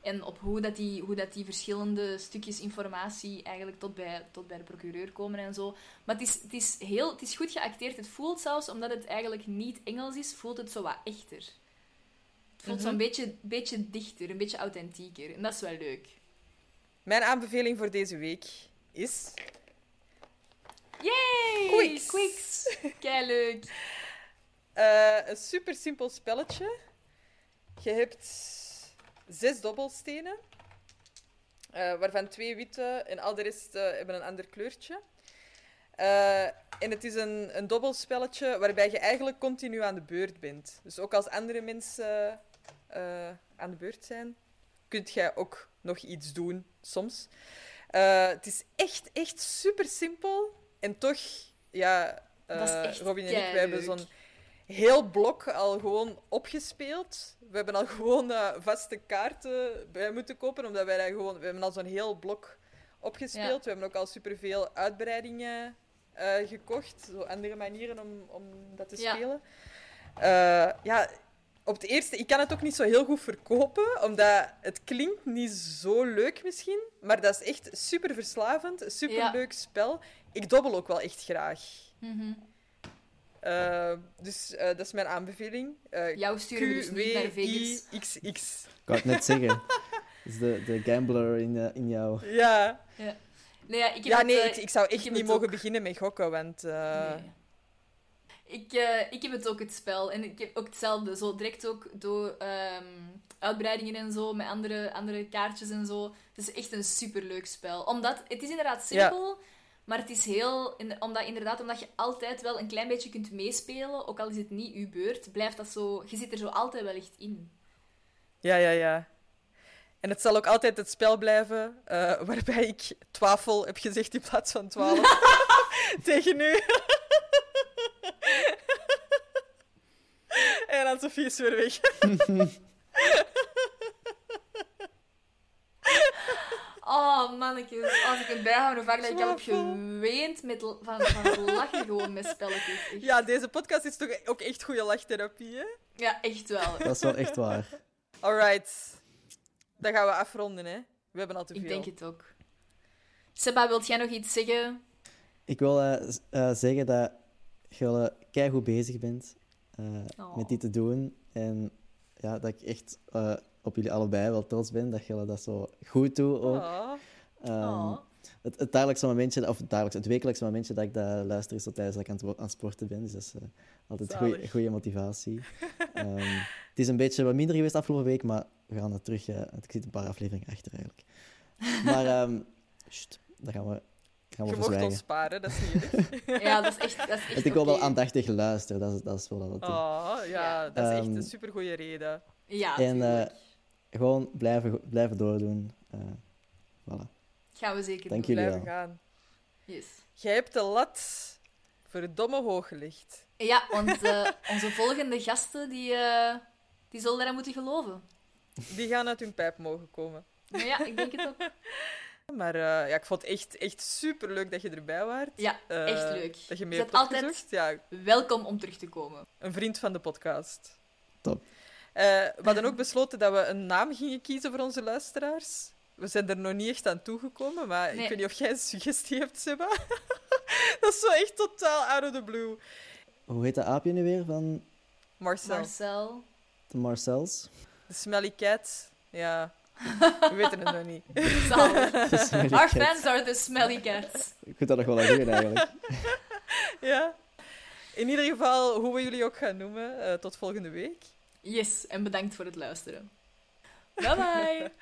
en op hoe, dat die, hoe dat die verschillende stukjes informatie eigenlijk tot bij, tot bij de procureur komen en zo. Maar het is, het, is heel, het is goed geacteerd. Het voelt zelfs, omdat het eigenlijk niet Engels is, voelt het zo wat echter. Het voelt zo'n beetje, beetje dichter, een beetje authentieker. En dat is wel leuk. Mijn aanbeveling voor deze week is... Yay! Quicks. Quicks. Kei leuk. Eh, een super simpel spelletje. Je hebt zes dobbelstenen, eh, waarvan twee witte en al de rest eh, hebben een ander kleurtje. En het is een, een dobbelspelletje waarbij je eigenlijk continu aan de beurt bent. Dus ook als andere mensen aan de beurt zijn, kunt jij ook nog iets doen, soms. Het is echt, echt super simpel. En toch, ja, eh, Robin en ik, we hebben zo'n heel blok al gewoon opgespeeld. We hebben al gewoon eh, vaste kaarten bij moeten kopen, omdat wij dat gewoon... We hebben al zo'n heel blok opgespeeld. Ja. We hebben ook al superveel uitbreidingen eh, gekocht. Zo andere manieren om, om dat te Ja. spelen. Ja, op het eerste... Ik kan het ook niet zo heel goed verkopen, omdat het klinkt niet zo leuk misschien, maar dat is echt super verslavend, super leuk spel. Ik dobbel ook wel echt graag. Mhm. Eh, dus eh, dat is mijn aanbeveling. Eh Jou sturen we dus niet naar Vegas. Ik wou het net zeggen. Dat is de, de gambler in, in jou. Ja. Ja. Nee, ja, ik heb Ja, nee, ik, ik zou echt niet mogen ook. beginnen met gokken, want... eh, Nee. Ik, eh, ik heb het ook, het spel. En ik heb ook hetzelfde. Zo direct ook door ehm, uitbreidingen en zo, met andere, andere kaartjes en zo. Het is echt een superleuk spel. Omdat, het is inderdaad simpel, maar het is heel... in- Omdat, inderdaad, omdat je altijd wel een klein beetje kunt meespelen, ook al is het niet uw beurt, blijft dat zo... Je zit er zo altijd wel echt in. Ja, ja, ja. En het zal ook altijd het spel blijven eh, waarbij ik twafel heb gezegd in plaats van twaalf. Tegen u. en dan Sofie is weer weg. Oh, mannetjes. Als ik het bijhoud, hoe vaak dat ik al heb geweend met, van, van lachen gewoon met spelletjes. Echt. Ja, deze podcast is toch ook echt goede lachtherapie, hè? Ja, echt wel. Dat is wel echt waar. Alright. Dan gaan we afronden, hè? We hebben al te veel. Ik denk het ook. Seba, wilt jij nog iets zeggen? Ik wil eh, eh, zeggen dat je uh, goed bezig bent eh, Oh. met dit te doen. En ja, dat ik echt eh, op jullie allebei wel trots ben dat jullie dat zo goed doen ook. Oh. Ehm, Oh. het, het dagelijkse momentje, of het dagelijks, het wekelijkse momentje dat ik dat luister is zo tijdens dat ik aan het, wo- aan het sporten ben. Dus dat is eh, altijd goede motivatie. Ehm, het is een beetje wat minder geweest afgelopen week, maar we gaan het terug. ik zit een paar afleveringen achter eigenlijk. Maar sst, daar gaan we, gaan we Je mocht ons sparen, dat is niet. Ja, dat is echt, dat is echt Want ik wil wel aandachtig luisteren, dat is, dat is wel het is. Oh, ja, dat is echt Ehm, een supergoeie reden. Ja, En eh, gewoon blijven, blijven doordoen. Eh, voilà. Gaan we zeker Dank doen. jullie Blijven wel. gaan. Yes. Jij hebt de lat verdomme hoog gelegd. Ja, want eh, onze volgende gasten, die, eh, die zullen eraan moeten geloven. Die gaan uit hun pijp mogen komen. Maar ja, ik denk het ook. Maar eh, ja, ik vond het echt, echt super leuk dat je erbij waart. Ja, Eh, echt leuk. Dat je mee bent hebt altijd-. Ja, Welkom om terug te komen. een vriend van de podcast. Top. Eh, we hadden ook besloten dat we een naam gingen kiezen voor onze luisteraars. We zijn er nog niet echt aan toegekomen, maar ik weet niet of jij een suggestie hebt, Seba. dat is zo echt totaal out of the blue. Hoe heet dat aapje nu weer van Marcel, Marcel. de Marcels? de smelly cat. Ja, we weten het nog niet. Our fans are the smelly cats. Ik moet dat nog wel aan doen, eigenlijk. ja. In ieder geval, hoe we jullie ook gaan noemen, eh, tot volgende week. Yes, en bedankt voor het luisteren. Bye bye!